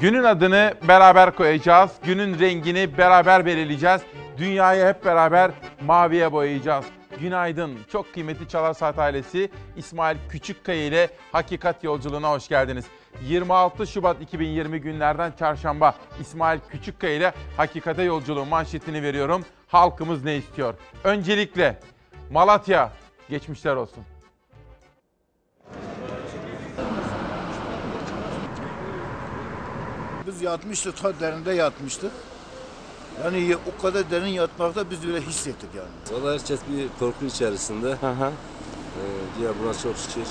Günün adını beraber koyacağız. Günün rengini beraber belirleyeceğiz. Dünyayı hep beraber maviye boyayacağız. Günaydın. Çok kıymetli Çalar Saat ailesi İsmail Küçükkaya ile Hakikat Yolculuğuna hoş geldiniz. 26 Şubat 2020 günlerden çarşamba İsmail Küçükkaya ile Hakikate Yolculuğu manşetini veriyorum. Halkımız ne istiyor? Öncelikle Malatya geçmişler olsun. Biz yatmıştık, ta derinde yatmıştık. Yani o kadar derin yatmakta biz öyle hissettik yani. Valla herkes bir korku içerisinde. Ee, diğer buna çok şükür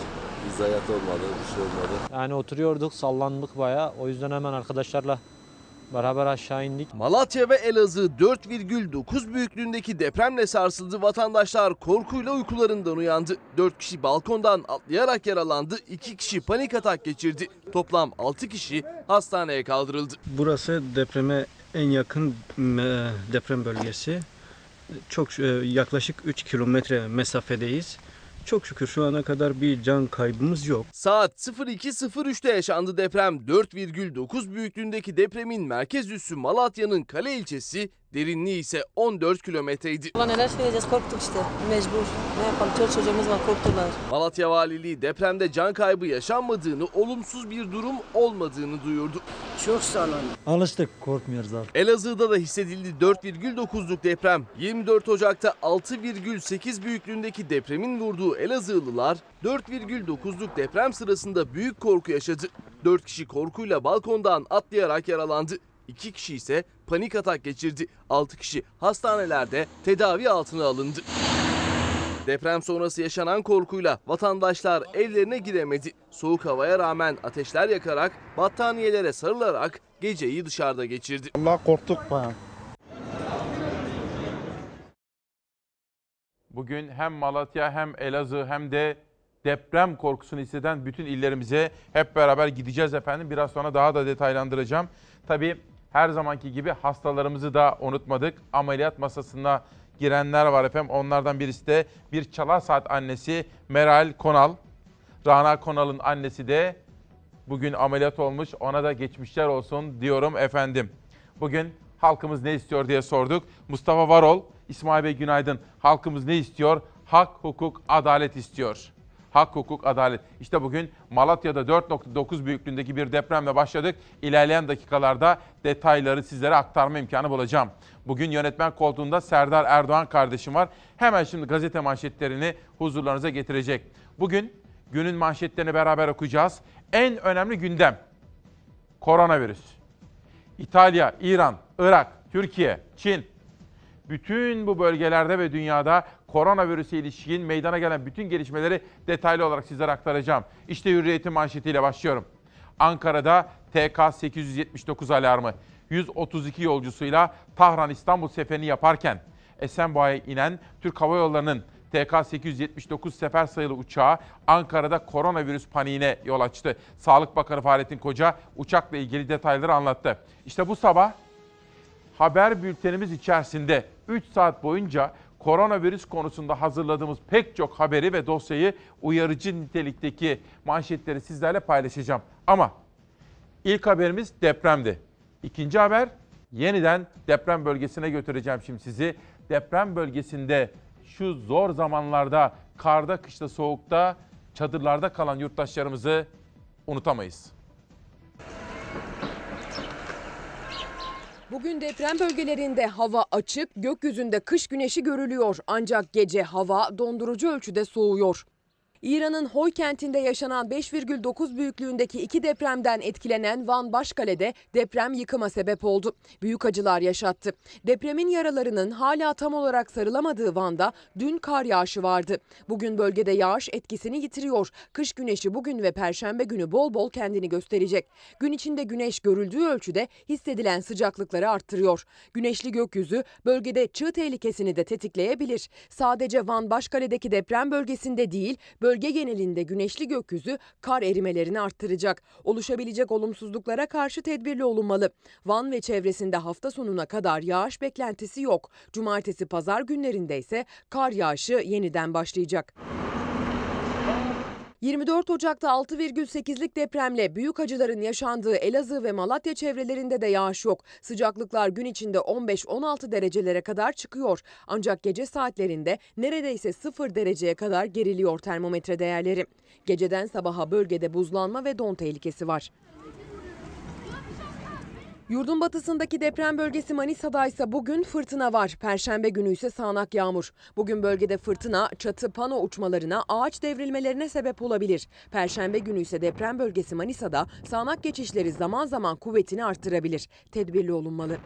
bir zayiat olmadı, bir şey olmadı. Yani oturuyorduk, sallandık bayağı. O yüzden hemen arkadaşlarla beraber aşağı indik. Malatya ve Elazığ 4,9 büyüklüğündeki depremle sarsıldı. Vatandaşlar korkuyla uykularından uyandı. 4 kişi balkondan atlayarak yaralandı. 2 kişi panik atak geçirdi. Toplam 6 kişi hastaneye kaldırıldı. Burası depreme en yakın deprem bölgesi. Çok e, yaklaşık 3 kilometre mesafedeyiz. Çok şükür şu ana kadar bir can kaybımız yok. Saat 02.03'te yaşandı deprem. 4,9 büyüklüğündeki depremin merkez üssü Malatya'nın Kale ilçesi, derinliği ise 14 kilometreydi. Ulan neler söyleyeceğiz korktuk işte mecbur. Ne yapalım çoluk çocuğumuz var korktular. Malatya Valiliği depremde can kaybı yaşanmadığını, olumsuz bir durum olmadığını duyurdu. Alıştık, korkmuyoruz artık. Elazığ'da da hissedildi 4,9'luk deprem. 24 Ocak'ta 6,8 büyüklüğündeki depremin vurduğu Elazığlılar 4,9'luk deprem sırasında büyük korku yaşadı. 4 kişi korkuyla balkondan atlayarak yaralandı. 2 kişi ise panik atak geçirdi. 6 kişi hastanelerde tedavi altına alındı. Deprem sonrası yaşanan korkuyla vatandaşlar evlerine giremedi. Soğuk havaya rağmen ateşler yakarak, battaniyelere sarılarak geceyi dışarıda geçirdi. Allah korktuk bayağı. Bugün hem Malatya hem Elazığ hem de deprem korkusunu hisseden bütün illerimize hep beraber gideceğiz efendim. Biraz sonra daha da detaylandıracağım. Tabii her zamanki gibi hastalarımızı da unutmadık. Ameliyat masasına girenler var efendim. Onlardan birisi de bir çalar saat annesi Meral Konal. Rana Konal'ın annesi de bugün ameliyat olmuş. Ona da geçmişler olsun diyorum efendim. Bugün halkımız ne istiyor diye sorduk. Mustafa Varol, İsmail Bey günaydın. Halkımız ne istiyor? Hak, hukuk, adalet istiyor. Hak, hukuk, adalet. İşte bugün Malatya'da 4.9 büyüklüğündeki bir depremle başladık. İlerleyen dakikalarda detayları sizlere aktarma imkanı bulacağım. Bugün yönetmen koltuğunda Serdar Erdoğan kardeşim var. Hemen şimdi gazete manşetlerini huzurlarınıza getirecek. Bugün günün manşetlerini beraber okuyacağız. En önemli gündem koronavirüs. İtalya, İran, Irak, Türkiye, Çin, bütün bu bölgelerde ve dünyada koronavirüse ilişkin meydana gelen bütün gelişmeleri detaylı olarak sizlere aktaracağım. İşte Hürriyet'in manşetiyle başlıyorum. Ankara'da TK-879 alarmı 132 yolcusuyla Tahran-İstanbul seferini yaparken Esenboğa'ya inen Türk Hava Yolları'nın TK-879 sefer sayılı uçağı Ankara'da koronavirüs paniğine yol açtı. Sağlık Bakanı Fahrettin Koca uçakla ilgili detayları anlattı. İşte bu sabah haber bültenimiz içerisinde 3 saat boyunca koronavirüs konusunda hazırladığımız pek çok haberi ve dosyayı uyarıcı nitelikteki manşetleri sizlerle paylaşacağım. Ama ilk haberimiz depremdi. İkinci haber yeniden deprem bölgesine götüreceğim şimdi sizi. Deprem bölgesinde şu zor zamanlarda karda, kışta, soğukta, çadırlarda kalan yurttaşlarımızı unutamayız. Bugün deprem bölgelerinde hava açık, gökyüzünde kış güneşi görülüyor. Ancak gece hava dondurucu ölçüde soğuyor. İran'ın Hoy kentinde yaşanan 5,9 büyüklüğündeki iki depremden etkilenen Van Başkale'de deprem yıkıma sebep oldu. Büyük acılar yaşattı. Depremin yaralarının hala tam olarak sarılamadığı Van'da dün kar yağışı vardı. Bugün bölgede yağış etkisini yitiriyor. Kış güneşi bugün ve perşembe günü bol bol kendini gösterecek. Gün içinde güneş görüldüğü ölçüde hissedilen sıcaklıkları arttırıyor. Güneşli gökyüzü bölgede çığ tehlikesini de tetikleyebilir. Sadece Van Başkale'deki deprem bölgesinde değil, bölge genelinde güneşli gökyüzü kar erimelerini arttıracak. Oluşabilecek olumsuzluklara karşı tedbirli olunmalı. Van ve çevresinde hafta sonuna kadar yağış beklentisi yok. Cumartesi pazar günlerinde ise kar yağışı yeniden başlayacak. 24 Ocak'ta 6,8'lik depremle büyük acıların yaşandığı Elazığ ve Malatya çevrelerinde de yağış yok. Sıcaklıklar gün içinde 15-16 derecelere kadar çıkıyor. Ancak gece saatlerinde neredeyse 0 dereceye kadar geriliyor termometre değerleri. Geceden sabaha bölgede buzlanma ve don tehlikesi var. Yurdun batısındaki deprem bölgesi Manisa'da ise bugün fırtına var. Perşembe günü ise sağanak yağmur. Bugün bölgede fırtına, çatı pano uçmalarına, ağaç devrilmelerine sebep olabilir. Perşembe günü ise deprem bölgesi Manisa'da sağanak geçişleri zaman zaman kuvvetini arttırabilir. Tedbirli olunmalı.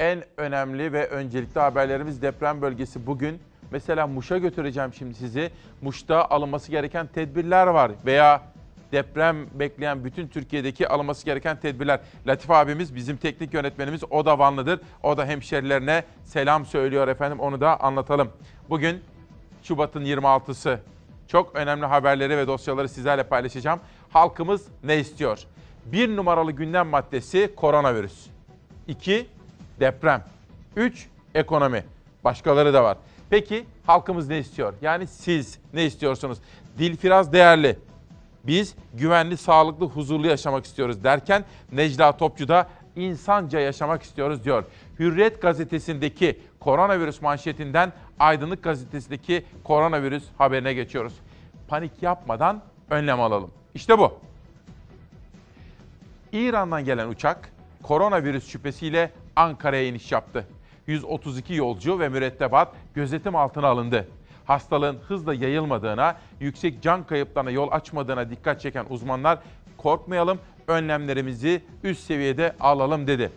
En önemli ve öncelikli haberlerimiz deprem bölgesi bugün. Mesela Muş'a götüreceğim şimdi sizi. Muş'ta alınması gereken tedbirler var veya deprem bekleyen bütün Türkiye'deki alınması gereken tedbirler. Latif abimiz bizim teknik yönetmenimiz o da Vanlıdır. O da hemşerilerine selam söylüyor efendim onu da anlatalım. Bugün Şubat'ın 26'sı. Çok önemli haberleri ve dosyaları sizlerle paylaşacağım. Halkımız ne istiyor? Bir numaralı gündem maddesi koronavirüs. 2. Deprem. 3. Ekonomi. Başkaları da var. Peki halkımız ne istiyor? Yani siz ne istiyorsunuz? Dilfiraz değerli. Biz güvenli, sağlıklı, huzurlu yaşamak istiyoruz derken Necla Topçu da insanca yaşamak istiyoruz diyor. Hürriyet gazetesindeki koronavirüs manşetinden Aydınlık gazetesindeki koronavirüs haberine geçiyoruz. Panik yapmadan önlem alalım. İşte bu. İran'dan gelen uçak koronavirüs şüphesiyle Ankara'ya iniş yaptı. 132 yolcu ve mürettebat gözetim altına alındı. Hastalığın hızla yayılmadığına, yüksek can kayıplarına yol açmadığına dikkat çeken uzmanlar korkmayalım, önlemlerimizi üst seviyede alalım dedi.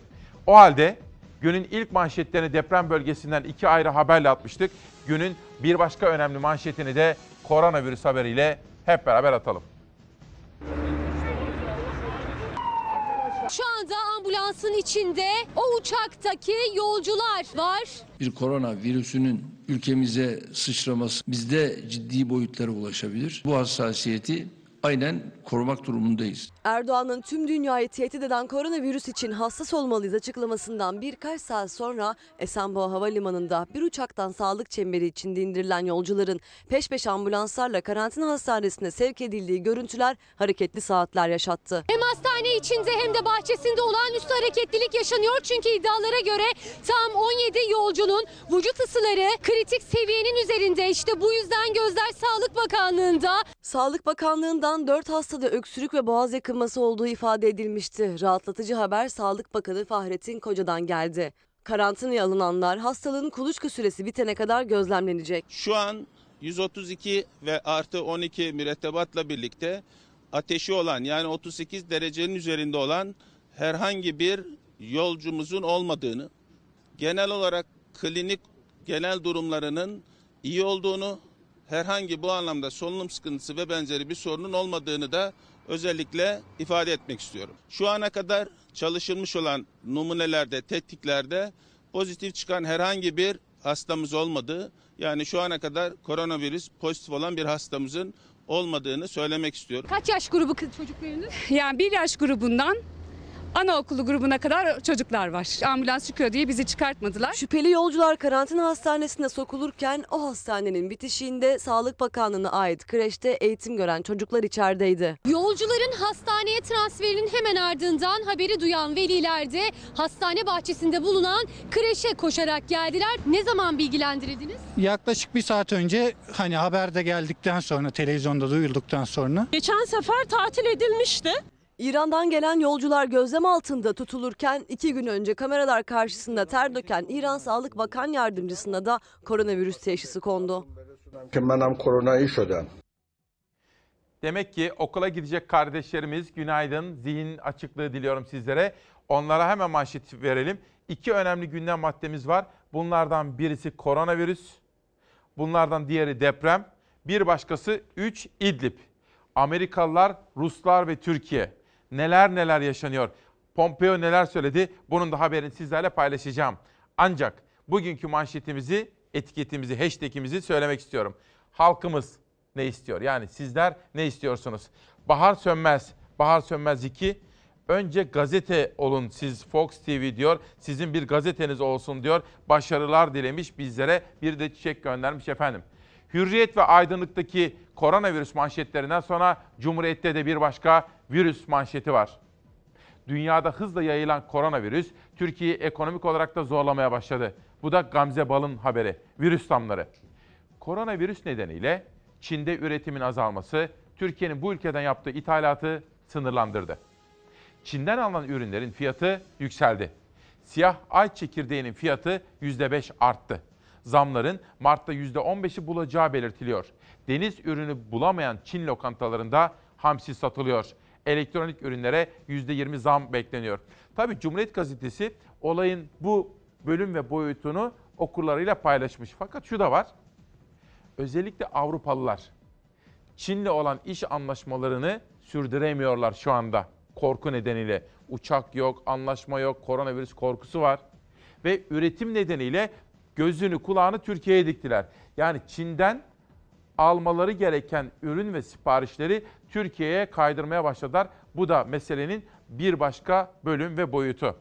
O halde günün ilk manşetlerini deprem bölgesinden iki ayrı haberle atmıştık. Günün bir başka önemli manşetini de koronavirüs haberiyle hep beraber atalım. Şu anda ambulansın içinde o uçaktaki yolcular var. bir korona virüsünün ülkemize sıçraması bizde ciddi boyutlara ulaşabilir. Bu hassasiyeti aynen korumak durumundayız. Erdoğan'ın tüm dünyayı tehdit eden koronavirüs için hassas olmalıyız açıklamasından birkaç saat sonra Esenboğa Havalimanı'nda bir uçaktan sağlık çemberi içinde indirilen yolcuların peş peşe ambulanslarla karantina hastanesine sevk edildiği görüntüler hareketli saatler yaşattı. Hem hastane içinde hem de bahçesinde olağanüstü hareketlilik yaşanıyor. Çünkü iddialara göre tam 17 yolcunun vücut ısıları kritik seviyenin üzerinde. İşte bu yüzden gözler Sağlık Bakanlığı'nda. Sağlık Bakanlığı'ndan 4 hastada öksürük ve boğaz yakınması olduğu ifade edilmişti. Rahatlatıcı haber Sağlık Bakanı Fahrettin Koca'dan geldi. Karantinaya alınanlar hastalığın kuluçka süresi bitene kadar gözlemlenecek. Şu an 132 ve artı 12 mürettebatla birlikte ateşi olan yani 38 derecenin üzerinde olan herhangi bir yolcumuzun olmadığını, genel olarak klinik genel durumlarının iyi olduğunu, herhangi bu anlamda solunum sıkıntısı ve benzeri bir sorunun olmadığını da özellikle ifade etmek istiyorum. Şu ana kadar çalışılmış olan numunelerde, tetkiklerde pozitif çıkan herhangi bir hastamız olmadığı, yani şu ana kadar koronavirüs pozitif olan bir hastamızın olmadığını söylemek istiyorum. Kaç yaş grubu kız çocuklarınız? Yani bir yaş grubundan anaokulu grubuna kadar çocuklar var. Ambulans çıkıyor diye bizi çıkartmadılar. Şüpheli yolcular karantina hastanesine sokulurken o hastanenin bitişiğinde Sağlık Bakanlığı'na ait kreşte eğitim gören çocuklar içerideydi. Yolcuların hastaneye transferinin hemen ardından haberi duyan veliler de hastane bahçesinde bulunan kreşe koşarak geldiler. Ne zaman bilgilendirildiniz? Yaklaşık bir saat önce hani haberde geldikten sonra televizyonda duyulduktan sonra Geçen sefer tatil edilmişti. İran'dan gelen yolcular gözlem altında tutulurken iki gün önce kameralar karşısında ter döken İran Sağlık Bakan Yardımcısına da koronavirüs teşhisi kondu. Demek ki okula gidecek kardeşlerimiz günaydın, zihin açıklığı diliyorum sizlere. Onlara hemen manşet verelim. İki önemli gündem maddemiz var. Bunlardan birisi koronavirüs, bunlardan diğeri deprem, bir başkası 3 İdlib. Amerikalılar, Ruslar ve Türkiye neler neler yaşanıyor. Pompeo neler söyledi? Bunun da haberini sizlerle paylaşacağım. Ancak bugünkü manşetimizi, etiketimizi, hashtagimizi söylemek istiyorum. Halkımız ne istiyor? Yani sizler ne istiyorsunuz? Bahar Sönmez, Bahar Sönmez 2. Önce gazete olun siz Fox TV diyor. Sizin bir gazeteniz olsun diyor. Başarılar dilemiş bizlere. Bir de çiçek göndermiş efendim. Hürriyet ve Aydınlık'taki koronavirüs manşetlerinden sonra Cumhuriyet'te de bir başka virüs manşeti var. Dünyada hızla yayılan koronavirüs Türkiye'yi ekonomik olarak da zorlamaya başladı. Bu da Gamze Bal'ın haberi. Virüs damları. Koronavirüs nedeniyle Çin'de üretimin azalması Türkiye'nin bu ülkeden yaptığı ithalatı sınırlandırdı. Çin'den alınan ürünlerin fiyatı yükseldi. Siyah ay çekirdeğinin fiyatı %5 arttı. Zamların Mart'ta %15'i bulacağı belirtiliyor. Deniz ürünü bulamayan Çin lokantalarında hamsi satılıyor. Elektronik ürünlere %20 zam bekleniyor. Tabii Cumhuriyet Gazetesi olayın bu bölüm ve boyutunu okurlarıyla paylaşmış. Fakat şu da var. Özellikle Avrupalılar Çin'le olan iş anlaşmalarını sürdüremiyorlar şu anda korku nedeniyle. Uçak yok, anlaşma yok, koronavirüs korkusu var. Ve üretim nedeniyle gözünü kulağını Türkiye'ye diktiler. Yani Çin'den almaları gereken ürün ve siparişleri Türkiye'ye kaydırmaya başladılar. Bu da meselenin bir başka bölüm ve boyutu.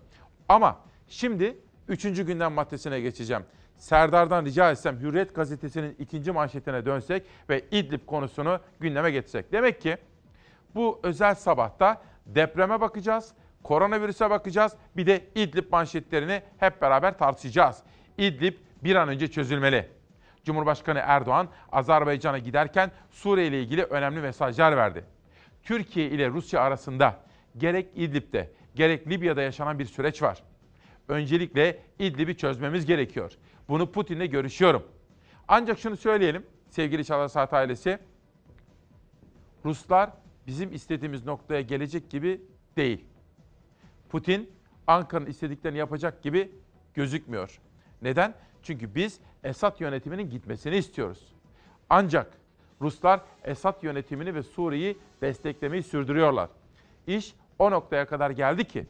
Ama şimdi üçüncü gündem maddesine geçeceğim. Serdar'dan rica etsem Hürriyet gazetesinin ikinci manşetine dönsek ve İdlib konusunu gündeme getirsek. Demek ki bu özel sabahta depreme bakacağız, koronavirüse bakacağız, bir de İdlib manşetlerini hep beraber tartışacağız. İdlib bir an önce çözülmeli. Cumhurbaşkanı Erdoğan Azerbaycan'a giderken Suriye ile ilgili önemli mesajlar verdi. Türkiye ile Rusya arasında gerek İdlib'de gerek Libya'da yaşanan bir süreç var. Öncelikle İdlib'i çözmemiz gerekiyor. Bunu Putin'le görüşüyorum. Ancak şunu söyleyelim sevgili Çalar Saat ailesi. Ruslar bizim istediğimiz noktaya gelecek gibi değil. Putin Ankara'nın istediklerini yapacak gibi gözükmüyor. Neden? Çünkü biz Esad yönetiminin gitmesini istiyoruz. Ancak Ruslar Esad yönetimini ve Suriye'yi desteklemeyi sürdürüyorlar. İş o noktaya kadar geldi ki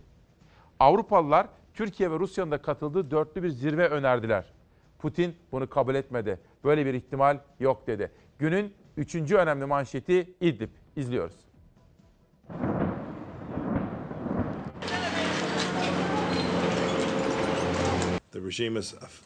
Avrupalılar Türkiye ve Rusya'nın da katıldığı dörtlü bir zirve önerdiler. Putin bunu kabul etmedi. Böyle bir ihtimal yok dedi. Günün üçüncü önemli manşeti İdlib. İzliyoruz. Regime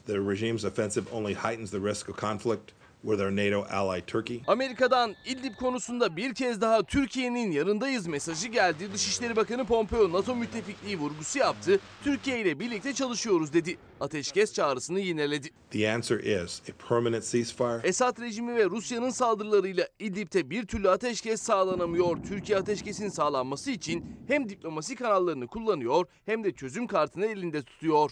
the regime's offensive only heightens the risk of conflict with our NATO ally Turkey. Amerika'dan İdlib konusunda bir kez daha Türkiye'nin yanındayız mesajı geldi. Dışişleri Bakanı Pompeo NATO müttefikliği vurgusu yaptı. Türkiye ile birlikte çalışıyoruz dedi. Ateşkes çağrısını yineledi. The answer is a permanent ceasefire. Esad rejimi ve Rusya'nın saldırılarıyla İdlib'de bir türlü ateşkes sağlanamıyor. Türkiye ateşkesin sağlanması için hem diplomasi kanallarını kullanıyor hem de çözüm kartını elinde tutuyor.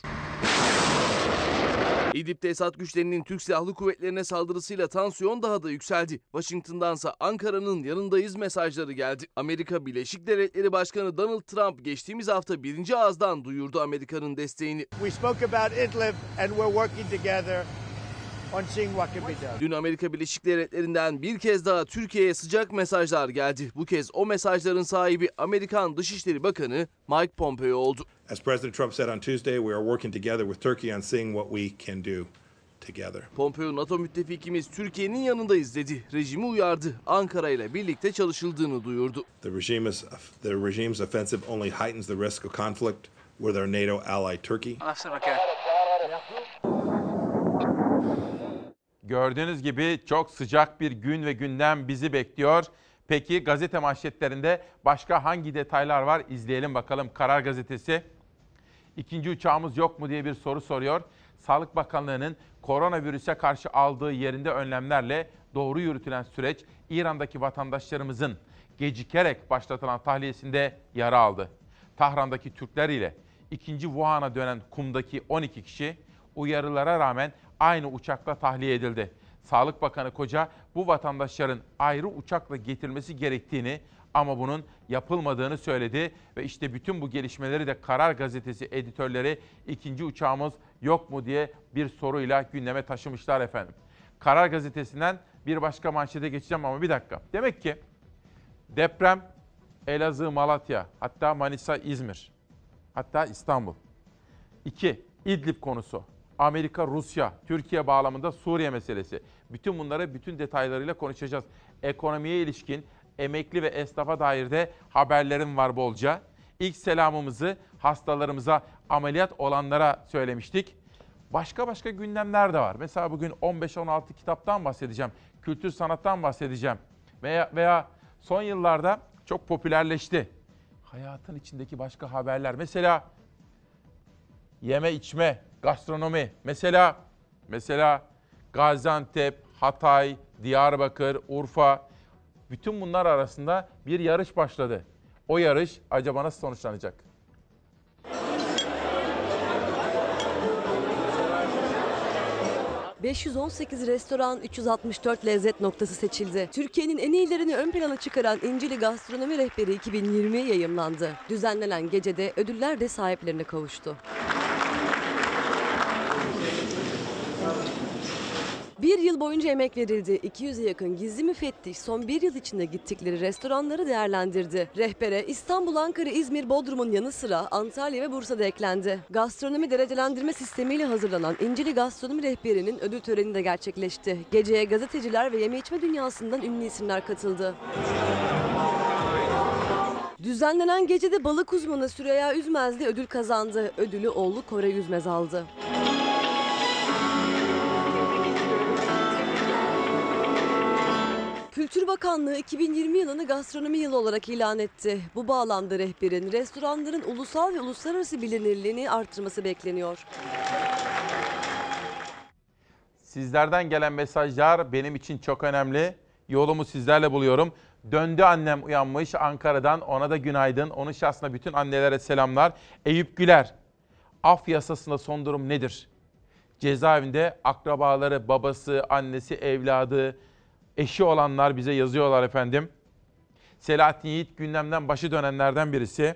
İdlib'de Esad güçlerinin Türk Silahlı Kuvvetlerine saldırısıyla tansiyon daha da yükseldi. Washington'dansa Ankara'nın yanındayız mesajları geldi. Amerika Birleşik Devletleri Başkanı Donald Trump geçtiğimiz hafta birinci ağızdan duyurdu Amerika'nın desteğini. We spoke about Idlib and we're working together Dün Amerika Birleşik Devletleri'nden bir kez daha Türkiye'ye sıcak mesajlar geldi. Bu kez o mesajların sahibi Amerikan Dışişleri Bakanı Mike Pompeo oldu. As President Trump said on Tuesday, we are working together with Turkey on seeing what we can do together. Pompeo NATO müttefikimiz Türkiye'nin yanındayız dedi. Rejimi uyardı. Ankara ile birlikte çalışıldığını duyurdu. The regime is the regime's offensive only heightens the risk of conflict with our NATO ally Turkey. Gördüğünüz gibi çok sıcak bir gün ve gündem bizi bekliyor. Peki gazete manşetlerinde başka hangi detaylar var? İzleyelim bakalım. Karar Gazetesi. İkinci uçağımız yok mu diye bir soru soruyor. Sağlık Bakanlığı'nın koronavirüse karşı aldığı yerinde önlemlerle doğru yürütülen süreç İran'daki vatandaşlarımızın gecikerek başlatılan tahliyesinde yara aldı. Tahran'daki Türkler ile ikinci Wuhan'a dönen kumdaki 12 kişi uyarılara rağmen aynı uçakla tahliye edildi. Sağlık Bakanı Koca bu vatandaşların ayrı uçakla getirilmesi gerektiğini ama bunun yapılmadığını söyledi ve işte bütün bu gelişmeleri de Karar Gazetesi editörleri ikinci uçağımız yok mu diye bir soruyla gündeme taşımışlar efendim. Karar Gazetesi'nden bir başka manşete geçeceğim ama bir dakika. Demek ki deprem Elazığ, Malatya, hatta Manisa, İzmir, hatta İstanbul. İki, İdlib konusu. Amerika, Rusya, Türkiye bağlamında Suriye meselesi. Bütün bunları bütün detaylarıyla konuşacağız. Ekonomiye ilişkin emekli ve esnafa dair de haberlerim var bolca. İlk selamımızı hastalarımıza, ameliyat olanlara söylemiştik. Başka başka gündemler de var. Mesela bugün 15-16 kitaptan bahsedeceğim. kültür sanattan bahsedeceğim. Veya, veya son yıllarda çok popülerleşti. Hayatın içindeki başka haberler. Mesela yeme içme, gastronomi. Mesela mesela Gaziantep, Hatay, Diyarbakır, Urfa bütün bunlar arasında bir yarış başladı. O yarış acaba nasıl sonuçlanacak? ...518 restoran, 364 lezzet noktası seçildi. Türkiye'nin en iyilerini ön plana çıkaran İncili Gastronomi Rehberi 2020 yayımlandı. Düzenlenen gecede ödüller de sahiplerine kavuştu. Bir yıl boyunca emek verildi. 200'e yakın gizli müfettiş son bir yıl içinde gittikleri restoranları değerlendirdi. Rehbere İstanbul, Ankara, İzmir, Bodrum'un yanı sıra Antalya ve Bursa'da eklendi. Gastronomi derecelendirme sistemiyle hazırlanan İncili Gastronomi Rehberi'nin ödül töreni de gerçekleşti. Geceye gazeteciler ve yeme içme dünyasından ünlü isimler katıldı. Düzenlenen gecede balık uzmanı Süreyya Üzmez de ödül kazandı. Ödülü oğlu Kore Üzmez aldı. Kültür Bakanlığı 2020 yılını gastronomi yılı olarak ilan etti. Bu bağlamda rehberin restoranların ulusal ve uluslararası bilinirliğini arttırması bekleniyor. Sizlerden gelen mesajlar benim için çok önemli. Yolumu sizlerle buluyorum. Döndü annem uyanmış Ankara'dan. Ona da günaydın. Onun şahsına bütün annelere selamlar. Eyüp Güler. Af yasasında son durum nedir? Cezaevinde akrabaları, babası, annesi, evladı, eşi olanlar bize yazıyorlar efendim. Selahattin Yiğit gündemden başı dönenlerden birisi.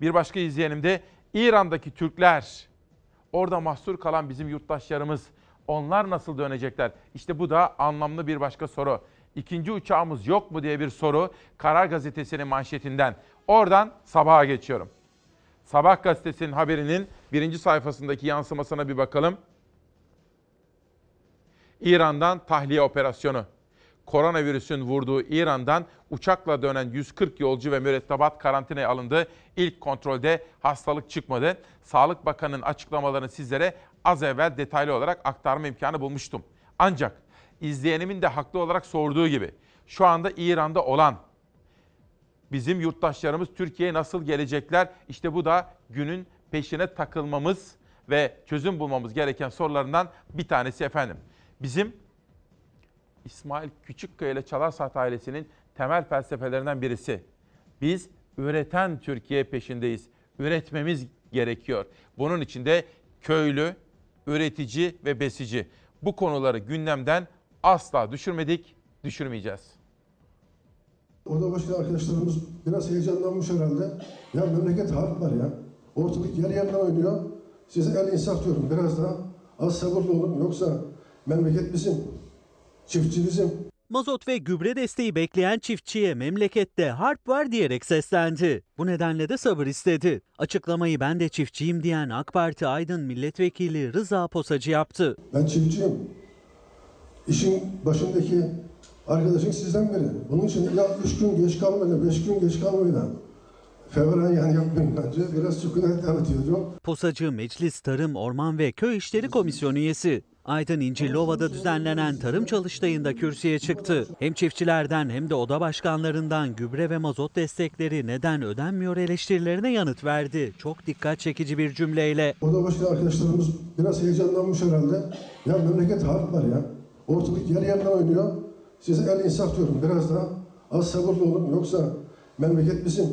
Bir başka izleyenim de İran'daki Türkler. Orada mahsur kalan bizim yurttaşlarımız. Onlar nasıl dönecekler? İşte bu da anlamlı bir başka soru. İkinci uçağımız yok mu diye bir soru Karar Gazetesi'nin manşetinden. Oradan sabaha geçiyorum. Sabah gazetesinin haberinin birinci sayfasındaki yansımasına bir bakalım. İran'dan tahliye operasyonu. Koronavirüsün vurduğu İran'dan uçakla dönen 140 yolcu ve mürettebat karantinaya alındı. İlk kontrolde hastalık çıkmadı. Sağlık Bakanı'nın açıklamalarını sizlere az evvel detaylı olarak aktarma imkanı bulmuştum. Ancak izleyenimin de haklı olarak sorduğu gibi şu anda İran'da olan bizim yurttaşlarımız Türkiye'ye nasıl gelecekler? İşte bu da günün peşine takılmamız ve çözüm bulmamız gereken sorularından bir tanesi efendim. Bizim İsmail Küçükkaya ile Çalarsaat ailesinin temel felsefelerinden birisi. Biz üreten Türkiye peşindeyiz. Üretmemiz gerekiyor. Bunun için de köylü, üretici ve besici. Bu konuları gündemden asla düşürmedik, düşürmeyeceğiz. Oda başkan arkadaşlarımız biraz heyecanlanmış herhalde. Ya memleket harp var ya. Ortalık yer yerden oynuyor. Size el insaf diyorum. Biraz daha az sabırlı olun. Yoksa memleket bizim. Çiftçi bizim. Mazot ve gübre desteği bekleyen çiftçiye memlekette harp var diyerek seslendi. Bu nedenle de sabır istedi. Açıklamayı ben de çiftçiyim diyen AK Parti Aydın Milletvekili Rıza Posacı yaptı. Ben çiftçiyim. İşin başındaki arkadaşın sizden biri. Bunun için ya üç gün geç kalmayla, beş gün geç kalmayla fevran yani yapmayın bence. Biraz sükunet ediyorum. Posacı Meclis Tarım, Orman ve Köy İşleri Komisyonu üyesi. Aydın İncirliova'da düzenlenen tarım çalıştayında kürsüye çıktı. Hem çiftçilerden hem de oda başkanlarından gübre ve mazot destekleri neden ödenmiyor eleştirilerine yanıt verdi. Çok dikkat çekici bir cümleyle. Oda başkan arkadaşlarımız biraz heyecanlanmış herhalde. Ya memleket harp var ya. Ortalık yer yerden oynuyor. Size el insaf diyorum. Biraz daha az sabırlı olun. Yoksa memleket bizim.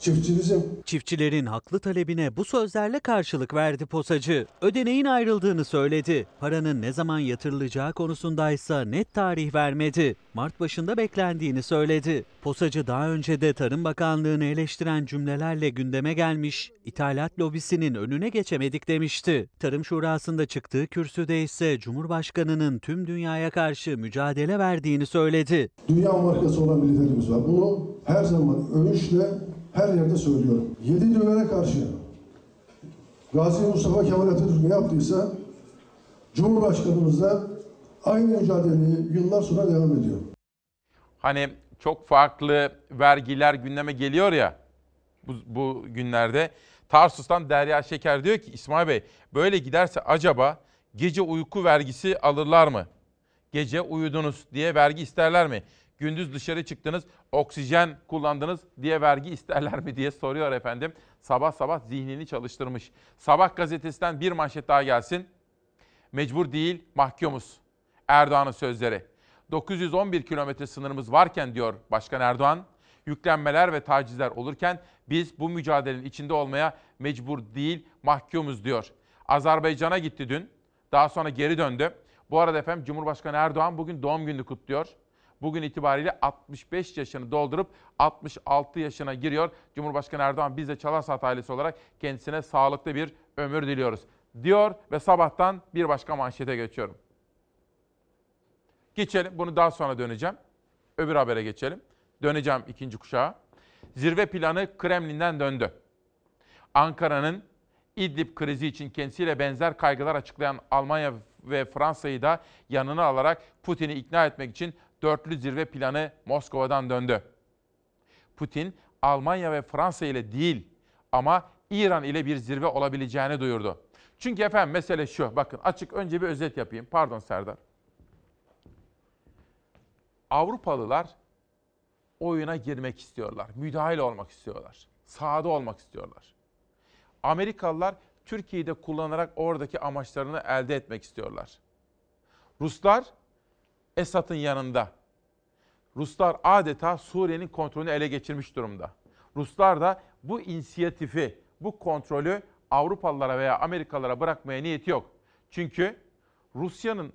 Çiftçi bizim. Çiftçilerin haklı talebine bu sözlerle karşılık verdi posacı. Ödeneğin ayrıldığını söyledi. Paranın ne zaman yatırılacağı konusundaysa net tarih vermedi. Mart başında beklendiğini söyledi. Posacı daha önce de Tarım Bakanlığı'nı eleştiren cümlelerle gündeme gelmiş, ithalat lobisinin önüne geçemedik demişti. Tarım Şurası'nda çıktığı kürsüde ise Cumhurbaşkanı'nın tüm dünyaya karşı mücadele verdiğini söyledi. Dünya markası olan bir liderimiz var. Bunu her zaman övünçle her yerde söylüyorum. Yedi düğmelere karşı Gazi Mustafa Kemal Atatürk ne yaptıysa Cumhurbaşkanımız da aynı mücadeleyi yıllar sonra devam ediyor. Hani çok farklı vergiler gündeme geliyor ya bu, bu günlerde. Tarsus'tan Derya Şeker diyor ki İsmail Bey böyle giderse acaba gece uyku vergisi alırlar mı? Gece uyudunuz diye vergi isterler mi? Gündüz dışarı çıktınız, oksijen kullandınız diye vergi isterler mi diye soruyor efendim. Sabah sabah zihnini çalıştırmış. Sabah gazetesinden bir manşet daha gelsin. Mecbur değil, mahkumuz. Erdoğan'ın sözleri. 911 kilometre sınırımız varken diyor Başkan Erdoğan, yüklenmeler ve tacizler olurken biz bu mücadelenin içinde olmaya mecbur değil, mahkumuz diyor. Azerbaycan'a gitti dün. Daha sonra geri döndü. Bu arada efendim Cumhurbaşkanı Erdoğan bugün doğum gününü kutluyor. Bugün itibariyle 65 yaşını doldurup 66 yaşına giriyor. Cumhurbaşkanı Erdoğan biz de Çalarsat ailesi olarak kendisine sağlıklı bir ömür diliyoruz. Diyor ve sabahtan bir başka manşete geçiyorum. Geçelim. Bunu daha sonra döneceğim. Öbür habere geçelim. Döneceğim ikinci kuşağa. Zirve planı Kremlin'den döndü. Ankara'nın İdlib krizi için kendisiyle benzer kaygılar açıklayan Almanya ve Fransa'yı da yanına alarak Putin'i ikna etmek için dörtlü zirve planı Moskova'dan döndü. Putin Almanya ve Fransa ile değil ama İran ile bir zirve olabileceğini duyurdu. Çünkü efendim mesele şu. Bakın açık önce bir özet yapayım. Pardon Serdar. Avrupalılar oyuna girmek istiyorlar. Müdahil olmak istiyorlar. Sahada olmak istiyorlar. Amerikalılar Türkiye'de kullanarak oradaki amaçlarını elde etmek istiyorlar. Ruslar Esad'ın yanında. Ruslar adeta Suriye'nin kontrolünü ele geçirmiş durumda. Ruslar da bu inisiyatifi, bu kontrolü Avrupalılara veya Amerikalılara bırakmaya niyeti yok. Çünkü Rusya'nın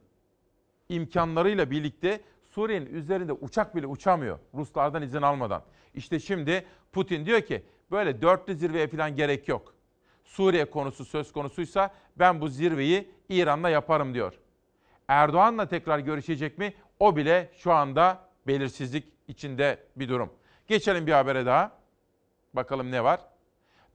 imkanlarıyla birlikte Suriye'nin üzerinde uçak bile uçamıyor Ruslardan izin almadan. İşte şimdi Putin diyor ki böyle dörtlü zirveye falan gerek yok. Suriye konusu söz konusuysa ben bu zirveyi İran'la yaparım diyor. Erdoğan'la tekrar görüşecek mi? O bile şu anda belirsizlik içinde bir durum. Geçelim bir habere daha. Bakalım ne var?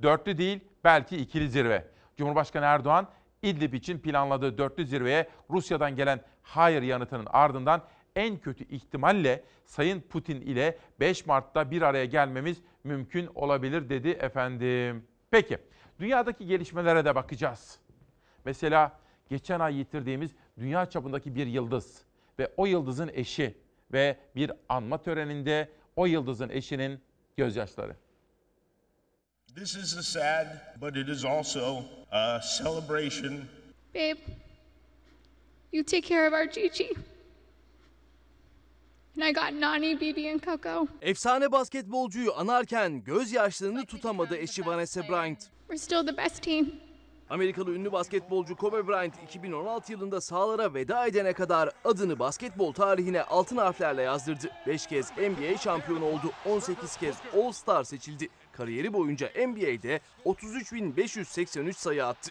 Dörtlü değil, belki ikili zirve. Cumhurbaşkanı Erdoğan, İdlib için planladığı dörtlü zirveye Rusya'dan gelen hayır yanıtının ardından en kötü ihtimalle Sayın Putin ile 5 Mart'ta bir araya gelmemiz mümkün olabilir dedi efendim. Peki, dünyadaki gelişmelere de bakacağız. Mesela geçen ay yitirdiğimiz dünya çapındaki bir yıldız ve o yıldızın eşi ve bir anma töreninde o yıldızın eşinin gözyaşları. This is a sad, but it is also a celebration. Babe, you take care of our Gigi. And I got Nani, Bibi, and Coco. Efsane basketbolcuyu anarken gözyaşlarını tutamadı eşi Vanessa Bryant. We're still the best team. Amerikalı ünlü basketbolcu Kobe Bryant 2016 yılında sahalara veda edene kadar adını basketbol tarihine altın harflerle yazdırdı. 5 kez NBA şampiyonu oldu, 18 kez All-Star seçildi. Kariyeri boyunca NBA'de 33.583 sayı attı.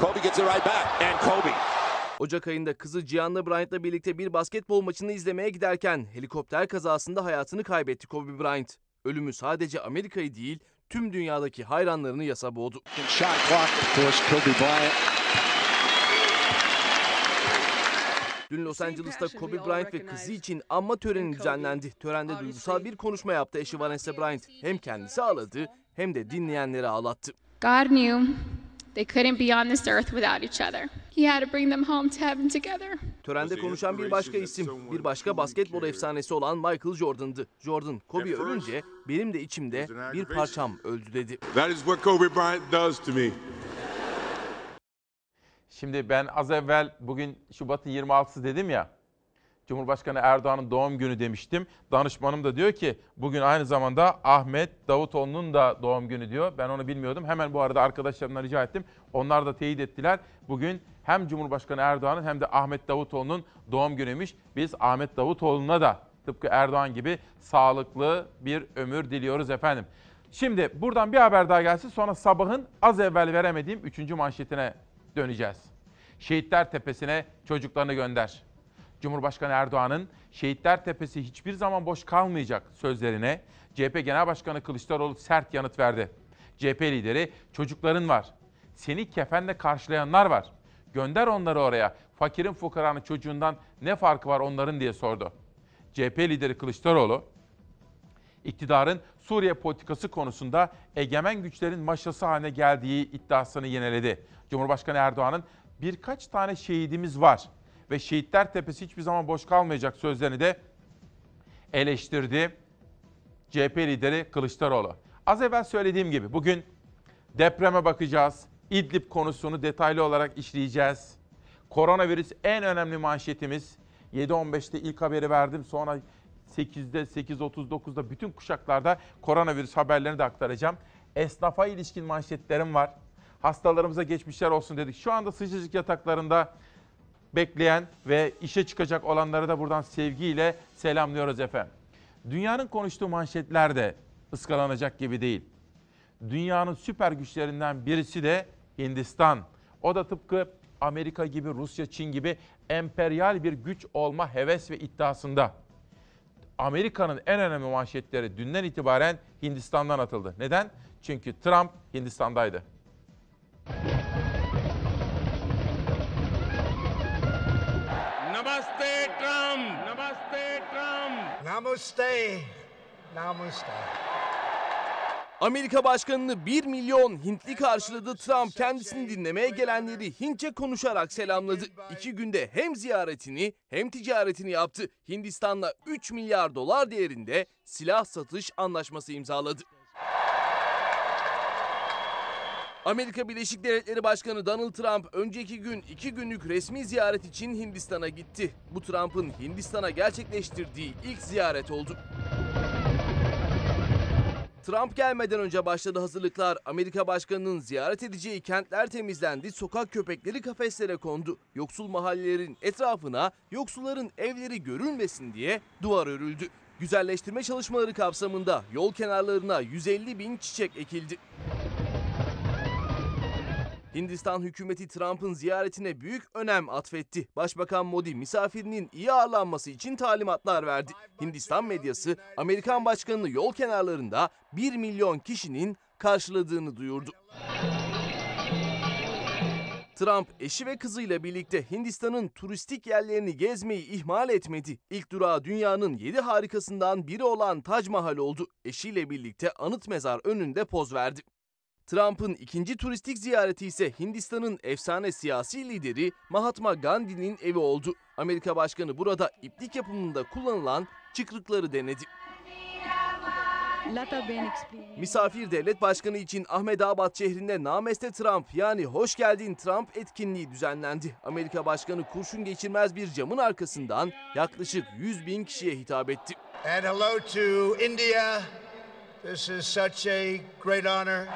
Kobe gets it right back, and Kobe. Ocak ayında kızı Gianna Bryant'la birlikte bir basketbol maçını izlemeye giderken helikopter kazasında hayatını kaybetti Kobe Bryant. Ölümü sadece Amerika'yı değil, tüm dünyadaki hayranlarını yasa boğdu. Dün Los Angeles'ta Kobe Bryant ve kızı için anma töreni düzenlendi. Törende duygusal bir konuşma yaptı eşi Vanessa Bryant. Hem kendisi ağladı hem de dinleyenleri ağlattı. God knew they couldn't be on this earth without each other. He had to bring them home to heaven together. Törende konuşan bir başka isim, bir başka basketbol efsanesi olan Michael Jordan'dı. Jordan, Kobe ölünce benim de içimde bir parçam öldü dedi. That is what Kobe Bryant does to me. Şimdi ben az evvel bugün Şubat'ın 26'sı dedim ya. Cumhurbaşkanı Erdoğan'ın doğum günü demiştim. Danışmanım da diyor ki bugün aynı zamanda Ahmet Davutoğlu'nun da doğum günü diyor. Ben onu bilmiyordum. Hemen bu arada arkadaşlarımdan rica ettim. Onlar da teyit ettiler. Bugün hem Cumhurbaşkanı Erdoğan'ın hem de Ahmet Davutoğlu'nun doğum günüymüş. Biz Ahmet Davutoğlu'na da tıpkı Erdoğan gibi sağlıklı bir ömür diliyoruz efendim. Şimdi buradan bir haber daha gelsin sonra sabahın az evvel veremediğim 3. manşetine döneceğiz. Şehitler Tepesi'ne çocuklarını gönder. Cumhurbaşkanı Erdoğan'ın Şehitler Tepesi hiçbir zaman boş kalmayacak sözlerine CHP Genel Başkanı Kılıçdaroğlu sert yanıt verdi. CHP lideri çocukların var. Seni kefenle karşılayanlar var. Gönder onları oraya. Fakirin fukaranın çocuğundan ne farkı var onların diye sordu. CHP lideri Kılıçdaroğlu iktidarın Suriye politikası konusunda egemen güçlerin maşası haline geldiği iddiasını yeniledi. Cumhurbaşkanı Erdoğan'ın birkaç tane şehidimiz var ve Şehitler Tepesi hiçbir zaman boş kalmayacak sözlerini de eleştirdi CHP lideri Kılıçdaroğlu. Az evvel söylediğim gibi bugün depreme bakacağız. İdlib konusunu detaylı olarak işleyeceğiz. Koronavirüs en önemli manşetimiz. 7.15'te ilk haberi verdim. Sonra 8'de, 8.39'da bütün kuşaklarda koronavirüs haberlerini de aktaracağım. Esnafa ilişkin manşetlerim var. Hastalarımıza geçmişler olsun dedik. Şu anda sıcacık yataklarında bekleyen ve işe çıkacak olanları da buradan sevgiyle selamlıyoruz efendim. Dünyanın konuştuğu manşetler de ıskalanacak gibi değil. Dünyanın süper güçlerinden birisi de Hindistan. O da tıpkı Amerika gibi, Rusya, Çin gibi emperyal bir güç olma heves ve iddiasında. Amerika'nın en önemli manşetleri dünden itibaren Hindistan'dan atıldı. Neden? Çünkü Trump Hindistan'daydı. Namaste, Trump. Namaste. Namaste. Amerika Başkanı'nı 1 milyon Hintli karşıladı. Trump kendisini dinlemeye gelenleri Hintçe konuşarak selamladı. İki günde hem ziyaretini hem ticaretini yaptı. Hindistan'la 3 milyar dolar değerinde silah satış anlaşması imzaladı. Amerika Birleşik Devletleri Başkanı Donald Trump önceki gün iki günlük resmi ziyaret için Hindistan'a gitti. Bu Trump'ın Hindistan'a gerçekleştirdiği ilk ziyaret oldu. Trump gelmeden önce başladı hazırlıklar. Amerika Başkanı'nın ziyaret edeceği kentler temizlendi, sokak köpekleri kafeslere kondu. Yoksul mahallelerin etrafına yoksulların evleri görülmesin diye duvar örüldü. Güzelleştirme çalışmaları kapsamında yol kenarlarına 150 bin çiçek ekildi. Hindistan hükümeti Trump'ın ziyaretine büyük önem atfetti. Başbakan Modi misafirinin iyi ağırlanması için talimatlar verdi. Hindistan medyası Amerikan başkanını yol kenarlarında 1 milyon kişinin karşıladığını duyurdu. Trump eşi ve kızıyla birlikte Hindistan'ın turistik yerlerini gezmeyi ihmal etmedi. İlk durağı dünyanın 7 harikasından biri olan Tac Mahal oldu. Eşiyle birlikte anıt mezar önünde poz verdi. Trump'ın ikinci turistik ziyareti ise Hindistan'ın efsane siyasi lideri Mahatma Gandhi'nin evi oldu. Amerika Başkanı burada iplik yapımında kullanılan çıkrıkları denedi. Misafir devlet başkanı için Ahmedabad şehrinde Nameste Trump yani hoş geldin Trump etkinliği düzenlendi. Amerika Başkanı kurşun geçirmez bir camın arkasından yaklaşık 100 bin kişiye hitap etti. And hello to India. This is such a great honor.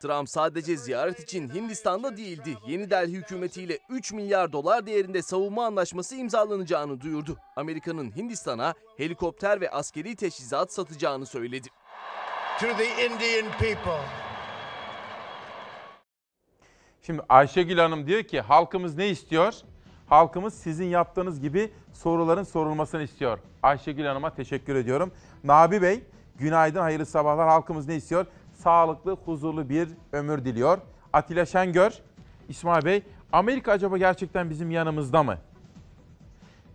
Trump sadece ziyaret için Hindistan'da değildi. Yeni Delhi hükümetiyle 3 milyar dolar değerinde savunma anlaşması imzalanacağını duyurdu. Amerika'nın Hindistan'a helikopter ve askeri teçhizat satacağını söyledi. To the Indian people. Şimdi Ayşegül Hanım diyor ki halkımız ne istiyor? Halkımız sizin yaptığınız gibi soruların sorulmasını istiyor. Ayşegül Hanım'a teşekkür ediyorum. Nabi Bey, günaydın, hayırlı sabahlar. Halkımız ne istiyor? Sağlıklı, huzurlu bir ömür diliyor. Atilla Şengör, İsmail Bey, Amerika acaba gerçekten bizim yanımızda mı?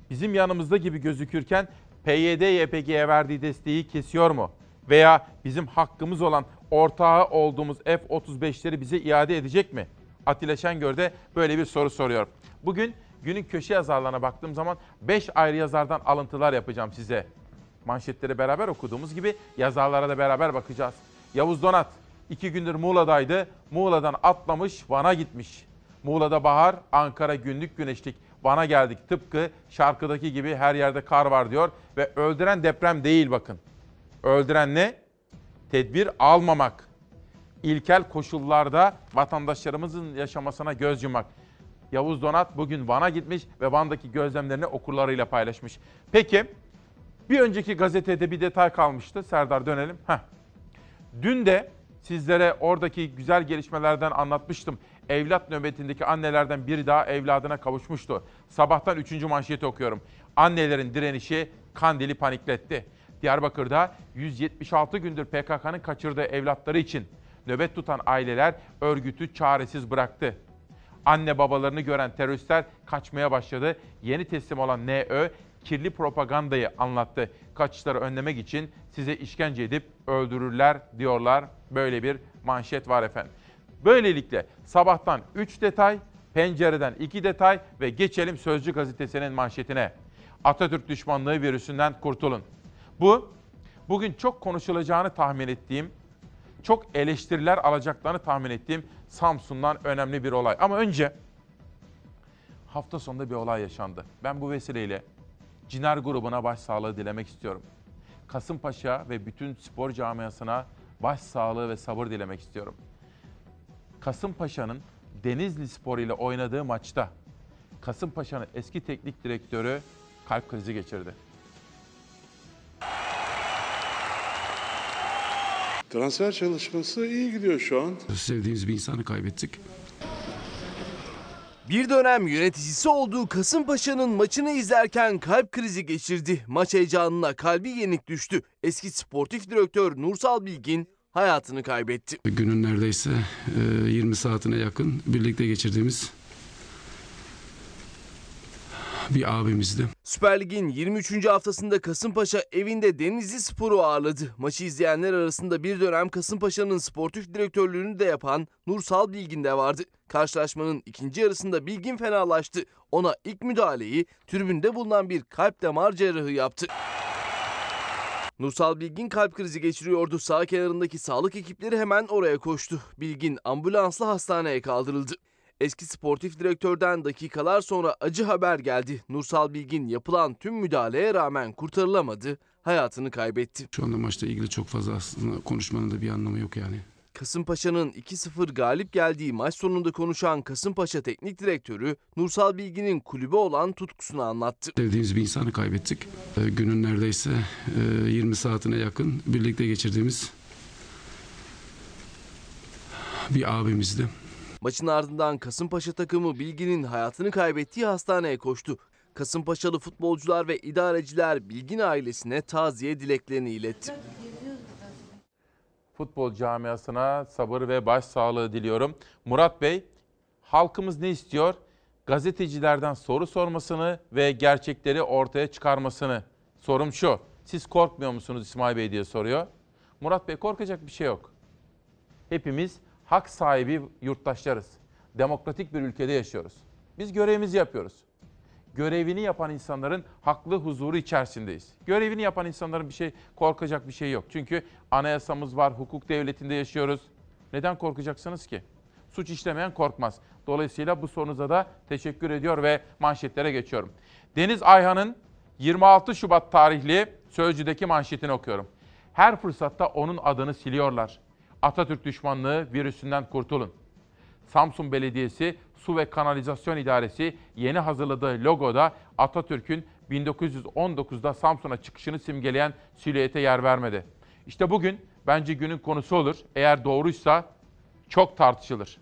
Bizim yanımızda gibi gözükürken PYD YPG'ye verdiği desteği kesiyor mu? Veya bizim hakkımız olan ortağı olduğumuz F-35'leri bize iade edecek mi? Atilla Şengör de böyle bir soru soruyor. Bugün günün köşe yazarlarına baktığım zaman 5 ayrı yazardan alıntılar yapacağım size. Manşetleri beraber okuduğumuz gibi yazarlara da beraber bakacağız. Yavuz Donat iki gündür Muğla'daydı. Muğla'dan atlamış Van'a gitmiş. Muğla'da bahar, Ankara günlük güneşlik. Van'a geldik tıpkı şarkıdaki gibi her yerde kar var diyor. Ve öldüren deprem değil bakın. Öldüren ne? Tedbir almamak. İlkel koşullarda vatandaşlarımızın yaşamasına göz yumak. Yavuz Donat bugün Van'a gitmiş ve Van'daki gözlemlerini okurlarıyla paylaşmış. Peki bir önceki gazetede bir detay kalmıştı. Serdar dönelim. Heh. Dün de sizlere oradaki güzel gelişmelerden anlatmıştım. Evlat nöbetindeki annelerden biri daha evladına kavuşmuştu. Sabahtan 3. manşeti okuyorum. Annelerin direnişi Kandil'i panikletti. Diyarbakır'da 176 gündür PKK'nın kaçırdığı evlatları için nöbet tutan aileler örgütü çaresiz bıraktı. Anne babalarını gören teröristler kaçmaya başladı. Yeni teslim olan NÖ kirli propagandayı anlattı. Kaçışları önlemek için size işkence edip öldürürler diyorlar. Böyle bir manşet var efendim. Böylelikle sabahtan 3 detay, Pencereden iki detay ve geçelim Sözcü gazetesinin manşetine. Atatürk düşmanlığı virüsünden kurtulun. Bu bugün çok konuşulacağını tahmin ettiğim, çok eleştiriler alacaklarını tahmin ettiğim Samsun'dan önemli bir olay. Ama önce hafta sonunda bir olay yaşandı. Ben bu vesileyle Ciner grubuna başsağlığı dilemek istiyorum. Kasımpaşa ve bütün spor camiasına başsağlığı ve sabır dilemek istiyorum. Kasımpaşa'nın Denizli Spor ile oynadığı maçta Kasımpaşa'nın eski teknik direktörü kalp krizi geçirdi. Transfer çalışması iyi gidiyor şu an. Sevdiğimiz bir insanı kaybettik. Bir dönem yöneticisi olduğu Kasımpaşa'nın maçını izlerken kalp krizi geçirdi. Maç heyecanına kalbi yenik düştü. Eski sportif direktör Nursal Bilgin hayatını kaybetti. Günün neredeyse e, 20 saatine yakın birlikte geçirdiğimiz bir abimizdi. Süper Lig'in 23. haftasında Kasımpaşa evinde Denizli Spor'u ağırladı. Maçı izleyenler arasında bir dönem Kasımpaşa'nın sportif direktörlüğünü de yapan Nursal Bilgin de vardı. Karşılaşmanın ikinci yarısında Bilgin fenalaştı. Ona ilk müdahaleyi tribünde bulunan bir kalp damar cerrahı yaptı. Nursal Bilgin kalp krizi geçiriyordu. Sağ kenarındaki sağlık ekipleri hemen oraya koştu. Bilgin ambulansla hastaneye kaldırıldı. Eski sportif direktörden dakikalar sonra acı haber geldi. Nursal Bilgin yapılan tüm müdahaleye rağmen kurtarılamadı, hayatını kaybetti. Şu anda maçla ilgili çok fazla aslında konuşmanın da bir anlamı yok yani. Kasımpaşa'nın 2-0 galip geldiği maç sonunda konuşan Kasımpaşa Teknik Direktörü Nursal Bilgin'in kulübe olan tutkusunu anlattı. Sevdiğimiz bir insanı kaybettik. E, Günün neredeyse e, 20 saatine yakın birlikte geçirdiğimiz bir abimizdi. Maçın ardından Kasımpaşa takımı Bilgin'in hayatını kaybettiği hastaneye koştu. Kasımpaşalı futbolcular ve idareciler Bilgin ailesine taziye dileklerini iletti. Futbol camiasına sabır ve başsağlığı diliyorum. Murat Bey, halkımız ne istiyor? Gazetecilerden soru sormasını ve gerçekleri ortaya çıkarmasını. Sorum şu, siz korkmuyor musunuz İsmail Bey diye soruyor. Murat Bey korkacak bir şey yok. Hepimiz hak sahibi yurttaşlarız. Demokratik bir ülkede yaşıyoruz. Biz görevimizi yapıyoruz. Görevini yapan insanların haklı huzuru içerisindeyiz. Görevini yapan insanların bir şey korkacak bir şey yok. Çünkü anayasamız var, hukuk devletinde yaşıyoruz. Neden korkacaksınız ki? Suç işlemeyen korkmaz. Dolayısıyla bu sorunuza da teşekkür ediyor ve manşetlere geçiyorum. Deniz Ayhan'ın 26 Şubat tarihli Sözcü'deki manşetini okuyorum. Her fırsatta onun adını siliyorlar. Atatürk düşmanlığı virüsünden kurtulun. Samsun Belediyesi Su ve Kanalizasyon İdaresi yeni hazırladığı logoda Atatürk'ün 1919'da Samsun'a çıkışını simgeleyen silüete yer vermedi. İşte bugün bence günün konusu olur. Eğer doğruysa çok tartışılır.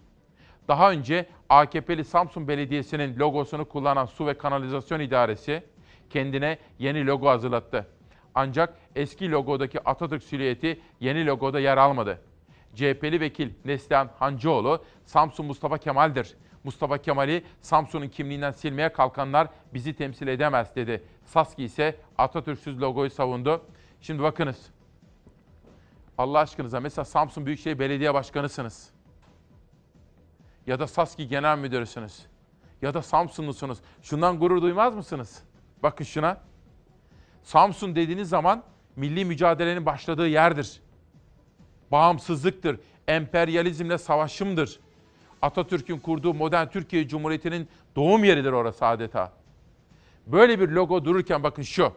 Daha önce AKP'li Samsun Belediyesi'nin logosunu kullanan Su ve Kanalizasyon İdaresi kendine yeni logo hazırlattı. Ancak eski logodaki Atatürk silüeti yeni logoda yer almadı. CHP'li vekil Neslihan Hancıoğlu, Samsun Mustafa Kemal'dir. Mustafa Kemal'i Samsun'un kimliğinden silmeye kalkanlar bizi temsil edemez dedi. Saski ise Atatürk'süz logoyu savundu. Şimdi bakınız. Allah aşkınıza mesela Samsun Büyükşehir Belediye Başkanısınız. Ya da Saski Genel Müdürüsünüz. Ya da Samsunlusunuz. Şundan gurur duymaz mısınız? Bakın şuna. Samsun dediğiniz zaman milli mücadelenin başladığı yerdir bağımsızlıktır, emperyalizmle savaşımdır. Atatürk'ün kurduğu modern Türkiye Cumhuriyeti'nin doğum yeridir orası adeta. Böyle bir logo dururken bakın şu.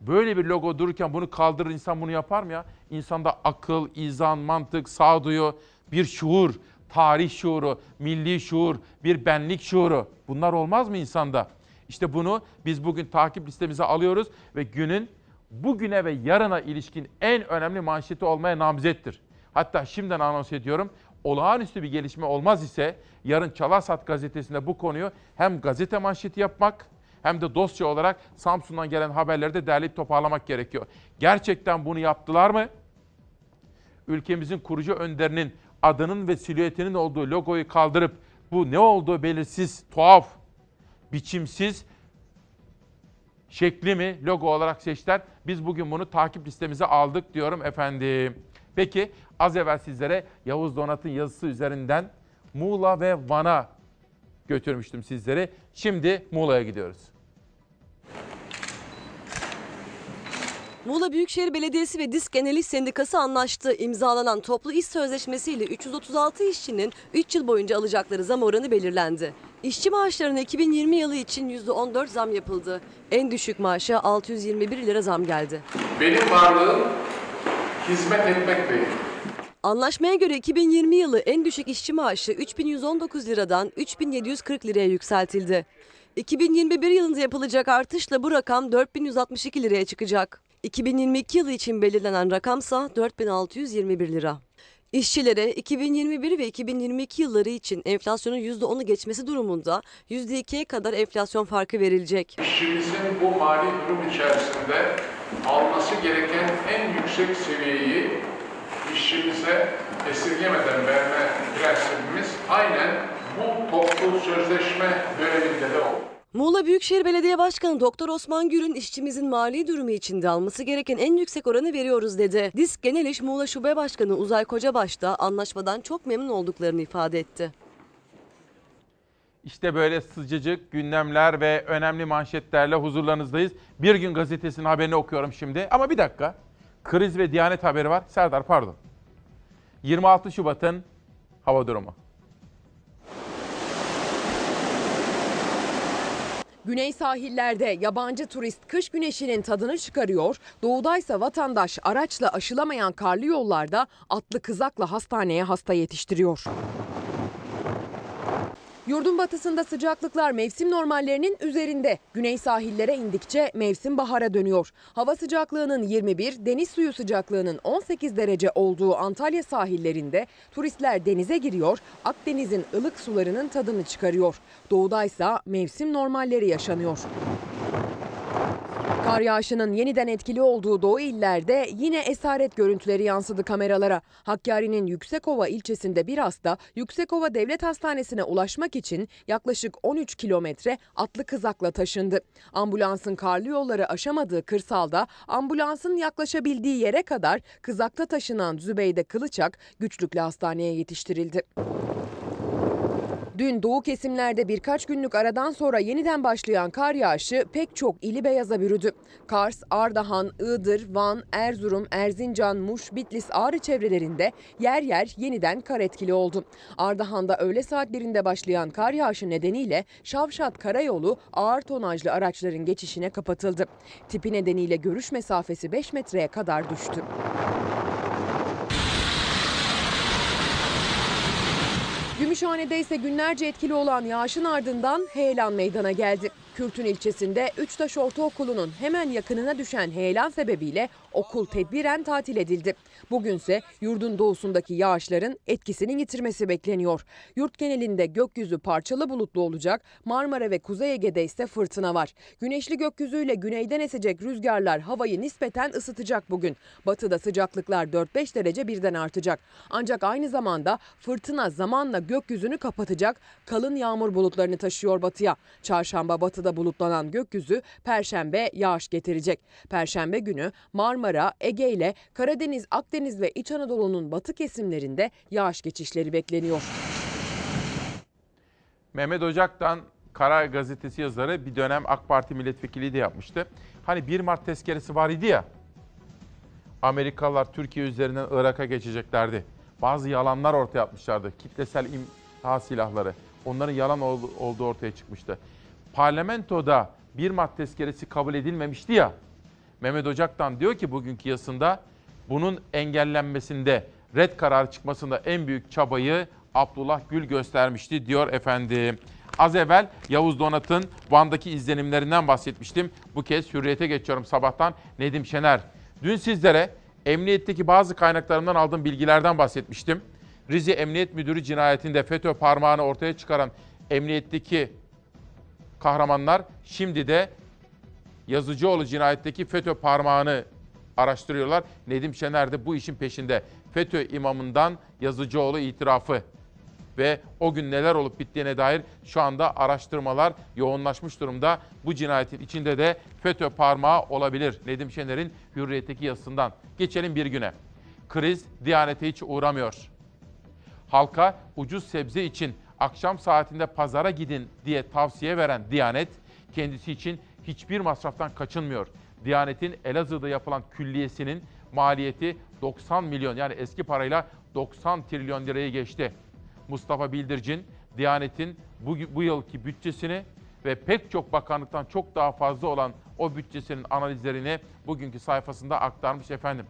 Böyle bir logo dururken bunu kaldırır insan bunu yapar mı ya? İnsanda akıl, izan, mantık, sağduyu, bir şuur, tarih şuuru, milli şuur, bir benlik şuuru. Bunlar olmaz mı insanda? İşte bunu biz bugün takip listemize alıyoruz ve günün bugüne ve yarına ilişkin en önemli manşeti olmaya namzettir. Hatta şimdiden anons ediyorum. Olağanüstü bir gelişme olmaz ise yarın Çalasat gazetesinde bu konuyu hem gazete manşeti yapmak hem de dosya olarak Samsun'dan gelen haberleri de derleyip toparlamak gerekiyor. Gerçekten bunu yaptılar mı? Ülkemizin kurucu önderinin adının ve silüetinin olduğu logoyu kaldırıp bu ne olduğu belirsiz, tuhaf, biçimsiz şekli mi logo olarak seçtiler. Biz bugün bunu takip listemize aldık diyorum efendim. Peki az evvel sizlere Yavuz Donat'ın yazısı üzerinden Muğla ve Van'a götürmüştüm sizleri. Şimdi Muğla'ya gidiyoruz. Muğla Büyükşehir Belediyesi ve Disk Genel İş Sendikası anlaştı. İmzalanan toplu iş sözleşmesiyle 336 işçinin 3 yıl boyunca alacakları zam oranı belirlendi. İşçi maaşlarına 2020 yılı için %14 zam yapıldı. En düşük maaşa 621 lira zam geldi. Benim varlığım hizmet etmek değil. Anlaşmaya göre 2020 yılı en düşük işçi maaşı 3119 liradan 3740 liraya yükseltildi. 2021 yılında yapılacak artışla bu rakam 4162 liraya çıkacak. 2022 yılı için belirlenen rakamsa 4621 lira. İşçilere 2021 ve 2022 yılları için enflasyonun %10'u geçmesi durumunda %2'ye kadar enflasyon farkı verilecek. İşçimizin bu mali durum içerisinde alması gereken en yüksek seviyeyi işçimize esirgemeden verme prensibimiz aynen bu toplu sözleşme döneminde de oldu. Muğla Büyükşehir Belediye Başkanı Doktor Osman Gür'ün işçimizin mali durumu içinde alması gereken en yüksek oranı veriyoruz dedi. Disk Genel İş Muğla Şube Başkanı Uzay Kocabaş da anlaşmadan çok memnun olduklarını ifade etti. İşte böyle sıcacık gündemler ve önemli manşetlerle huzurlarınızdayız. Bir gün gazetesinin haberini okuyorum şimdi. Ama bir dakika. Kriz ve Diyanet haberi var. Serdar pardon. 26 Şubat'ın hava durumu. Güney sahillerde yabancı turist kış güneşinin tadını çıkarıyor, doğudaysa vatandaş araçla aşılamayan karlı yollarda atlı kızakla hastaneye hasta yetiştiriyor. Yurdun batısında sıcaklıklar mevsim normallerinin üzerinde. Güney sahillere indikçe mevsim bahara dönüyor. Hava sıcaklığının 21, deniz suyu sıcaklığının 18 derece olduğu Antalya sahillerinde turistler denize giriyor, Akdeniz'in ılık sularının tadını çıkarıyor. Doğudaysa mevsim normalleri yaşanıyor. Kar yağışının yeniden etkili olduğu doğu illerde yine esaret görüntüleri yansıdı kameralara. Hakkari'nin Yüksekova ilçesinde bir hasta Yüksekova Devlet Hastanesi'ne ulaşmak için yaklaşık 13 kilometre atlı kızakla taşındı. Ambulansın karlı yolları aşamadığı kırsalda ambulansın yaklaşabildiği yere kadar kızakta taşınan Zübeyde Kılıçak güçlükle hastaneye yetiştirildi. Dün doğu kesimlerde birkaç günlük aradan sonra yeniden başlayan kar yağışı pek çok ili beyaza bürüdü. Kars, Ardahan, Iğdır, Van, Erzurum, Erzincan, Muş, Bitlis, Ağrı çevrelerinde yer yer yeniden kar etkili oldu. Ardahan'da öğle saatlerinde başlayan kar yağışı nedeniyle Şavşat Karayolu ağır tonajlı araçların geçişine kapatıldı. Tipi nedeniyle görüş mesafesi 5 metreye kadar düştü. Gümüşhane'de ise günlerce etkili olan yağışın ardından heyelan meydana geldi. Kürtün ilçesinde Üçtaş Ortaokulu'nun hemen yakınına düşen heyelan sebebiyle okul tedbiren tatil edildi. Bugünse yurdun doğusundaki yağışların etkisini yitirmesi bekleniyor. Yurt genelinde gökyüzü parçalı bulutlu olacak. Marmara ve Kuzey Ege'de ise fırtına var. Güneşli gökyüzüyle güneyden esecek rüzgarlar havayı nispeten ısıtacak bugün. Batıda sıcaklıklar 4-5 derece birden artacak. Ancak aynı zamanda fırtına zamanla gökyüzünü kapatacak. Kalın yağmur bulutlarını taşıyor batıya. Çarşamba batıda bulutlanan gökyüzü perşembe yağış getirecek. Perşembe günü Marmara, Ege ile Karadeniz, Akdeniz ve İç Anadolu'nun batı kesimlerinde yağış geçişleri bekleniyor. Mehmet Ocak'tan Karar Gazetesi yazarı bir dönem AK Parti milletvekili de yapmıştı. Hani 1 Mart tezkeresi var idi ya. Amerikalılar Türkiye üzerinden Irak'a geçeceklerdi. Bazı yalanlar ortaya atmışlardı. Kitlesel imha silahları. Onların yalan olduğu ortaya çıkmıştı. Parlamentoda 1 Mart tezkeresi kabul edilmemişti ya. Mehmet Ocak'tan diyor ki bugünkü yazısında bunun engellenmesinde, red kararı çıkmasında en büyük çabayı Abdullah Gül göstermişti diyor efendim. Az evvel Yavuz Donat'ın Van'daki izlenimlerinden bahsetmiştim. Bu kez hürriyete geçiyorum sabahtan. Nedim Şener. Dün sizlere emniyetteki bazı kaynaklarımdan aldığım bilgilerden bahsetmiştim. Rize Emniyet Müdürü cinayetinde FETÖ parmağını ortaya çıkaran emniyetteki kahramanlar şimdi de Yazıcıoğlu cinayetteki FETÖ parmağını araştırıyorlar. Nedim Şener de bu işin peşinde. FETÖ imamından Yazıcıoğlu itirafı ve o gün neler olup bittiğine dair şu anda araştırmalar yoğunlaşmış durumda. Bu cinayetin içinde de FETÖ parmağı olabilir. Nedim Şener'in hürriyetteki yazısından. Geçelim bir güne. Kriz Diyanete hiç uğramıyor. Halka ucuz sebze için akşam saatinde pazara gidin diye tavsiye veren Diyanet, kendisi için hiçbir masraftan kaçınmıyor. Diyanet'in Elazığ'da yapılan külliyesinin maliyeti 90 milyon yani eski parayla 90 trilyon lirayı geçti. Mustafa Bildircin, Diyanet'in bu, bu yılki bütçesini ve pek çok bakanlıktan çok daha fazla olan o bütçesinin analizlerini bugünkü sayfasında aktarmış efendim.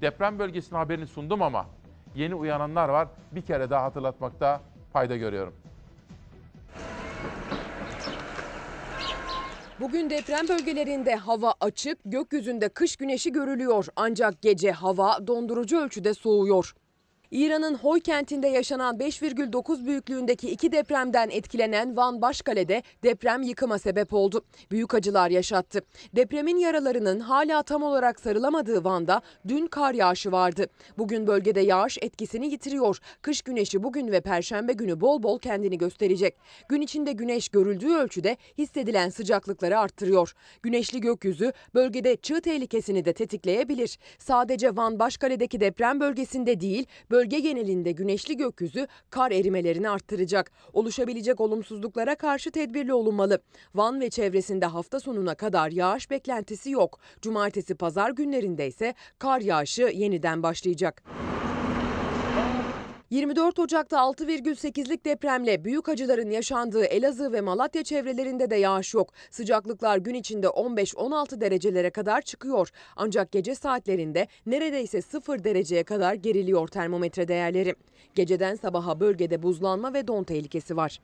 Deprem bölgesinin haberini sundum ama yeni uyananlar var. Bir kere daha hatırlatmakta fayda görüyorum. Bugün deprem bölgelerinde hava açık, gökyüzünde kış güneşi görülüyor. Ancak gece hava dondurucu ölçüde soğuyor. İran'ın Hoy kentinde yaşanan 5,9 büyüklüğündeki iki depremden etkilenen Van Başkale'de deprem yıkıma sebep oldu. Büyük acılar yaşattı. Depremin yaralarının hala tam olarak sarılamadığı Van'da dün kar yağışı vardı. Bugün bölgede yağış etkisini yitiriyor. Kış güneşi bugün ve perşembe günü bol bol kendini gösterecek. Gün içinde güneş görüldüğü ölçüde hissedilen sıcaklıkları arttırıyor. Güneşli gökyüzü bölgede çığ tehlikesini de tetikleyebilir. Sadece Van Başkale'deki deprem bölgesinde değil, bölge genelinde güneşli gökyüzü kar erimelerini arttıracak. Oluşabilecek olumsuzluklara karşı tedbirli olunmalı. Van ve çevresinde hafta sonuna kadar yağış beklentisi yok. Cumartesi pazar günlerinde ise kar yağışı yeniden başlayacak. 24 Ocak'ta 6,8'lik depremle büyük acıların yaşandığı Elazığ ve Malatya çevrelerinde de yağış yok. Sıcaklıklar gün içinde 15-16 derecelere kadar çıkıyor. Ancak gece saatlerinde neredeyse 0 dereceye kadar geriliyor termometre değerleri. Geceden sabaha bölgede buzlanma ve don tehlikesi var.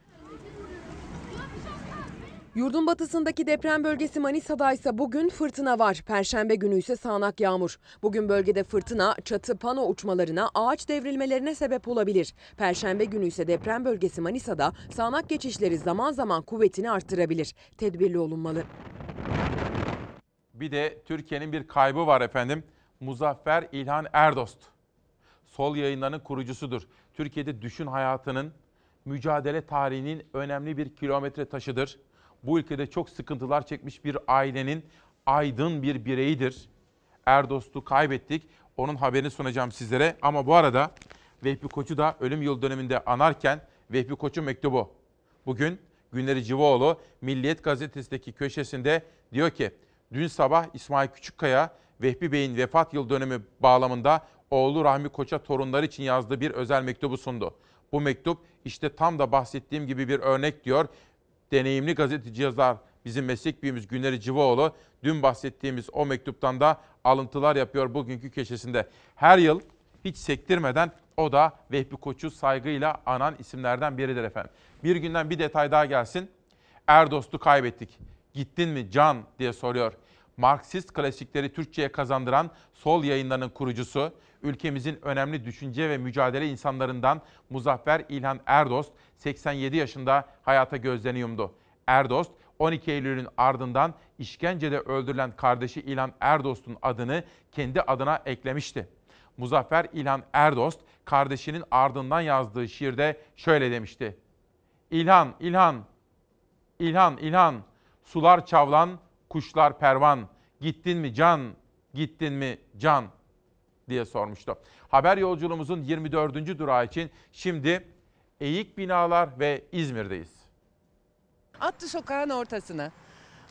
Yurdun batısındaki deprem bölgesi Manisa'da ise bugün fırtına var. Perşembe günü ise sağanak yağmur. Bugün bölgede fırtına, çatı, pano uçmalarına, ağaç devrilmelerine sebep olabilir. Perşembe günü ise deprem bölgesi Manisa'da sağanak geçişleri zaman zaman kuvvetini arttırabilir. Tedbirli olunmalı. Bir de Türkiye'nin bir kaybı var efendim. Muzaffer İlhan Erdost. Sol yayınlarının kurucusudur. Türkiye'de düşün hayatının mücadele tarihinin önemli bir kilometre taşıdır. Bu ülkede çok sıkıntılar çekmiş bir ailenin aydın bir bireyidir. Erdost'u kaybettik. Onun haberini sunacağım sizlere. Ama bu arada Vehbi Koç'u da ölüm yıl döneminde anarken Vehbi Koç'un mektubu. Bugün Günleri Civaoğlu Milliyet Gazetesi'ndeki köşesinde diyor ki dün sabah İsmail Küçükkaya Vehbi Bey'in vefat yıl dönümü bağlamında oğlu Rahmi Koç'a torunları için yazdığı bir özel mektubu sundu. Bu mektup işte tam da bahsettiğim gibi bir örnek diyor. Deneyimli gazeteci yazar bizim meslek büyüğümüz Güneri Civaoğlu dün bahsettiğimiz o mektuptan da alıntılar yapıyor bugünkü köşesinde. Her yıl hiç sektirmeden o da Vehbi Koç'u saygıyla anan isimlerden biridir efendim. Bir günden bir detay daha gelsin. Erdost'u kaybettik. Gittin mi Can diye soruyor. Marksist klasikleri Türkçe'ye kazandıran Sol yayınlarının kurucusu, ülkemizin önemli düşünce ve mücadele insanlarından Muzaffer İlhan Erdost 87 yaşında hayata gözlerini yumdu. Erdost 12 Eylül'ün ardından işkencede öldürülen kardeşi İlhan Erdost'un adını kendi adına eklemişti. Muzaffer İlhan Erdost kardeşinin ardından yazdığı şiirde şöyle demişti. İlhan, İlhan, İlhan, İlhan, sular çavlan, kuşlar pervan, gittin mi can, gittin mi can diye sormuştu. Haber yolculuğumuzun 24. durağı için şimdi Eğik Binalar ve İzmir'deyiz. Attı sokağın ortasına.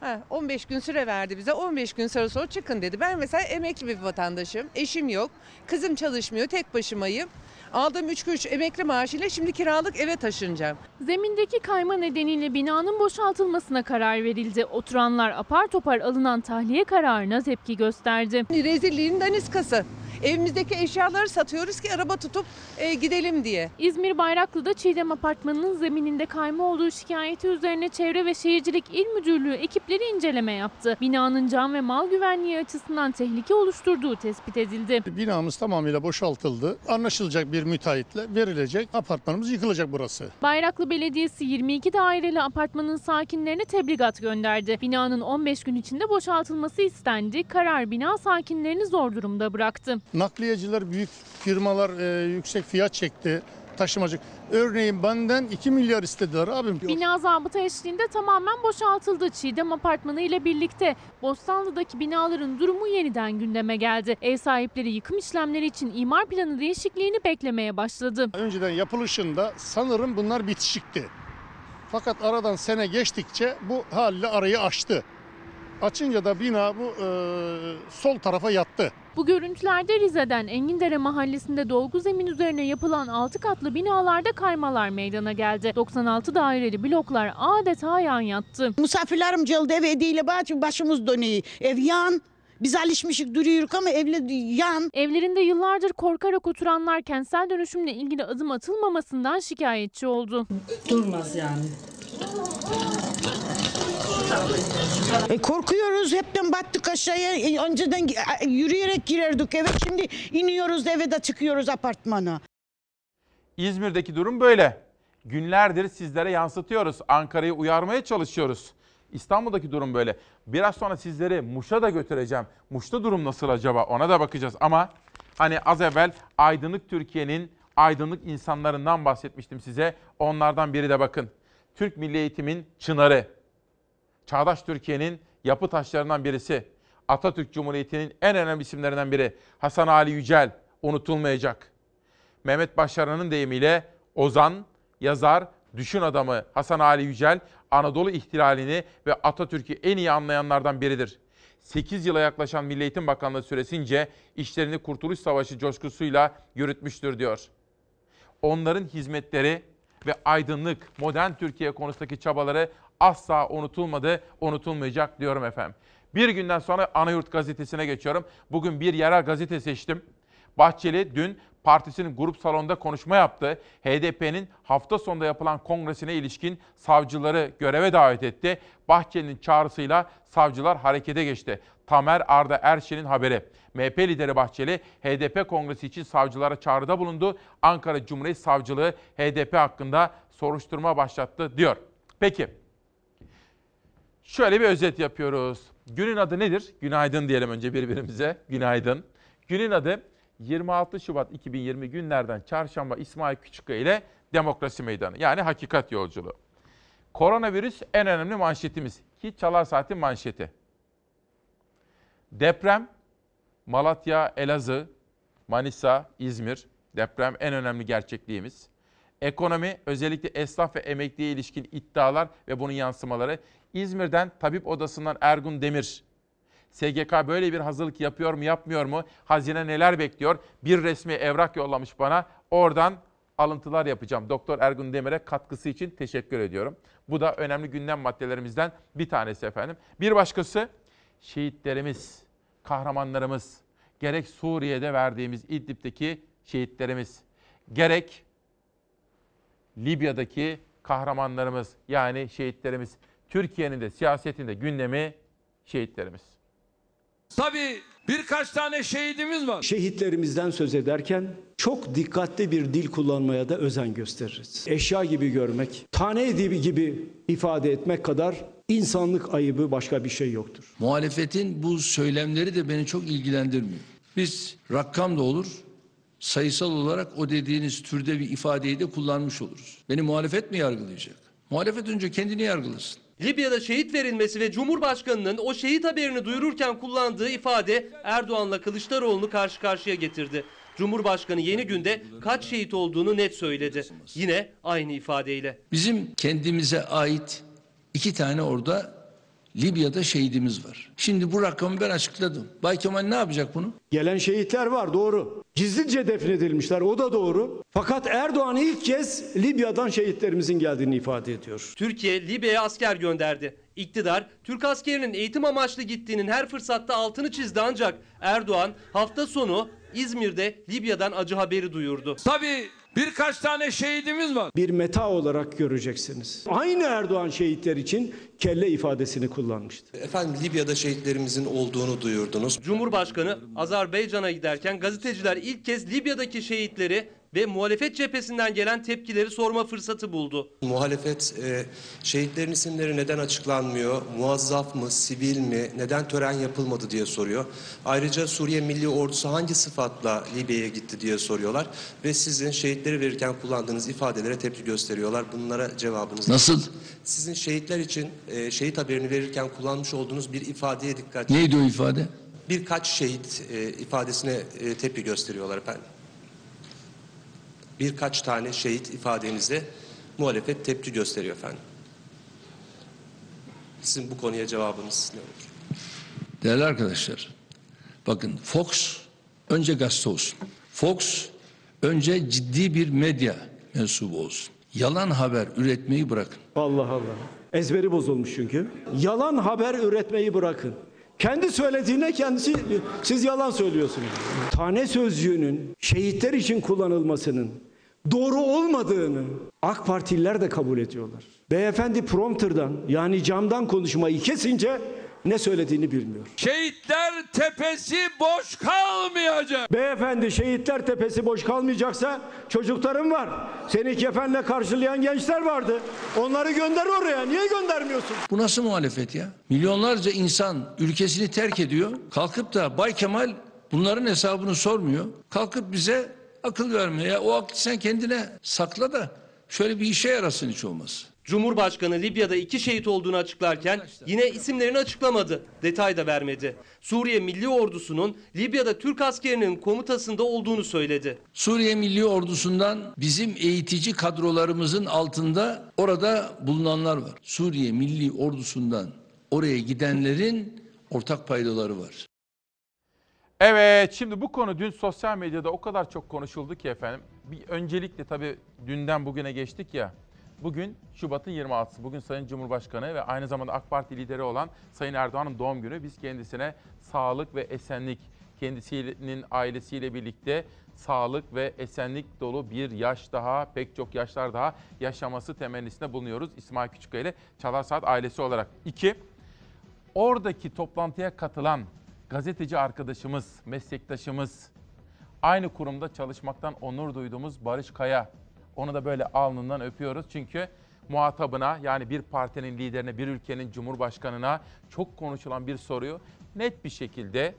Ha, 15 gün süre verdi bize. 15 gün sonra sonra çıkın dedi. Ben mesela emekli bir vatandaşım. Eşim yok. Kızım çalışmıyor. Tek başımayım. Aldığım 3 kuruş emekli maaşıyla şimdi kiralık eve taşınacağım. Zemindeki kayma nedeniyle binanın boşaltılmasına karar verildi. Oturanlar apar topar alınan tahliye kararına tepki gösterdi. Rezilliğin daniskası. Evimizdeki eşyaları satıyoruz ki araba tutup e, gidelim diye. İzmir Bayraklı'da Çiğdem Apartmanı'nın zemininde kayma olduğu şikayeti üzerine Çevre ve Şehircilik İl Müdürlüğü ekipleri inceleme yaptı. Binanın can ve mal güvenliği açısından tehlike oluşturduğu tespit edildi. Binamız tamamıyla boşaltıldı. Anlaşılacak bir müteahhitle verilecek. Apartmanımız yıkılacak burası. Bayraklı Belediyesi 22 daireli apartmanın sakinlerine tebligat gönderdi. Binanın 15 gün içinde boşaltılması istendi. Karar bina sakinlerini zor durumda bıraktı. Nakliyeciler, büyük firmalar e, yüksek fiyat çekti. taşımacı. Örneğin benden 2 milyar istediler abim. Bina zabıta eşliğinde tamamen boşaltıldı. Çiğdem Apartmanı ile birlikte Bostanlı'daki binaların durumu yeniden gündeme geldi. Ev sahipleri yıkım işlemleri için imar planı değişikliğini beklemeye başladı. Önceden yapılışında sanırım bunlar bitişikti. Fakat aradan sene geçtikçe bu haliyle arayı aştı. Açınca da bina bu e, sol tarafa yattı. Bu görüntülerde Rize'den Engindere mahallesinde dolgu zemin üzerine yapılan 6 katlı binalarda kaymalar meydana geldi. 96 daireli bloklar adeta yan yattı. Misafirlerim geldi ev hediyeyle başımız dönüyor. Ev yan. Biz alışmışık duruyoruz ama evle yan. Evlerinde yıllardır korkarak oturanlar kentsel dönüşümle ilgili adım atılmamasından şikayetçi oldu. Durmaz yani. E korkuyoruz hepten battık aşağıya. E, önceden e, yürüyerek girerdik eve. Şimdi iniyoruz eve de çıkıyoruz apartmana. İzmir'deki durum böyle. Günlerdir sizlere yansıtıyoruz. Ankara'yı uyarmaya çalışıyoruz. İstanbul'daki durum böyle. Biraz sonra sizleri Muş'a da götüreceğim. Muş'ta durum nasıl acaba ona da bakacağız. Ama hani az evvel aydınlık Türkiye'nin aydınlık insanlarından bahsetmiştim size. Onlardan biri de bakın. Türk Milli Eğitim'in çınarı. Çağdaş Türkiye'nin yapı taşlarından birisi. Atatürk Cumhuriyeti'nin en önemli isimlerinden biri. Hasan Ali Yücel unutulmayacak. Mehmet Başaran'ın deyimiyle ozan, yazar, düşün adamı Hasan Ali Yücel Anadolu ihtilalini ve Atatürk'ü en iyi anlayanlardan biridir. 8 yıla yaklaşan Milli Eğitim Bakanlığı süresince işlerini Kurtuluş Savaşı coşkusuyla yürütmüştür diyor. Onların hizmetleri ve aydınlık, modern Türkiye konusundaki çabaları asla unutulmadı, unutulmayacak diyorum efendim. Bir günden sonra Anayurt gazetesine geçiyorum. Bugün bir yerel gazete seçtim. Bahçeli dün partisinin grup salonunda konuşma yaptı. HDP'nin hafta sonunda yapılan kongresine ilişkin savcıları göreve davet etti. Bahçeli'nin çağrısıyla savcılar harekete geçti. Tamer Arda Erşen'in haberi. MHP lideri Bahçeli HDP kongresi için savcılara çağrıda bulundu. Ankara Cumhuriyet Savcılığı HDP hakkında soruşturma başlattı diyor. Peki şöyle bir özet yapıyoruz. Günün adı nedir? Günaydın diyelim önce birbirimize. Günaydın. Günün adı 26 Şubat 2020 günlerden çarşamba İsmail Küçükkaya ile Demokrasi Meydanı yani hakikat yolculuğu. Koronavirüs en önemli manşetimiz ki Çalar Saat'in manşeti. Deprem Malatya, Elazığ, Manisa, İzmir deprem en önemli gerçekliğimiz. Ekonomi özellikle esnaf ve emekliye ilişkin iddialar ve bunun yansımaları. İzmir'den tabip odasından Ergun Demir SGK böyle bir hazırlık yapıyor mu yapmıyor mu? Hazine neler bekliyor? Bir resmi evrak yollamış bana. Oradan alıntılar yapacağım. Doktor Ergun Demir'e katkısı için teşekkür ediyorum. Bu da önemli gündem maddelerimizden bir tanesi efendim. Bir başkası şehitlerimiz, kahramanlarımız. Gerek Suriye'de verdiğimiz İdlib'deki şehitlerimiz, gerek Libya'daki kahramanlarımız yani şehitlerimiz. Türkiye'nin de siyasetinde gündemi şehitlerimiz. Tabii birkaç tane şehidimiz var. Şehitlerimizden söz ederken çok dikkatli bir dil kullanmaya da özen gösteririz. Eşya gibi görmek, tane edibi gibi ifade etmek kadar insanlık ayıbı başka bir şey yoktur. Muhalefetin bu söylemleri de beni çok ilgilendirmiyor. Biz rakam da olur, sayısal olarak o dediğiniz türde bir ifadeyi de kullanmış oluruz. Beni muhalefet mi yargılayacak? Muhalefet önce kendini yargılasın. Libya'da şehit verilmesi ve Cumhurbaşkanı'nın o şehit haberini duyururken kullandığı ifade Erdoğan'la Kılıçdaroğlu'nu karşı karşıya getirdi. Cumhurbaşkanı yeni günde kaç şehit olduğunu net söyledi. Yine aynı ifadeyle. Bizim kendimize ait iki tane orada Libya'da şehidimiz var. Şimdi bu rakamı ben açıkladım. Bay Kemal ne yapacak bunu? Gelen şehitler var doğru. Gizlice defnedilmişler o da doğru. Fakat Erdoğan ilk kez Libya'dan şehitlerimizin geldiğini ifade ediyor. Türkiye Libya'ya asker gönderdi. İktidar Türk askerinin eğitim amaçlı gittiğinin her fırsatta altını çizdi ancak Erdoğan hafta sonu İzmir'de Libya'dan acı haberi duyurdu. Tabii birkaç tane şehidimiz var. Bir meta olarak göreceksiniz. Aynı Erdoğan şehitler için kelle ifadesini kullanmıştı. Efendim Libya'da şehitlerimizin olduğunu duyurdunuz. Cumhurbaşkanı Azerbaycan'a giderken gazeteciler ilk kez Libya'daki şehitleri ve muhalefet cephesinden gelen tepkileri sorma fırsatı buldu. Muhalefet e, şehitlerin isimleri neden açıklanmıyor, muazzaf mı, sivil mi, neden tören yapılmadı diye soruyor. Ayrıca Suriye Milli Ordusu hangi sıfatla Libya'ya gitti diye soruyorlar. Ve sizin şehitleri verirken kullandığınız ifadelere tepki gösteriyorlar. Bunlara cevabınız Nasıl? Sizin şehitler için e, şehit haberini verirken kullanmış olduğunuz bir ifadeye dikkat Neydi o ifade? Birkaç şehit e, ifadesine e, tepki gösteriyorlar efendim. Birkaç tane şehit ifadenize muhalefet tepki gösteriyor efendim. Sizin bu konuya cevabınız ne olur? Değerli arkadaşlar, bakın Fox önce gazete olsun. Fox önce ciddi bir medya mensubu olsun. Yalan haber üretmeyi bırakın. Allah Allah. Ezberi bozulmuş çünkü. Yalan haber üretmeyi bırakın. Kendi söylediğine kendisi siz yalan söylüyorsunuz. Tane sözcüğünün şehitler için kullanılmasının doğru olmadığını AK Partililer de kabul ediyorlar. Beyefendi prompterdan yani camdan konuşmayı kesince ne söylediğini bilmiyor. Şehitler tepesi boş kalmayacak. Beyefendi şehitler tepesi boş kalmayacaksa çocuklarım var. Seni kefenle karşılayan gençler vardı. Onları gönder oraya. Niye göndermiyorsun? Bu nasıl muhalefet ya? Milyonlarca insan ülkesini terk ediyor. Kalkıp da Bay Kemal bunların hesabını sormuyor. Kalkıp bize akıl vermiyor. Ya o aklı sen kendine sakla da şöyle bir işe yarasın hiç olmaz. Cumhurbaşkanı Libya'da iki şehit olduğunu açıklarken yine isimlerini açıklamadı. Detay da vermedi. Suriye Milli Ordusu'nun Libya'da Türk askerinin komutasında olduğunu söyledi. Suriye Milli Ordusu'ndan bizim eğitici kadrolarımızın altında orada bulunanlar var. Suriye Milli Ordusu'ndan oraya gidenlerin ortak paydaları var. Evet şimdi bu konu dün sosyal medyada o kadar çok konuşuldu ki efendim. Bir öncelikle tabii dünden bugüne geçtik ya. Bugün Şubat'ın 26'sı. Bugün Sayın Cumhurbaşkanı ve aynı zamanda AK Parti lideri olan Sayın Erdoğan'ın doğum günü. Biz kendisine sağlık ve esenlik, kendisinin ailesiyle birlikte sağlık ve esenlik dolu bir yaş daha, pek çok yaşlar daha yaşaması temennisinde bulunuyoruz. İsmail Küçükkaya ile Çalar Saat ailesi olarak. İki, oradaki toplantıya katılan gazeteci arkadaşımız, meslektaşımız, aynı kurumda çalışmaktan onur duyduğumuz Barış Kaya. Onu da böyle alnından öpüyoruz çünkü muhatabına yani bir partinin liderine, bir ülkenin cumhurbaşkanına çok konuşulan bir soruyu net bir şekilde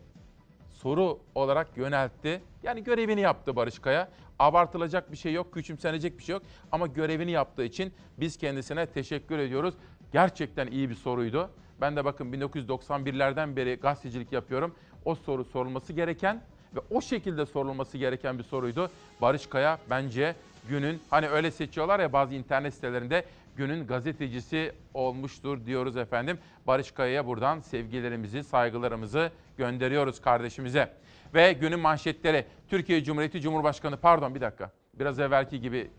soru olarak yöneltti. Yani görevini yaptı Barış Kaya. Abartılacak bir şey yok, küçümsenecek bir şey yok ama görevini yaptığı için biz kendisine teşekkür ediyoruz. Gerçekten iyi bir soruydu. Ben de bakın 1991'lerden beri gazetecilik yapıyorum. O soru sorulması gereken ve o şekilde sorulması gereken bir soruydu. Barış Kaya bence günün hani öyle seçiyorlar ya bazı internet sitelerinde günün gazetecisi olmuştur diyoruz efendim. Barış Kaya'ya buradan sevgilerimizi, saygılarımızı gönderiyoruz kardeşimize. Ve günün manşetleri Türkiye Cumhuriyeti Cumhurbaşkanı pardon bir dakika biraz evvelki gibi.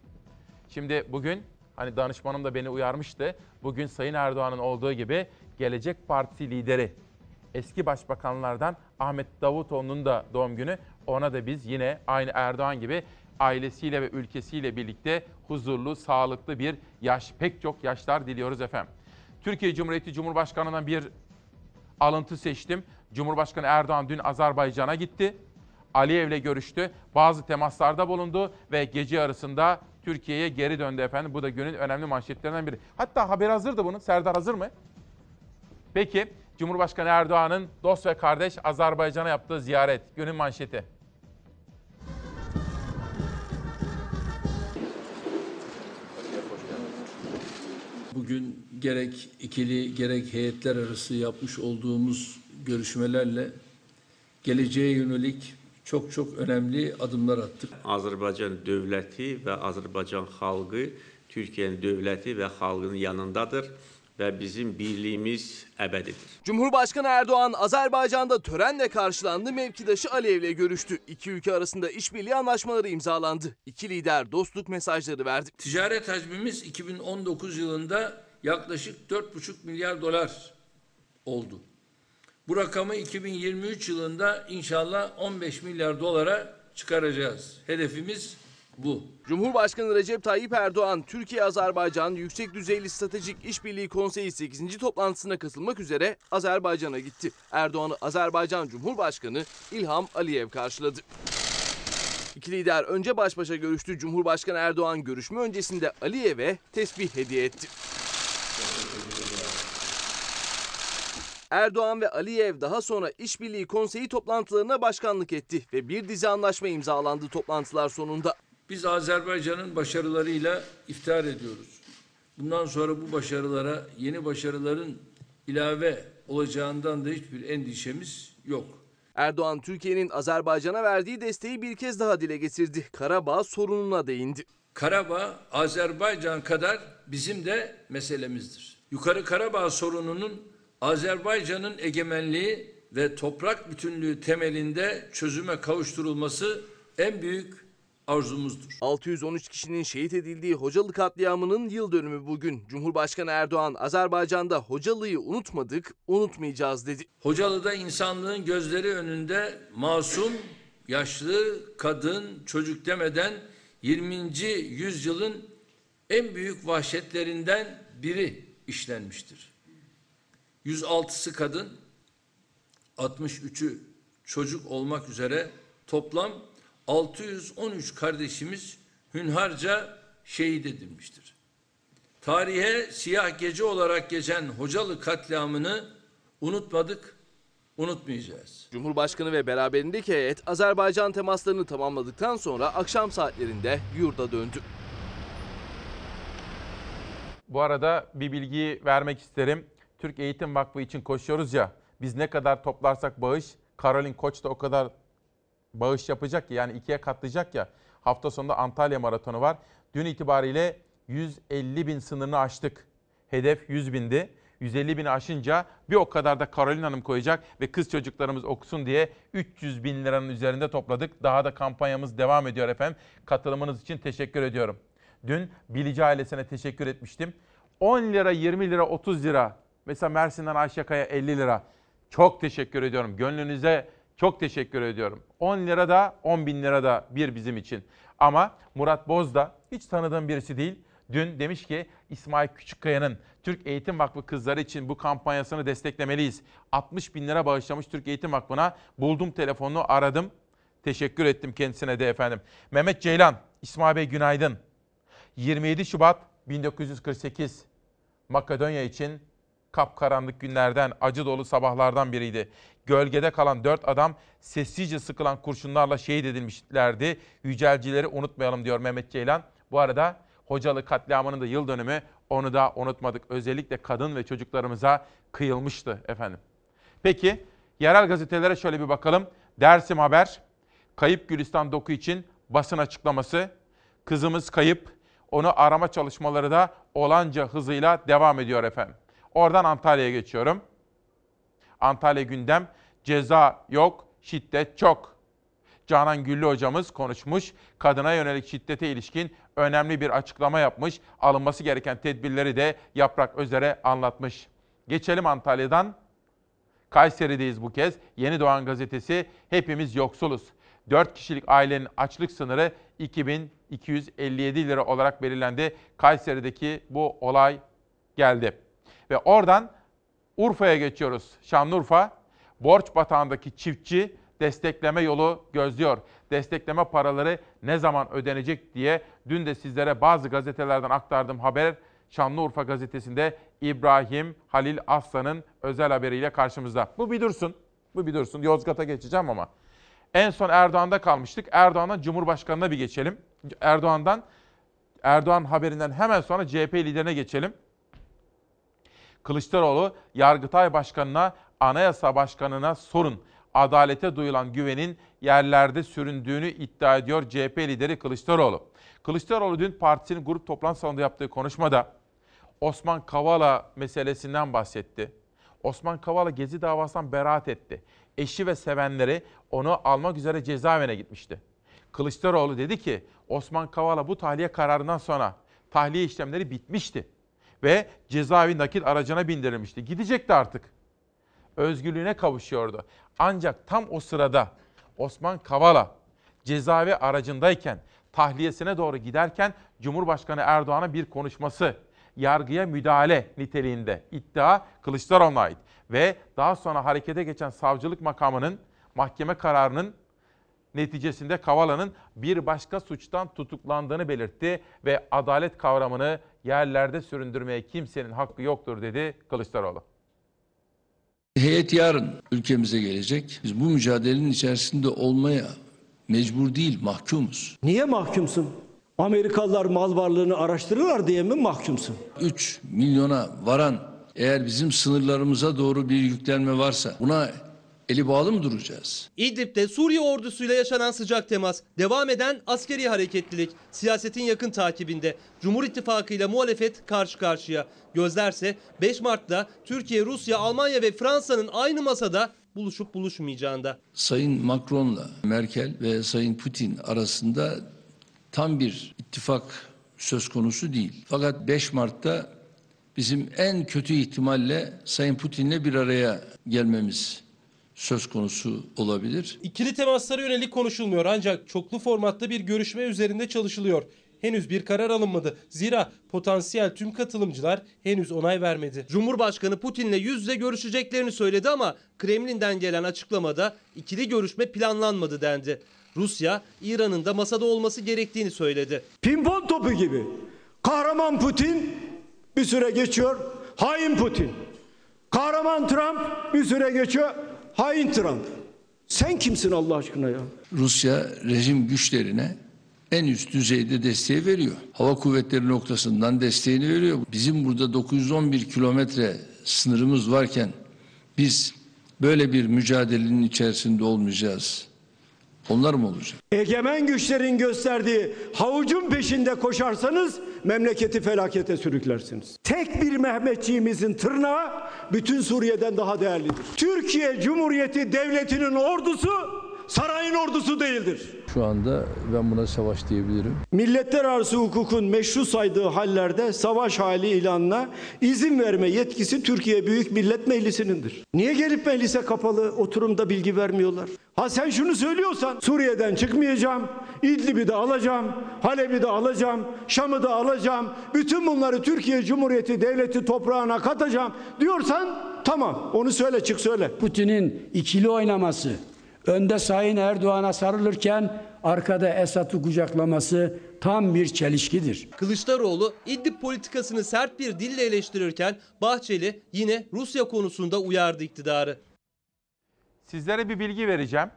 Şimdi bugün hani danışmanım da beni uyarmıştı. Bugün Sayın Erdoğan'ın olduğu gibi Gelecek Partisi lideri eski başbakanlardan Ahmet Davutoğlu'nun da doğum günü. Ona da biz yine aynı Erdoğan gibi ailesiyle ve ülkesiyle birlikte huzurlu, sağlıklı bir yaş, pek çok yaşlar diliyoruz efendim. Türkiye Cumhuriyeti Cumhurbaşkanı'ndan bir alıntı seçtim. Cumhurbaşkanı Erdoğan dün Azerbaycan'a gitti. Aliyev'le görüştü. Bazı temaslarda bulundu ve gece yarısında Türkiye'ye geri döndü efendim. Bu da günün önemli manşetlerinden biri. Hatta haber hazırdı bunun. Serdar hazır mı? Peki Cumhurbaşkanı Erdoğan'ın dost ve kardeş Azerbaycan'a yaptığı ziyaret. Günün manşeti. Bugün gerek ikili gerek heyetler arası yapmış olduğumuz görüşmelerle geleceğe yönelik çok çok önemli adımlar attık. Azərbaycan dövləti və Azərbaycan xalqı Türkiyənin dövləti və xalqının yanındadır və bizim birliyimiz əbədidir. Cumhurbaşkanı Erdoğan Azerbaycan'da törenle karşılandı, mevkidaşı Aliyev'le görüştü. İki ülke arasında işbirliği anlaşmaları imzalandı. İki lider dostluk mesajları verdi. Ticaret hacmimiz 2019 yılında yaklaşık 4,5 milyar dolar oldu. Bu rakamı 2023 yılında inşallah 15 milyar dolara çıkaracağız. Hedefimiz bu. Cumhurbaşkanı Recep Tayyip Erdoğan, Türkiye-Azerbaycan Yüksek Düzeyli Stratejik İşbirliği Konseyi 8. toplantısına katılmak üzere Azerbaycan'a gitti. Erdoğan'ı Azerbaycan Cumhurbaşkanı İlham Aliyev karşıladı. İki lider önce baş başa görüştü. Cumhurbaşkanı Erdoğan görüşme öncesinde Aliyev'e tesbih hediye etti. Erdoğan ve Aliyev daha sonra işbirliği konseyi toplantılarına başkanlık etti ve bir dizi anlaşma imzalandı toplantılar sonunda. Biz Azerbaycan'ın başarılarıyla iftihar ediyoruz. Bundan sonra bu başarılara yeni başarıların ilave olacağından da hiçbir endişemiz yok. Erdoğan Türkiye'nin Azerbaycan'a verdiği desteği bir kez daha dile getirdi. Karabağ sorununa değindi. Karabağ Azerbaycan kadar bizim de meselemizdir. Yukarı Karabağ sorununun Azerbaycan'ın egemenliği ve toprak bütünlüğü temelinde çözüme kavuşturulması en büyük arzumuzdur. 613 kişinin şehit edildiği Hocalı katliamının yıl dönümü bugün. Cumhurbaşkanı Erdoğan Azerbaycan'da Hocalı'yı unutmadık, unutmayacağız dedi. Hocalı'da insanlığın gözleri önünde masum, yaşlı, kadın, çocuk demeden 20. yüzyılın en büyük vahşetlerinden biri işlenmiştir. 106'sı kadın, 63'ü çocuk olmak üzere toplam 613 kardeşimiz hünharca şehit edilmiştir. Tarihe siyah gece olarak geçen Hocalı katliamını unutmadık, unutmayacağız. Cumhurbaşkanı ve beraberindeki heyet Azerbaycan temaslarını tamamladıktan sonra akşam saatlerinde yurda döndü. Bu arada bir bilgi vermek isterim. Türk Eğitim Vakfı için koşuyoruz ya. Biz ne kadar toplarsak bağış, Karolin Koç da o kadar bağış yapacak ki yani ikiye katlayacak ya. Hafta sonunda Antalya Maratonu var. Dün itibariyle 150 bin sınırını aştık. Hedef 100 bindi. 150 bini aşınca bir o kadar da Karolin Hanım koyacak ve kız çocuklarımız okusun diye 300 bin liranın üzerinde topladık. Daha da kampanyamız devam ediyor efendim. Katılımınız için teşekkür ediyorum. Dün Bilici ailesine teşekkür etmiştim. 10 lira, 20 lira, 30 lira. Mesela Mersin'den Ayşakaya 50 lira. Çok teşekkür ediyorum. Gönlünüze çok teşekkür ediyorum. 10 lira da 10 bin lira da bir bizim için. Ama Murat Boz da hiç tanıdığım birisi değil. Dün demiş ki İsmail Küçükkaya'nın Türk Eğitim Vakfı kızları için bu kampanyasını desteklemeliyiz. 60 bin lira bağışlamış Türk Eğitim Vakfı'na. Buldum telefonunu aradım. Teşekkür ettim kendisine de efendim. Mehmet Ceylan, İsmail Bey günaydın. 27 Şubat 1948 Makedonya için kapkaranlık günlerden, acı dolu sabahlardan biriydi. Gölgede kalan dört adam sessizce sıkılan kurşunlarla şehit edilmişlerdi. Yücelcileri unutmayalım diyor Mehmet Ceylan. Bu arada Hocalı katliamının da yıl dönümü onu da unutmadık. Özellikle kadın ve çocuklarımıza kıyılmıştı efendim. Peki yerel gazetelere şöyle bir bakalım. Dersim Haber, kayıp Gülistan Doku için basın açıklaması. Kızımız kayıp, onu arama çalışmaları da olanca hızıyla devam ediyor efendim. Oradan Antalya'ya geçiyorum. Antalya gündem. Ceza yok, şiddet çok. Canan Güllü hocamız konuşmuş. Kadına yönelik şiddete ilişkin önemli bir açıklama yapmış. Alınması gereken tedbirleri de Yaprak Özer'e anlatmış. Geçelim Antalya'dan. Kayseri'deyiz bu kez. Yeni Doğan gazetesi hepimiz yoksuluz. 4 kişilik ailenin açlık sınırı 2257 lira olarak belirlendi. Kayseri'deki bu olay geldi. Ve oradan Urfa'ya geçiyoruz. Şanlıurfa, borç batağındaki çiftçi destekleme yolu gözlüyor. Destekleme paraları ne zaman ödenecek diye dün de sizlere bazı gazetelerden aktardığım haber Şanlıurfa gazetesinde İbrahim Halil Aslan'ın özel haberiyle karşımızda. Bu bir dursun. Bu bir dursun. Yozgat'a geçeceğim ama. En son Erdoğan'da kalmıştık. Erdoğan'dan Cumhurbaşkanı'na bir geçelim. Erdoğan'dan Erdoğan haberinden hemen sonra CHP liderine geçelim. Kılıçdaroğlu Yargıtay Başkanı'na, Anayasa Başkanı'na sorun. Adalete duyulan güvenin yerlerde süründüğünü iddia ediyor CHP lideri Kılıçdaroğlu. Kılıçdaroğlu dün partisinin grup toplantı salonunda yaptığı konuşmada Osman Kavala meselesinden bahsetti. Osman Kavala Gezi davasından beraat etti. Eşi ve sevenleri onu almak üzere cezaevine gitmişti. Kılıçdaroğlu dedi ki Osman Kavala bu tahliye kararından sonra tahliye işlemleri bitmişti ve cezaevi nakit aracına bindirilmişti. Gidecekti artık. Özgürlüğüne kavuşuyordu. Ancak tam o sırada Osman Kavala cezaevi aracındayken tahliyesine doğru giderken Cumhurbaşkanı Erdoğan'a bir konuşması yargıya müdahale niteliğinde iddia Kılıçdaroğlu'na ait ve daha sonra harekete geçen savcılık makamının mahkeme kararının Neticesinde Kavala'nın bir başka suçtan tutuklandığını belirtti ve adalet kavramını yerlerde süründürmeye kimsenin hakkı yoktur dedi Kılıçdaroğlu. Heyet yarın ülkemize gelecek. Biz bu mücadelenin içerisinde olmaya mecbur değil, mahkumuz. Niye mahkumsun? Amerikalılar mal varlığını araştırırlar diye mi mahkumsun? 3 milyona varan eğer bizim sınırlarımıza doğru bir yüklenme varsa buna eli bağlı mı duracağız? İdlib'de Suriye ordusuyla yaşanan sıcak temas, devam eden askeri hareketlilik, siyasetin yakın takibinde. Cumhur İttifakı ile muhalefet karşı karşıya. Gözlerse 5 Mart'ta Türkiye, Rusya, Almanya ve Fransa'nın aynı masada buluşup buluşmayacağında. Sayın Macron'la Merkel ve Sayın Putin arasında tam bir ittifak söz konusu değil. Fakat 5 Mart'ta bizim en kötü ihtimalle Sayın Putin'le bir araya gelmemiz söz konusu olabilir. İkili temaslara yönelik konuşulmuyor ancak çoklu formatta bir görüşme üzerinde çalışılıyor. Henüz bir karar alınmadı. Zira potansiyel tüm katılımcılar henüz onay vermedi. Cumhurbaşkanı Putin'le yüz yüze görüşeceklerini söyledi ama Kremlin'den gelen açıklamada ikili görüşme planlanmadı dendi. Rusya, İran'ın da masada olması gerektiğini söyledi. Pimpon topu gibi. Kahraman Putin bir süre geçiyor. Hain Putin. Kahraman Trump bir süre geçiyor. Hain Trump. Sen kimsin Allah aşkına ya? Rusya rejim güçlerine en üst düzeyde desteği veriyor. Hava kuvvetleri noktasından desteğini veriyor. Bizim burada 911 kilometre sınırımız varken biz böyle bir mücadelenin içerisinde olmayacağız. Onlar mı olacak? Egemen güçlerin gösterdiği havucun peşinde koşarsanız memleketi felakete sürüklersiniz. Tek bir Mehmetçiğimizin tırnağı bütün Suriye'den daha değerlidir. Türkiye Cumhuriyeti Devleti'nin ordusu sarayın ordusu değildir. Şu anda ben buna savaş diyebilirim. Milletler arası hukukun meşru saydığı hallerde savaş hali ilanına izin verme yetkisi Türkiye Büyük Millet Meclisi'nindir. Niye gelip meclise kapalı oturumda bilgi vermiyorlar? Ha sen şunu söylüyorsan Suriye'den çıkmayacağım, İdlib'i de alacağım, Halep'i de alacağım, Şam'ı da alacağım, bütün bunları Türkiye Cumhuriyeti Devleti toprağına katacağım diyorsan tamam onu söyle çık söyle. Putin'in ikili oynaması, önde Sayın Erdoğan'a sarılırken arkada Esad'ı kucaklaması tam bir çelişkidir. Kılıçdaroğlu İdlib politikasını sert bir dille eleştirirken Bahçeli yine Rusya konusunda uyardı iktidarı. Sizlere bir bilgi vereceğim.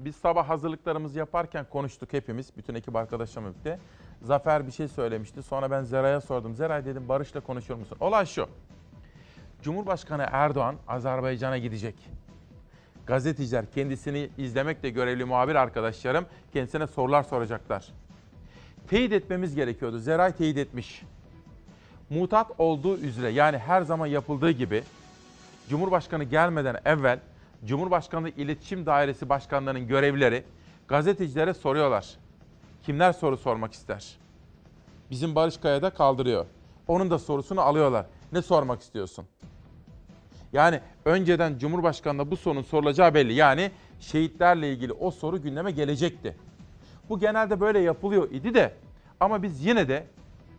Biz sabah hazırlıklarımızı yaparken konuştuk hepimiz, bütün ekip arkadaşlarımla birlikte. Zafer bir şey söylemişti. Sonra ben Zeray'a sordum. Zeray dedim Barış'la konuşuyor musun? Olay şu. Cumhurbaşkanı Erdoğan Azerbaycan'a gidecek. Gazeteciler kendisini izlemekle görevli muhabir arkadaşlarım kendisine sorular soracaklar. Teyit etmemiz gerekiyordu. Zeray teyit etmiş. Mutat olduğu üzere yani her zaman yapıldığı gibi Cumhurbaşkanı gelmeden evvel Cumhurbaşkanlığı İletişim Dairesi Başkanlarının görevlileri gazetecilere soruyorlar. Kimler soru sormak ister? Bizim Barış Kaya da kaldırıyor. Onun da sorusunu alıyorlar. Ne sormak istiyorsun? Yani önceden Cumhurbaşkanı'na bu sorunun sorulacağı belli. Yani şehitlerle ilgili o soru gündeme gelecekti. Bu genelde böyle yapılıyor idi de ama biz yine de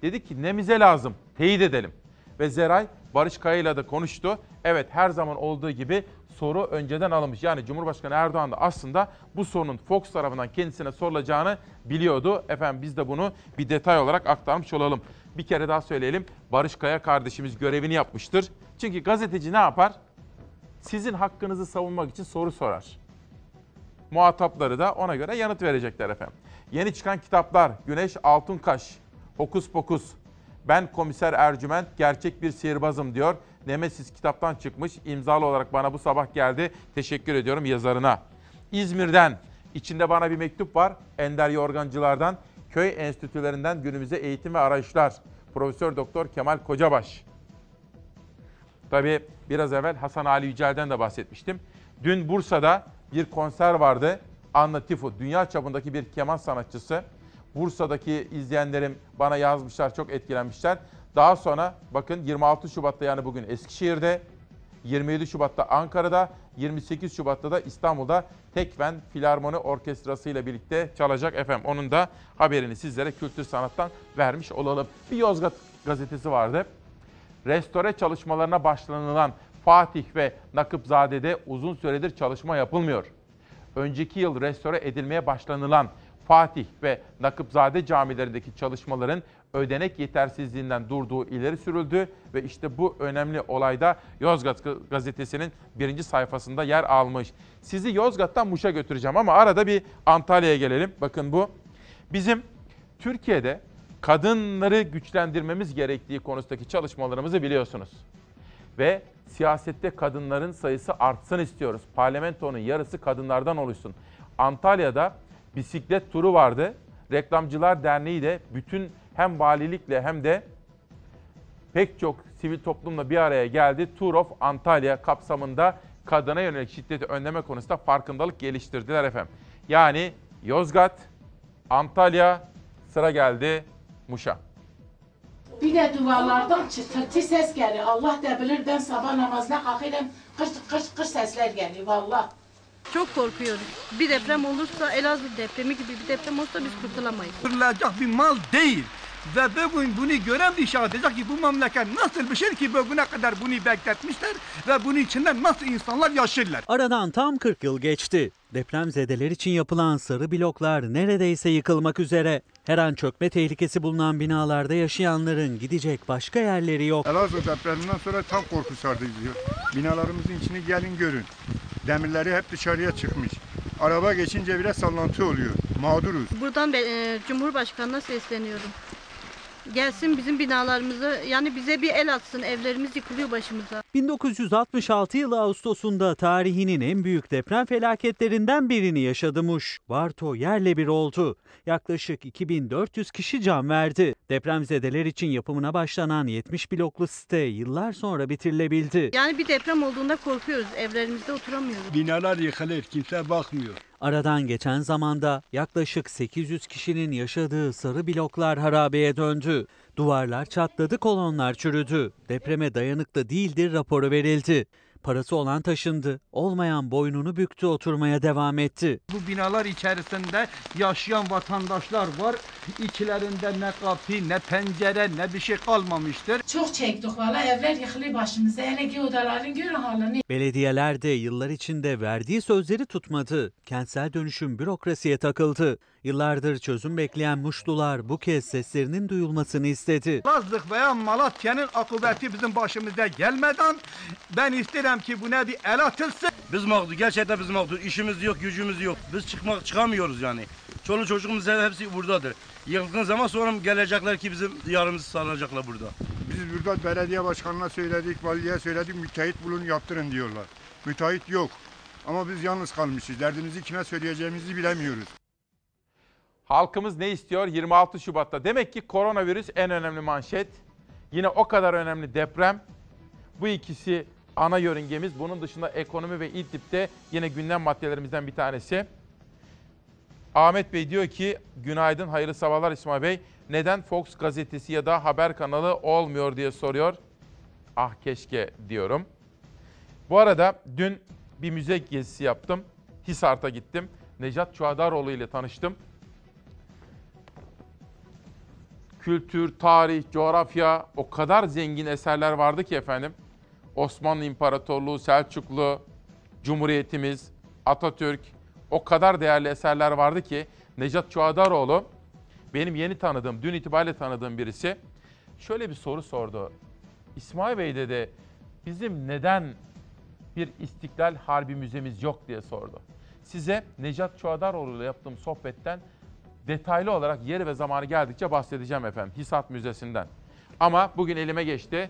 dedik ki nemize lazım teyit edelim. Ve Zeray Barış Kaya'yla da konuştu. Evet her zaman olduğu gibi soru önceden alınmış. Yani Cumhurbaşkanı Erdoğan da aslında bu sorunun Fox tarafından kendisine sorulacağını biliyordu. Efendim biz de bunu bir detay olarak aktarmış olalım. Bir kere daha söyleyelim. Barış Kaya kardeşimiz görevini yapmıştır. Çünkü gazeteci ne yapar? Sizin hakkınızı savunmak için soru sorar. Muhatapları da ona göre yanıt verecekler efendim. Yeni çıkan kitaplar Güneş Altunkaş, Hokus Pokus, Ben Komiser Ercüment, Gerçek Bir Sihirbazım diyor. Nemesis kitaptan çıkmış. İmzalı olarak bana bu sabah geldi. Teşekkür ediyorum yazarına. İzmir'den içinde bana bir mektup var. Ender Yorgancılardan, köy enstitülerinden günümüze eğitim ve arayışlar. Profesör Doktor Kemal Kocabaş. Tabii biraz evvel Hasan Ali Yücel'den de bahsetmiştim. Dün Bursa'da bir konser vardı. Anna Tifu, dünya çapındaki bir keman sanatçısı. Bursa'daki izleyenlerim bana yazmışlar, çok etkilenmişler. Daha sonra bakın 26 Şubat'ta yani bugün Eskişehir'de, 27 Şubat'ta Ankara'da, 28 Şubat'ta da İstanbul'da Tekven Filarmoni Orkestrası ile birlikte çalacak efendim. Onun da haberini sizlere kültür sanattan vermiş olalım. Bir Yozgat gazetesi vardı. Restore çalışmalarına başlanılan Fatih ve Nakıpzade'de uzun süredir çalışma yapılmıyor. önceki yıl restore edilmeye başlanılan Fatih ve Nakıpzade camilerindeki çalışmaların ödenek yetersizliğinden durduğu ileri sürüldü ve işte bu önemli olayda Yozgat gazetesinin birinci sayfasında yer almış. Sizi Yozgat'tan Muş'a götüreceğim ama arada bir Antalya'ya gelelim. Bakın bu bizim Türkiye'de kadınları güçlendirmemiz gerektiği konusundaki çalışmalarımızı biliyorsunuz. Ve siyasette kadınların sayısı artsın istiyoruz. Parlamentonun yarısı kadınlardan oluşsun. Antalya'da bisiklet turu vardı. Reklamcılar Derneği de bütün hem valilikle hem de pek çok sivil toplumla bir araya geldi. Tour of Antalya kapsamında kadına yönelik şiddeti önleme konusunda farkındalık geliştirdiler efendim. Yani Yozgat, Antalya sıra geldi Muş'a. Bir de duvarlardan çıtırtı ses geliyor. Allah da bilir ben sabah namazına kalkıyorum. Kış kış kış sesler geliyor valla. Çok korkuyoruz. Bir deprem olursa Elazığ depremi gibi bir deprem olursa biz kurtulamayız. Kurulacak bir mal değil. Ve bugün bunu gören bir şahıs diyecek ki bu memleket nasıl bir şey ki bugüne kadar bunu bekletmişler ve bunun içinde nasıl insanlar yaşarlar. Aradan tam 40 yıl geçti. Depremzedeler için yapılan sarı bloklar neredeyse yıkılmak üzere. Her an çökme tehlikesi bulunan binalarda yaşayanların gidecek başka yerleri yok. Elazığ depreminden sonra tam korku sardı diyor. Binalarımızın içini gelin görün. Demirleri hep dışarıya çıkmış. Araba geçince bile sallantı oluyor. Mağduruz. Buradan ben, e, Cumhurbaşkanı'na sesleniyorum. Gelsin bizim binalarımızı yani bize bir el atsın evlerimiz yıkılıyor başımıza. 1966 yılı Ağustos'unda tarihinin en büyük deprem felaketlerinden birini yaşadı Muş. Varto yerle bir oldu. Yaklaşık 2400 kişi can verdi. Depremzedeler için yapımına başlanan 70 bloklu site yıllar sonra bitirilebildi. Yani bir deprem olduğunda korkuyoruz evlerimizde oturamıyoruz. Binalar yıkılır kimse bakmıyor. Aradan geçen zamanda yaklaşık 800 kişinin yaşadığı sarı bloklar harabeye döndü. Duvarlar çatladı, kolonlar çürüdü. Depreme dayanıklı değildir raporu verildi. Parası olan taşındı, olmayan boynunu büktü oturmaya devam etti. Bu binalar içerisinde yaşayan vatandaşlar var. İçlerinde ne kapı, ne pencere, ne bir şey kalmamıştır. Çok çektik valla evler yıkılıyor başımıza. Hele ki odaların görün halini. Belediyeler de yıllar içinde verdiği sözleri tutmadı. Kentsel dönüşüm bürokrasiye takıldı. Yıllardır çözüm bekleyen Muşlular bu kez seslerinin duyulmasını istedi. Lazlık veya Malatya'nın akıbeti bizim başımıza gelmeden ben isterim ki buna bir el atılsın. Biz mağdur, gerçekten biz mağdur. İşimiz yok, gücümüz yok. Biz çıkmak çıkamıyoruz yani. Çoluk çocuğumuz hepsi buradadır. Yıkıldığın zaman sonra gelecekler ki bizim diyarımızı sarılacaklar burada. Biz burada belediye başkanına söyledik, valiye söyledik, müteahhit bulun yaptırın diyorlar. Müteahhit yok. Ama biz yalnız kalmışız. Derdimizi kime söyleyeceğimizi bilemiyoruz. Halkımız ne istiyor 26 Şubat'ta? Demek ki koronavirüs en önemli manşet. Yine o kadar önemli deprem. Bu ikisi ana yörüngemiz. Bunun dışında ekonomi ve İdlib'de yine gündem maddelerimizden bir tanesi. Ahmet Bey diyor ki günaydın hayırlı sabahlar İsmail Bey. Neden Fox gazetesi ya da haber kanalı olmuyor diye soruyor. Ah keşke diyorum. Bu arada dün bir müze gezisi yaptım. Hisart'a gittim. Necat Çuadaroğlu ile tanıştım. Kültür, tarih, coğrafya o kadar zengin eserler vardı ki efendim. Osmanlı İmparatorluğu, Selçuklu, Cumhuriyetimiz, Atatürk o kadar değerli eserler vardı ki Necat Çuadaroğlu benim yeni tanıdığım, dün itibariyle tanıdığım birisi şöyle bir soru sordu. İsmail Bey dedi bizim neden bir İstiklal Harbi Müzemiz yok diye sordu. Size Necat Çuadaroğlu ile yaptığım sohbetten detaylı olarak yeri ve zamanı geldikçe bahsedeceğim efendim Hisat Müzesi'nden. Ama bugün elime geçti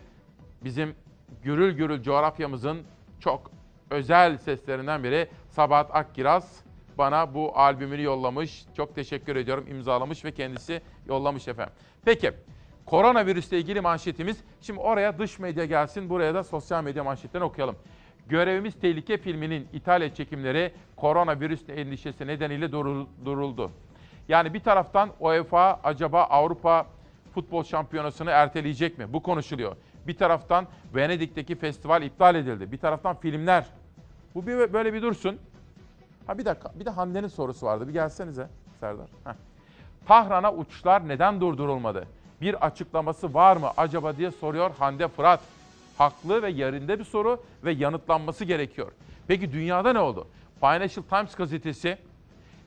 bizim gürül gürül coğrafyamızın çok özel seslerinden biri Sabahat Akkiraz bana bu albümünü yollamış. Çok teşekkür ediyorum. imzalamış ve kendisi yollamış efendim. Peki koronavirüsle ilgili manşetimiz. Şimdi oraya dış medya gelsin. Buraya da sosyal medya manşetlerini okuyalım. Görevimiz Tehlike filminin İtalya çekimleri koronavirüs endişesi nedeniyle duruldu. Yani bir taraftan UEFA acaba Avrupa Futbol Şampiyonası'nı erteleyecek mi? Bu konuşuluyor. Bir taraftan Venedik'teki festival iptal edildi. Bir taraftan filmler. Bu bir böyle bir dursun. Ha bir dakika. Bir de Hande'nin sorusu vardı. Bir gelsenize Serdar. Heh. Tahran'a uçuşlar neden durdurulmadı? Bir açıklaması var mı acaba diye soruyor Hande Fırat. Haklı ve yerinde bir soru ve yanıtlanması gerekiyor. Peki dünyada ne oldu? Financial Times gazetesi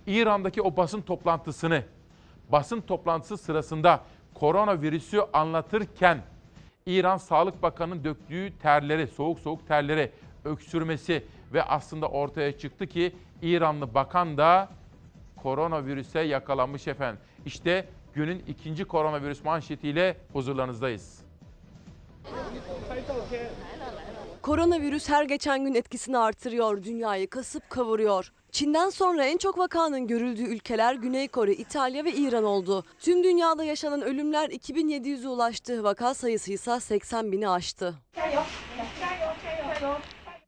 İran'daki o basın toplantısını basın toplantısı sırasında koronavirüsü anlatırken İran Sağlık Bakanı'nın döktüğü terleri, soğuk soğuk terleri öksürmesi ve aslında ortaya çıktı ki İranlı bakan da koronavirüse yakalanmış efendim. İşte günün ikinci koronavirüs manşetiyle huzurlarınızdayız. Koronavirüs her geçen gün etkisini artırıyor, dünyayı kasıp kavuruyor. Çin'den sonra en çok vakanın görüldüğü ülkeler Güney Kore, İtalya ve İran oldu. Tüm dünyada yaşanan ölümler 2700'e ulaştı, vaka sayısı ise 80 bini aştı.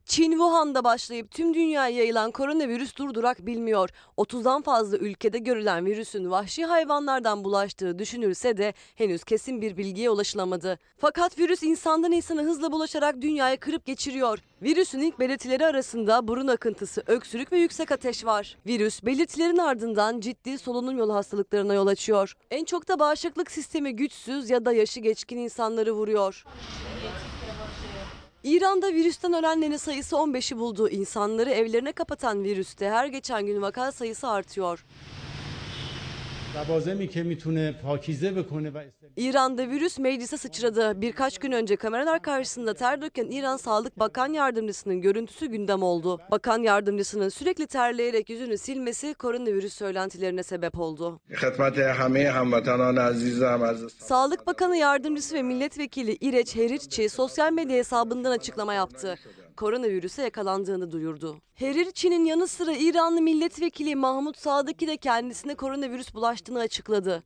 Çin Wuhan'da başlayıp tüm dünyaya yayılan koronavirüs durdurak bilmiyor. 30'dan fazla ülkede görülen virüsün vahşi hayvanlardan bulaştığı düşünülse de henüz kesin bir bilgiye ulaşılamadı. Fakat virüs insandan insana hızla bulaşarak dünyayı kırıp geçiriyor. Virüsün ilk belirtileri arasında burun akıntısı, öksürük ve yüksek ateş var. Virüs belirtilerin ardından ciddi solunum yolu hastalıklarına yol açıyor. En çok da bağışıklık sistemi güçsüz ya da yaşı geçkin insanları vuruyor. İran'da virüsten ölenlerin sayısı 15'i buldu. İnsanları evlerine kapatan virüste her geçen gün vaka sayısı artıyor. İran'da virüs meclise sıçradı. Birkaç gün önce kameralar karşısında ter döken İran Sağlık Bakan Yardımcısının görüntüsü gündem oldu. Bakan Yardımcısının sürekli terleyerek yüzünü silmesi koronavirüs söylentilerine sebep oldu. Sağlık Bakanı Yardımcısı ve Milletvekili İreç Heriççi sosyal medya hesabından açıklama yaptı. Koronavirüse yakalandığını duyurdu. Heriççi'nin yanı sıra İranlı milletvekili Mahmut Sadıki de kendisine koronavirüs bulaştığını açıkladı.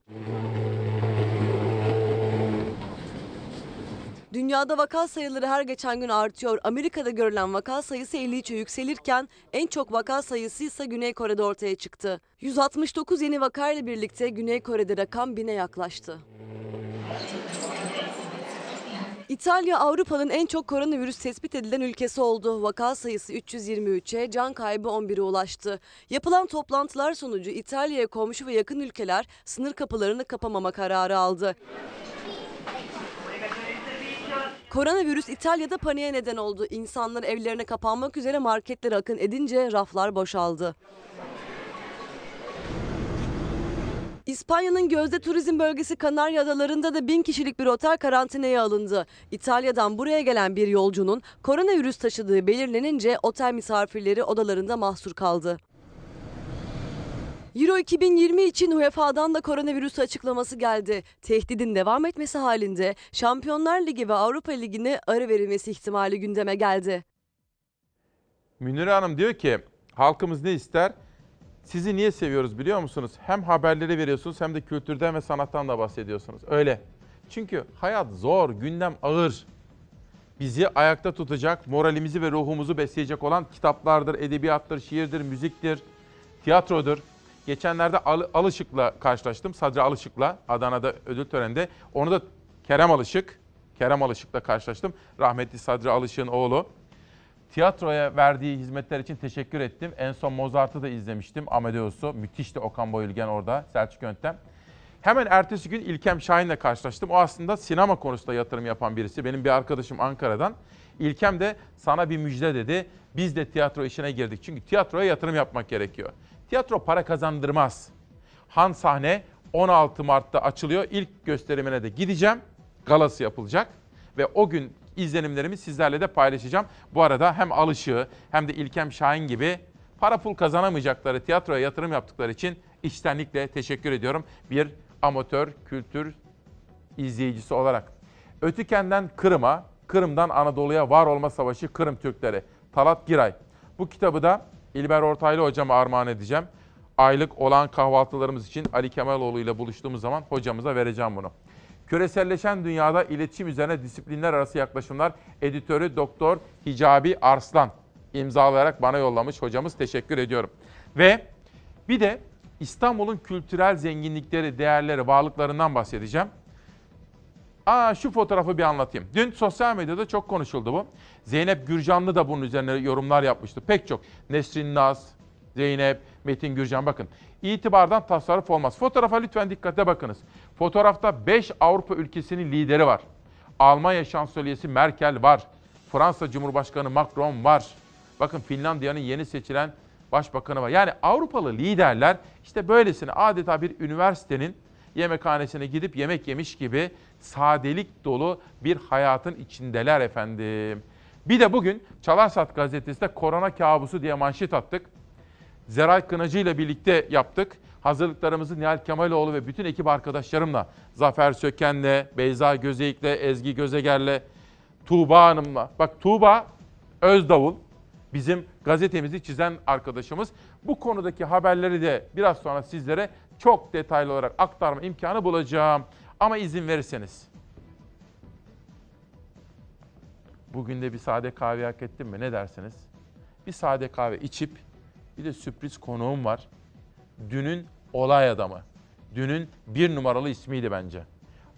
Dünyada vaka sayıları her geçen gün artıyor. Amerika'da görülen vaka sayısı 53'e yükselirken en çok vaka sayısı ise Güney Kore'de ortaya çıktı. 169 yeni vakayla birlikte Güney Kore'de rakam bine yaklaştı. İtalya Avrupa'nın en çok koronavirüs tespit edilen ülkesi oldu. Vaka sayısı 323'e, can kaybı 11'e ulaştı. Yapılan toplantılar sonucu İtalya'ya komşu ve yakın ülkeler sınır kapılarını kapamama kararı aldı. Koronavirüs İtalya'da paniğe neden oldu. İnsanlar evlerine kapanmak üzere marketlere akın edince raflar boşaldı. İspanya'nın gözde turizm bölgesi Kanarya Adaları'nda da bin kişilik bir otel karantinaya alındı. İtalya'dan buraya gelen bir yolcunun koronavirüs taşıdığı belirlenince otel misafirleri odalarında mahsur kaldı. Euro 2020 için UEFA'dan da koronavirüs açıklaması geldi. Tehdidin devam etmesi halinde Şampiyonlar Ligi ve Avrupa Ligi'ne ara verilmesi ihtimali gündeme geldi. Münire Hanım diyor ki halkımız ne ister? Sizi niye seviyoruz biliyor musunuz? Hem haberleri veriyorsunuz hem de kültürden ve sanattan da bahsediyorsunuz. Öyle. Çünkü hayat zor, gündem ağır. Bizi ayakta tutacak, moralimizi ve ruhumuzu besleyecek olan kitaplardır, edebiyattır, şiirdir, müziktir, tiyatrodur. Geçenlerde Al- Alışık'la karşılaştım. Sadri Alışık'la Adana'da ödül töreninde. Onu da Kerem Alışık, Kerem Alışık'la karşılaştım. Rahmetli Sadri Alışık'ın oğlu. Tiyatroya verdiği hizmetler için teşekkür ettim. En son Mozart'ı da izlemiştim. Amadeus'u. Müthişti Okan Bayülgen orada. Selçuk Yöntem. Hemen ertesi gün İlkem Şahin'le karşılaştım. O aslında sinema konusunda yatırım yapan birisi. Benim bir arkadaşım Ankara'dan. İlkem de sana bir müjde dedi. Biz de tiyatro işine girdik. Çünkü tiyatroya yatırım yapmak gerekiyor. Tiyatro para kazandırmaz. Han sahne 16 Mart'ta açılıyor. İlk gösterimine de gideceğim. Galası yapılacak ve o gün izlenimlerimi sizlerle de paylaşacağım. Bu arada hem Alışığı hem de İlkem Şahin gibi para pul kazanamayacakları tiyatroya yatırım yaptıkları için içtenlikle teşekkür ediyorum. Bir amatör kültür izleyicisi olarak. Ötüken'den Kırım'a, Kırım'dan Anadolu'ya var olma savaşı Kırım Türkleri. Talat Giray. Bu kitabı da İlber Ortaylı hocama armağan edeceğim. Aylık olan kahvaltılarımız için Ali Kemaloğlu ile buluştuğumuz zaman hocamıza vereceğim bunu. Küreselleşen dünyada iletişim üzerine disiplinler arası yaklaşımlar editörü Doktor Hicabi Arslan imzalayarak bana yollamış hocamız teşekkür ediyorum. Ve bir de İstanbul'un kültürel zenginlikleri, değerleri, varlıklarından bahsedeceğim. Aa şu fotoğrafı bir anlatayım. Dün sosyal medyada çok konuşuldu bu. Zeynep Gürcanlı da bunun üzerine yorumlar yapmıştı. Pek çok. Nesrin Naz, Zeynep, Metin Gürcan bakın. İtibardan tasarruf olmaz. Fotoğrafa lütfen dikkate bakınız. Fotoğrafta 5 Avrupa ülkesinin lideri var. Almanya şansölyesi Merkel var. Fransa Cumhurbaşkanı Macron var. Bakın Finlandiya'nın yeni seçilen başbakanı var. Yani Avrupalı liderler işte böylesine adeta bir üniversitenin yemekhanesine gidip yemek yemiş gibi sadelik dolu bir hayatın içindeler efendim. Bir de bugün Çalarsat gazetesinde korona kabusu diye manşet attık. Zeray Kınacı ile birlikte yaptık. Hazırlıklarımızı Nihal Kemaloğlu ve bütün ekip arkadaşlarımla, Zafer Söken'le, Beyza Gözeyik'le, Ezgi Gözeger'le, Tuğba Hanım'la. Bak Tuğba Özdavul bizim gazetemizi çizen arkadaşımız. Bu konudaki haberleri de biraz sonra sizlere çok detaylı olarak aktarma imkanı bulacağım. Ama izin verirseniz. Bugün de bir sade kahve hak ettim mi ne dersiniz? Bir sade kahve içip bir de sürpriz konuğum var. Dünün olay adamı. Dünün bir numaralı ismiydi bence.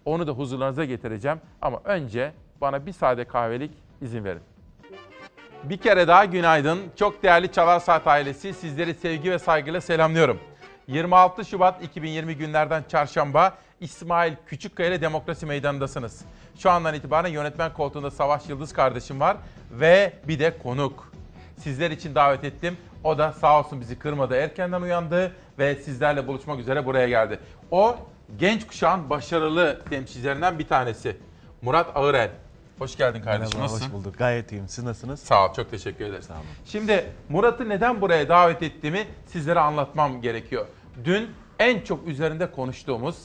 Onu da huzurlarınıza getireceğim ama önce bana bir sade kahvelik izin verin. Bir kere daha günaydın. Çok değerli Çalar Saat ailesi sizleri sevgi ve saygıyla selamlıyorum. 26 Şubat 2020 günlerden çarşamba İsmail Küçükkaya ile Demokrasi Meydanı'ndasınız. Şu andan itibaren yönetmen koltuğunda Savaş Yıldız kardeşim var ve bir de konuk. Sizler için davet ettim. O da sağ olsun bizi kırmadı. Erkenden uyandı ve sizlerle buluşmak üzere buraya geldi. O genç kuşağın başarılı temsilcilerinden bir tanesi. Murat Ağırel. Hoş geldin kardeşim. Merhaba, Nasılsın? hoş bulduk. Gayet iyiyim. Siz nasılsınız? Sağ ol, çok teşekkür ederim. Sağ olun. Şimdi Murat'ı neden buraya davet ettiğimi sizlere anlatmam gerekiyor. Dün en çok üzerinde konuştuğumuz,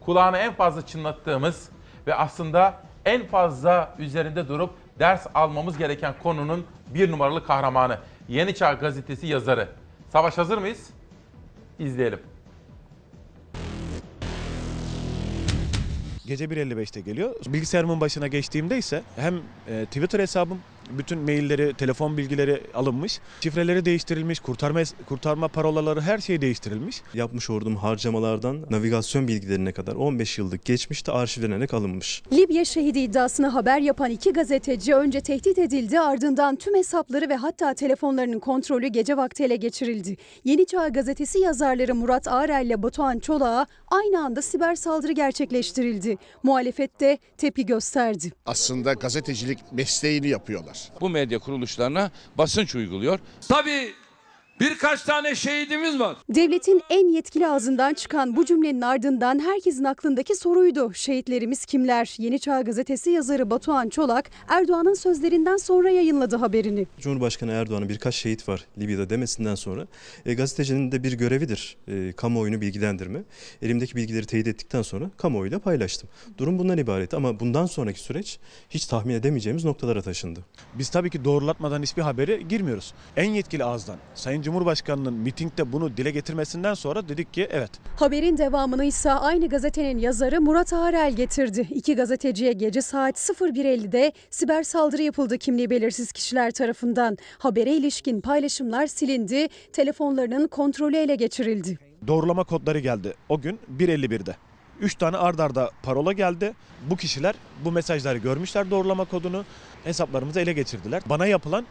kulağını en fazla çınlattığımız ve aslında en fazla üzerinde durup ders almamız gereken konunun bir numaralı kahramanı. Yeni Çağ Gazetesi yazarı. Savaş hazır mıyız? İzleyelim. Gece 1.55'te geliyor. Bilgisayarımın başına geçtiğimde ise hem e, Twitter hesabım, bütün mailleri, telefon bilgileri alınmış, şifreleri değiştirilmiş, kurtarma kurtarma parolaları her şey değiştirilmiş. Yapmış olduğum harcamalardan navigasyon bilgilerine kadar 15 yıllık geçmişte arşivlenerek alınmış. Libya şehidi iddiasını haber yapan iki gazeteci önce tehdit edildi ardından tüm hesapları ve hatta telefonlarının kontrolü gece vakti ele geçirildi. Yeni Çağ gazetesi yazarları Murat Ağrel ile Batuhan Çolak'a aynı anda siber saldırı gerçekleştirildi. Muhalefette tepki gösterdi. Aslında gazetecilik mesleğini yapıyorlar. Bu medya kuruluşlarına basınç uyguluyor. Tabii birkaç tane şehidimiz var. Devletin en yetkili ağzından çıkan bu cümlenin ardından herkesin aklındaki soruydu. Şehitlerimiz kimler? Yeni Çağ gazetesi yazarı Batuhan Çolak Erdoğan'ın sözlerinden sonra yayınladı haberini. Cumhurbaşkanı Erdoğan'ın birkaç şehit var Libya'da demesinden sonra e, gazetecinin de bir görevidir e, kamuoyunu bilgilendirme. Elimdeki bilgileri teyit ettikten sonra kamuoyuyla paylaştım. Durum bundan ibaret ama bundan sonraki süreç hiç tahmin edemeyeceğimiz noktalara taşındı. Biz tabii ki doğrulatmadan hiçbir habere girmiyoruz. En yetkili ağızdan Sayın Cumhurbaşkanı'nın mitingde bunu dile getirmesinden sonra dedik ki evet Haberin devamını ise aynı gazetenin yazarı Murat Ağrel getirdi. İki gazeteciye gece saat 01.50'de siber saldırı yapıldı kimliği belirsiz kişiler tarafından. Habere ilişkin paylaşımlar silindi, telefonlarının kontrolü ele geçirildi. doğrulama kodları geldi o gün 1.51'de. 3 tane ard arda parola geldi. Bu kişiler bu mesajları görmüşler doğrulama kodunu. Hesaplarımızı ele geçirdiler. Bana yapılan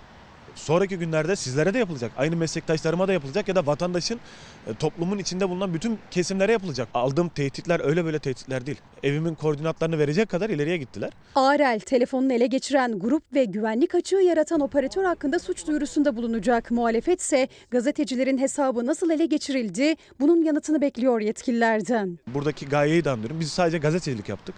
sonraki günlerde sizlere de yapılacak. Aynı meslektaşlarıma da yapılacak ya da vatandaşın e, toplumun içinde bulunan bütün kesimlere yapılacak. Aldığım tehditler öyle böyle tehditler değil. Evimin koordinatlarını verecek kadar ileriye gittiler. Ağrel telefonunu ele geçiren grup ve güvenlik açığı yaratan operatör hakkında suç duyurusunda bulunacak. Muhalefet ise gazetecilerin hesabı nasıl ele geçirildi bunun yanıtını bekliyor yetkililerden. Buradaki gayeyi de anlıyorum. Biz sadece gazetecilik yaptık.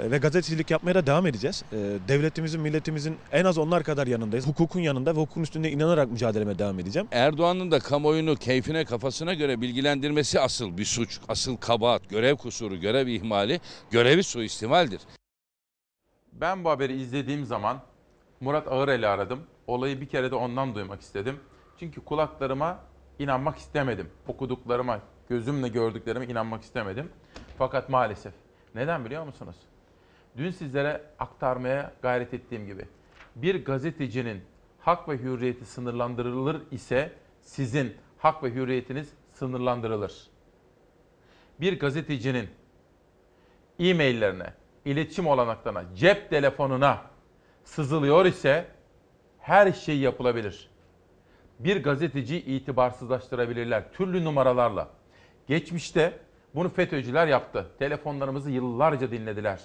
E, Ve gazetecilik yapmaya da devam edeceğiz. E, Devletimizin, milletimizin en az onlar kadar yanındayız. Hukukun yanında ve hukukun üstünde inanarak mücadeleme devam edeceğim. Erdoğan'ın da kamuoyunu keyfine kafasına göre bilgilendirmesi asıl bir suç, asıl kabahat, görev kusuru, görev ihmali, görevi suistimaldir. Ben bu haberi izlediğim zaman Murat Ağırel'i aradım. Olayı bir kere de ondan duymak istedim. Çünkü kulaklarıma inanmak istemedim. Okuduklarıma, gözümle gördüklerime inanmak istemedim. Fakat maalesef. Neden biliyor musunuz? Dün sizlere aktarmaya gayret ettiğim gibi bir gazetecinin hak ve hürriyeti sınırlandırılır ise sizin hak ve hürriyetiniz sınırlandırılır. Bir gazetecinin e-maillerine, iletişim olanaklarına, cep telefonuna sızılıyor ise her şey yapılabilir. Bir gazeteciyi itibarsızlaştırabilirler türlü numaralarla. Geçmişte bunu FETÖ'cüler yaptı. Telefonlarımızı yıllarca dinlediler.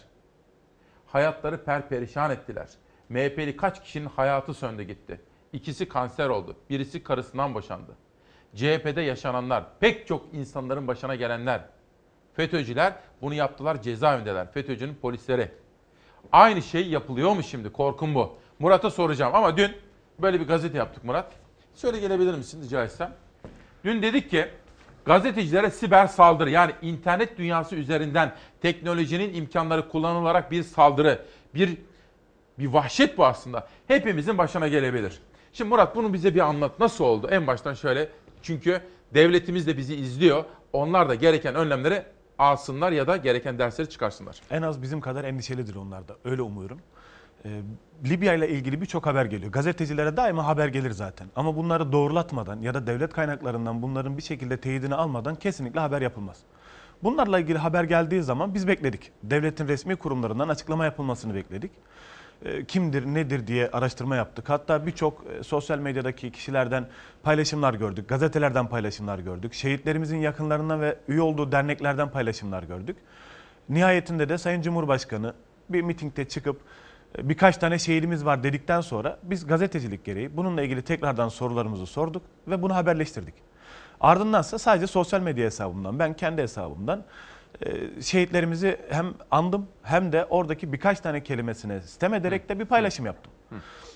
Hayatları perperişan ettiler. MHP'li kaç kişinin hayatı söndü gitti. İkisi kanser oldu. Birisi karısından boşandı. CHP'de yaşananlar, pek çok insanların başına gelenler. FETÖ'cüler bunu yaptılar cezaevindeler. FETÖ'cünün polisleri. Aynı şey yapılıyor mu şimdi? Korkum bu. Murat'a soracağım ama dün böyle bir gazete yaptık Murat. Şöyle gelebilir misin rica etsem? Dün dedik ki gazetecilere siber saldırı yani internet dünyası üzerinden teknolojinin imkanları kullanılarak bir saldırı, bir bir vahşet bu aslında. Hepimizin başına gelebilir. Şimdi Murat bunu bize bir anlat. Nasıl oldu? En baştan şöyle. Çünkü devletimiz de bizi izliyor. Onlar da gereken önlemleri alsınlar ya da gereken dersleri çıkarsınlar. En az bizim kadar endişelidir onlar da. Öyle umuyorum. Ee, Libya ile ilgili birçok haber geliyor. Gazetecilere daima haber gelir zaten. Ama bunları doğrulatmadan ya da devlet kaynaklarından bunların bir şekilde teyidini almadan kesinlikle haber yapılmaz. Bunlarla ilgili haber geldiği zaman biz bekledik. Devletin resmi kurumlarından açıklama yapılmasını bekledik. Ee, Kimdir, nedir diye araştırma yaptık. Hatta birçok e, sosyal medyadaki kişilerden paylaşımlar gördük. Gazetelerden paylaşımlar gördük. Şehitlerimizin yakınlarından ve üye olduğu derneklerden paylaşımlar gördük. Nihayetinde de Sayın Cumhurbaşkanı bir mitingde çıkıp birkaç tane şehidimiz var dedikten sonra biz gazetecilik gereği bununla ilgili tekrardan sorularımızı sorduk ve bunu haberleştirdik. Ardındansa sadece sosyal medya hesabımdan, ben kendi hesabımdan e, şehitlerimizi hem andım hem de oradaki birkaç tane kelimesine sistem ederek de bir paylaşım yaptım.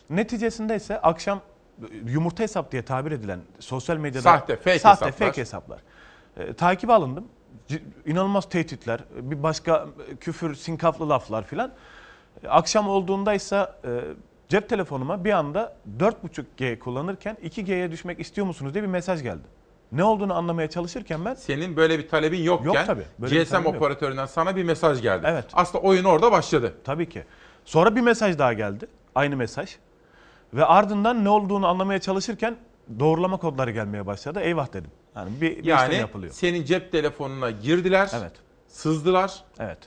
Neticesinde ise akşam e, yumurta hesap diye tabir edilen sosyal medyada Sahte, fake sahte, hesaplar. fake hesaplar. E, takibe alındım. C- inanılmaz tehditler, bir başka e, küfür, sinkaflı laflar filan. Akşam olduğunda ise cep telefonuma bir anda 4.5G kullanırken 2G'ye düşmek istiyor musunuz diye bir mesaj geldi. Ne olduğunu anlamaya çalışırken ben Senin böyle bir talebin yokken Yok tabii, böyle GSM talebim yok. operatöründen sana bir mesaj geldi. Evet. Aslında oyun orada başladı. Tabii ki. Sonra bir mesaj daha geldi. Aynı mesaj. Ve ardından ne olduğunu anlamaya çalışırken doğrulama kodları gelmeye başladı. Eyvah dedim. Yani bir, bir Yani işlem yapılıyor. senin cep telefonuna girdiler. Evet. Sızdılar. Evet.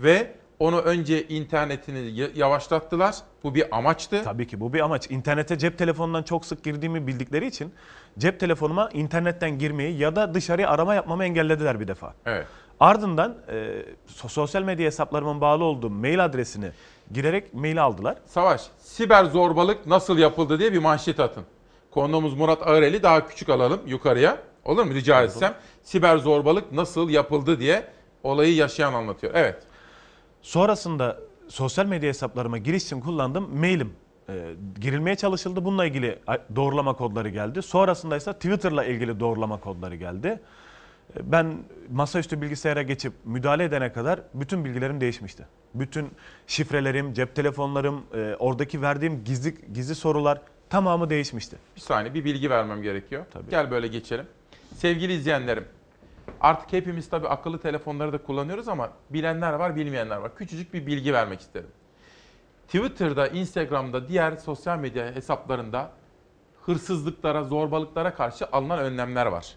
Ve onu önce internetini yavaşlattılar. Bu bir amaçtı. Tabii ki bu bir amaç. İnternete cep telefonundan çok sık girdiğimi bildikleri için cep telefonuma internetten girmeyi ya da dışarıya arama yapmamı engellediler bir defa. Evet. Ardından e, so- sosyal medya hesaplarımın bağlı olduğu mail adresini girerek mail aldılar. Savaş, siber zorbalık nasıl yapıldı diye bir manşet atın. Konuğumuz Murat Ağreli daha küçük alalım yukarıya. Olur mu rica etsem? Siber zorbalık nasıl yapıldı diye olayı yaşayan anlatıyor. Evet. Sonrasında sosyal medya hesaplarıma giriş için kullandığım mailim e, girilmeye çalışıldı. Bununla ilgili doğrulama kodları geldi. Sonrasında ise Twitter'la ilgili doğrulama kodları geldi. E, Ben masaüstü bilgisayara geçip müdahale edene kadar bütün bilgilerim değişmişti. Bütün şifrelerim, cep telefonlarım, e, oradaki verdiğim gizli gizli sorular tamamı değişmişti. Bir saniye bir bilgi vermem gerekiyor. Gel böyle geçelim. Sevgili izleyenlerim, artık hepimiz tabii akıllı telefonları da kullanıyoruz ama bilenler var, bilmeyenler var. Küçücük bir bilgi vermek isterim. Twitter'da, Instagram'da, diğer sosyal medya hesaplarında hırsızlıklara, zorbalıklara karşı alınan önlemler var.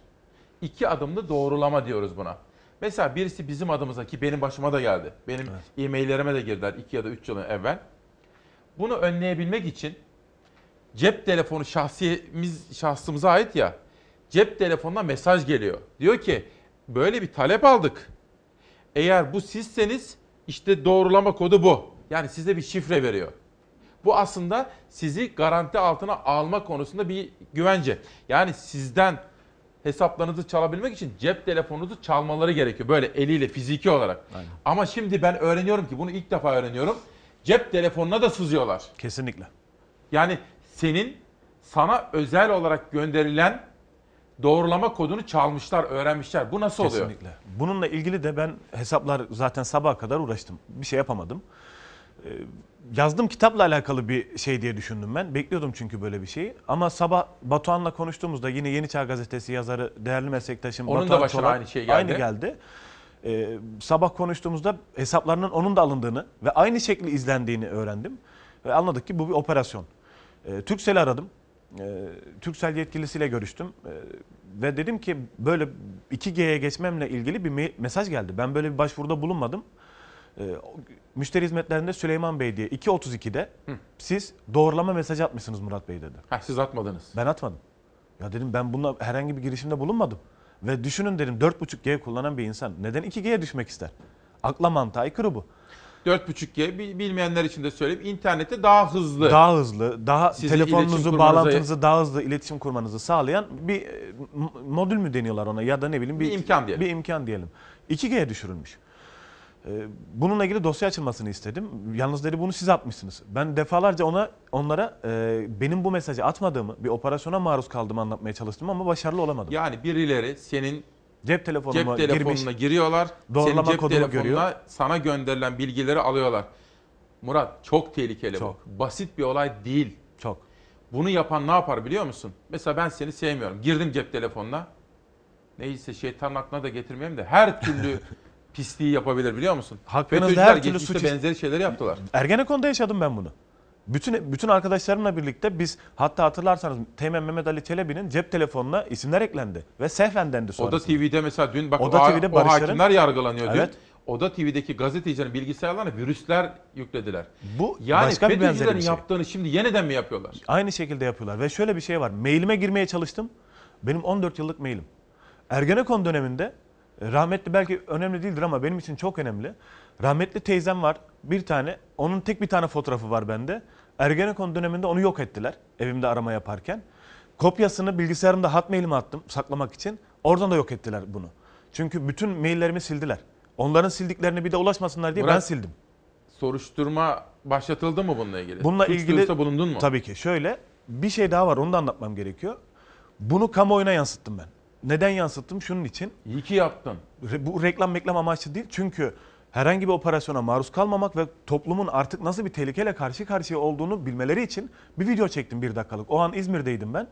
İki adımlı doğrulama diyoruz buna. Mesela birisi bizim adımıza ki benim başıma da geldi. Benim e-maillerime de girdiler 2 ya da 3 yıl evvel. Bunu önleyebilmek için cep telefonu şahsiyemiz şahsımıza ait ya. Cep telefonuna mesaj geliyor. Diyor ki böyle bir talep aldık. Eğer bu sizseniz işte doğrulama kodu bu. Yani size bir şifre veriyor. Bu aslında sizi garanti altına alma konusunda bir güvence. Yani sizden hesaplarınızı çalabilmek için cep telefonunuzu çalmaları gerekiyor. Böyle eliyle fiziki olarak. Ama şimdi ben öğreniyorum ki bunu ilk defa öğreniyorum. Cep telefonuna da sızıyorlar. Kesinlikle. Yani senin sana özel olarak gönderilen doğrulama kodunu çalmışlar, öğrenmişler. Bu nasıl oluyor? Kesinlikle. Bununla ilgili de ben hesaplar zaten sabaha kadar uğraştım. Bir şey yapamadım. Ee, Yazdım kitapla alakalı bir şey diye düşündüm ben. Bekliyordum çünkü böyle bir şeyi. Ama sabah Batuhan'la konuştuğumuzda yine Yeni Çağ Gazetesi yazarı, değerli meslektaşım Onun da Batuhan başına Çolak aynı şey geldi. Aynı geldi. Ee, sabah konuştuğumuzda hesaplarının onun da alındığını ve aynı şekli izlendiğini öğrendim. Ve anladık ki bu bir operasyon. Ee, Turkcell'i aradım. Ee, Turkcell yetkilisiyle görüştüm. Ee, ve dedim ki böyle 2G'ye geçmemle ilgili bir me- mesaj geldi. Ben böyle bir başvuruda bulunmadım. O- müşteri hizmetlerinde Süleyman Bey diye 2.32'de siz doğrulama mesajı atmışsınız Murat Bey dedi. Ha, siz atmadınız. Ben atmadım. Ya dedim ben bununla herhangi bir girişimde bulunmadım. Ve düşünün dedim 4.5G kullanan bir insan neden 2G'ye düşmek ister? Akla mantığa aykırı bu. 4.5G bi- bilmeyenler için de söyleyeyim. İnternette daha hızlı. Daha hızlı, daha Sizin telefonunuzu, bağlantınızı daha hızlı iletişim kurmanızı sağlayan bir e, modül mü deniyorlar ona ya da ne bileyim Bir imkan diyelim. Bir imkan diyelim. 2G'ye düşürülmüş. Ee, Bununla ilgili dosya açılmasını istedim. Yalnız dedi bunu siz atmışsınız. Ben defalarca ona onlara e, benim bu mesajı atmadığımı, bir operasyona maruz kaldığımı anlatmaya çalıştım ama başarılı olamadım. Yani birileri senin Cep telefonuma cep telefonuna girmiş. giriyorlar. Doğrulama senin cep telefonuna görüyor. sana gönderilen bilgileri alıyorlar. Murat çok tehlikeli Çok. bu. Basit bir olay değil. Çok. Bunu yapan ne yapar biliyor musun? Mesela ben seni sevmiyorum. Girdim cep telefonuna. Neyse şeytanın aklına da getirmeyeyim de her türlü pisliği yapabilir biliyor musun? Hakkınızda her türlü suç- benzeri şeyleri yaptılar. Ergenekon'da yaşadım ben bunu. Bütün bütün arkadaşlarımla birlikte biz hatta hatırlarsanız Teğmen Mehmet Ali Çelebi'nin cep telefonuna isimler eklendi ve sehven dendi Oda sonrasında. TV'de mesela dün bak Oda o, TV'de o hakimler yargılanıyor dün. Evet. Oda TV'deki gazetecilerin bilgisayarlarına virüsler yüklediler. Bu Yani başka bir benzeri bir şey. yaptığını şimdi yeniden mi yapıyorlar? Aynı şekilde yapıyorlar ve şöyle bir şey var. Mailime girmeye çalıştım. Benim 14 yıllık mailim. Ergenekon döneminde e, rahmetli belki önemli değildir ama benim için çok önemli. Rahmetli teyzem var bir tane. Onun tek bir tane fotoğrafı var bende. Ergenekon döneminde onu yok ettiler evimde arama yaparken. Kopyasını bilgisayarımda hotmailime attım saklamak için. Oradan da yok ettiler bunu. Çünkü bütün maillerimi sildiler. Onların sildiklerini bir de ulaşmasınlar diye ben Murat, sildim. Soruşturma başlatıldı mı bununla ilgili? Bununla Suç ilgili bulundun mu? Tabii ki. Şöyle bir şey daha var onu da anlatmam gerekiyor. Bunu kamuoyuna yansıttım ben. Neden yansıttım? Şunun için. İyi ki yaptın. Re- Bu reklam meklam amaçlı değil. Çünkü herhangi bir operasyona maruz kalmamak ve toplumun artık nasıl bir tehlikeyle karşı karşıya olduğunu bilmeleri için bir video çektim bir dakikalık. O an İzmir'deydim ben.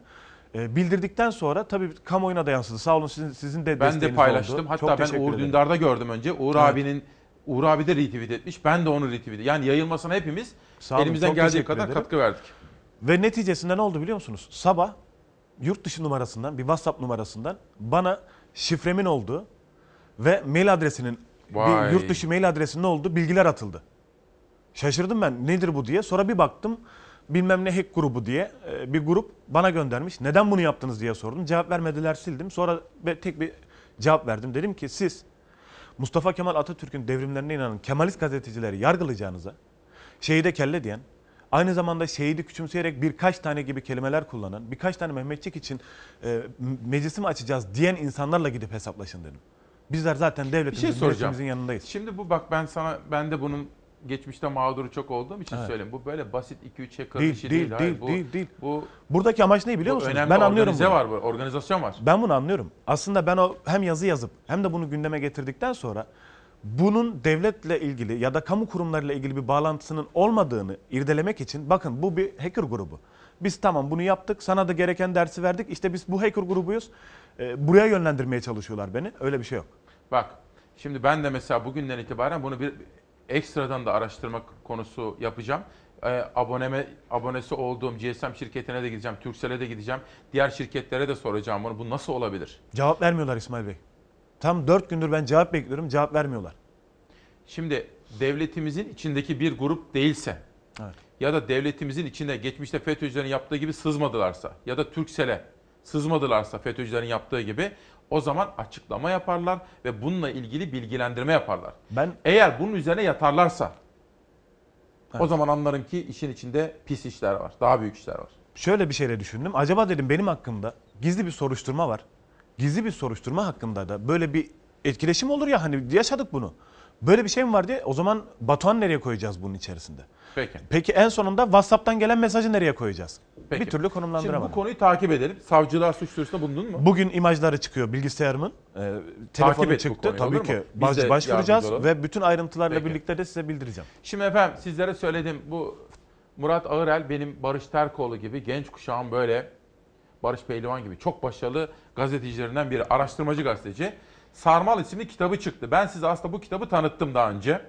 Ee, bildirdikten sonra tabii kamuoyuna da yansıdı. Sağ olun sizin, sizin de Ben de paylaştım. oldu. Hatta Çok ben Uğur ederim. Dündar'da gördüm önce. Uğur Evet. abinin Uğur abi de retweet etmiş. Ben de onu retweet Yani yayılmasına hepimiz Sağ olun, elimizden geldiği kadar ederim. katkı verdik. Ve neticesinde ne oldu biliyor musunuz? Sabah yurt dışı numarasından bir WhatsApp numarasından bana şifremin olduğu ve mail adresinin Vay. bir yurt dışı mail adresinin olduğu bilgiler atıldı. Şaşırdım ben nedir bu diye. Sonra bir baktım bilmem ne hack grubu diye e, bir grup bana göndermiş. Neden bunu yaptınız diye sordum. Cevap vermediler sildim. Sonra tek bir cevap verdim. Dedim ki siz Mustafa Kemal Atatürk'ün devrimlerine inanan Kemalist gazetecileri yargılayacağınıza şehide kelle diyen, aynı zamanda şehidi küçümseyerek birkaç tane gibi kelimeler kullanan, birkaç tane Mehmetçik için e, meclisi mi açacağız diyen insanlarla gidip hesaplaşın dedim. Bizler zaten devletimizin, şey milletimizin yanındayız. Şimdi bu bak ben sana ben de bunun geçmişte mağduru çok olduğum için Evet. söyleyeyim. Bu böyle basit 2-3 hacker Değil, işi değil, değil. Hayır, değil, bu, değil, değil. Bu, Buradaki amaç ne biliyor musunuz? Ben anlıyorum bunu. var, bu, organizasyon var. Ben bunu anlıyorum. Aslında ben o hem yazı yazıp hem de bunu gündeme getirdikten sonra bunun devletle ilgili ya da kamu kurumlarıyla ilgili bir bağlantısının olmadığını irdelemek için bakın bu bir hacker grubu. Biz tamam bunu yaptık sana da gereken dersi verdik işte biz bu hacker grubuyuz. Ee, buraya yönlendirmeye çalışıyorlar beni öyle bir şey yok. Bak şimdi ben de mesela bugünden itibaren bunu bir ekstradan da araştırma konusu yapacağım. Ee, aboneme abonesi olduğum GSM şirketine de gideceğim, Turkcell'e de gideceğim. Diğer şirketlere de soracağım bunu. Bu nasıl olabilir? Cevap vermiyorlar İsmail Bey. Tam 4 gündür ben cevap bekliyorum cevap vermiyorlar. Şimdi devletimizin içindeki bir grup değilse Evet. Ya da devletimizin içinde geçmişte FETÖ'cülerin yaptığı gibi sızmadılarsa ya da Turkcell'e sızmadılarsa FETÖ'cülerin yaptığı gibi o zaman açıklama yaparlar ve bununla ilgili bilgilendirme yaparlar. Ben Eğer bunun üzerine yatarlarsa o zaman anlarım ki işin içinde pis işler var. Daha büyük işler var. şöyle bir şeyle düşündüm. Acaba dedim benim hakkımda gizli bir soruşturma var. Gizli bir soruşturma hakkında da böyle bir etkileşim olur ya hani yaşadık bunu. Böyle bir şey mi var diye o zaman Batuhan nereye koyacağız bunun içerisinde? Peki. Peki en sonunda WhatsApp'tan gelen mesajı nereye koyacağız? Peki. Bir türlü Şimdi konumlandıramadım. bu konuyu takip edelim. Savcılar suç duyurusunda bulundun mu? Bugün imajları çıkıyor bilgisayarımın. E, telefonu et çıktı. konuyu, Tabii ki baş- başvuracağız ve bütün ayrıntılarla Peki. birlikte de size bildireceğim. Şimdi efendim sizlere söyledim bu Murat Ağırel benim Barış Terkoğlu gibi genç kuşağın böyle Barış Pehlivan gibi çok başarılı gazetecilerinden biri. Araştırmacı gazeteci. Sarmal isimli kitabı çıktı. Ben size aslında bu kitabı tanıttım daha önce.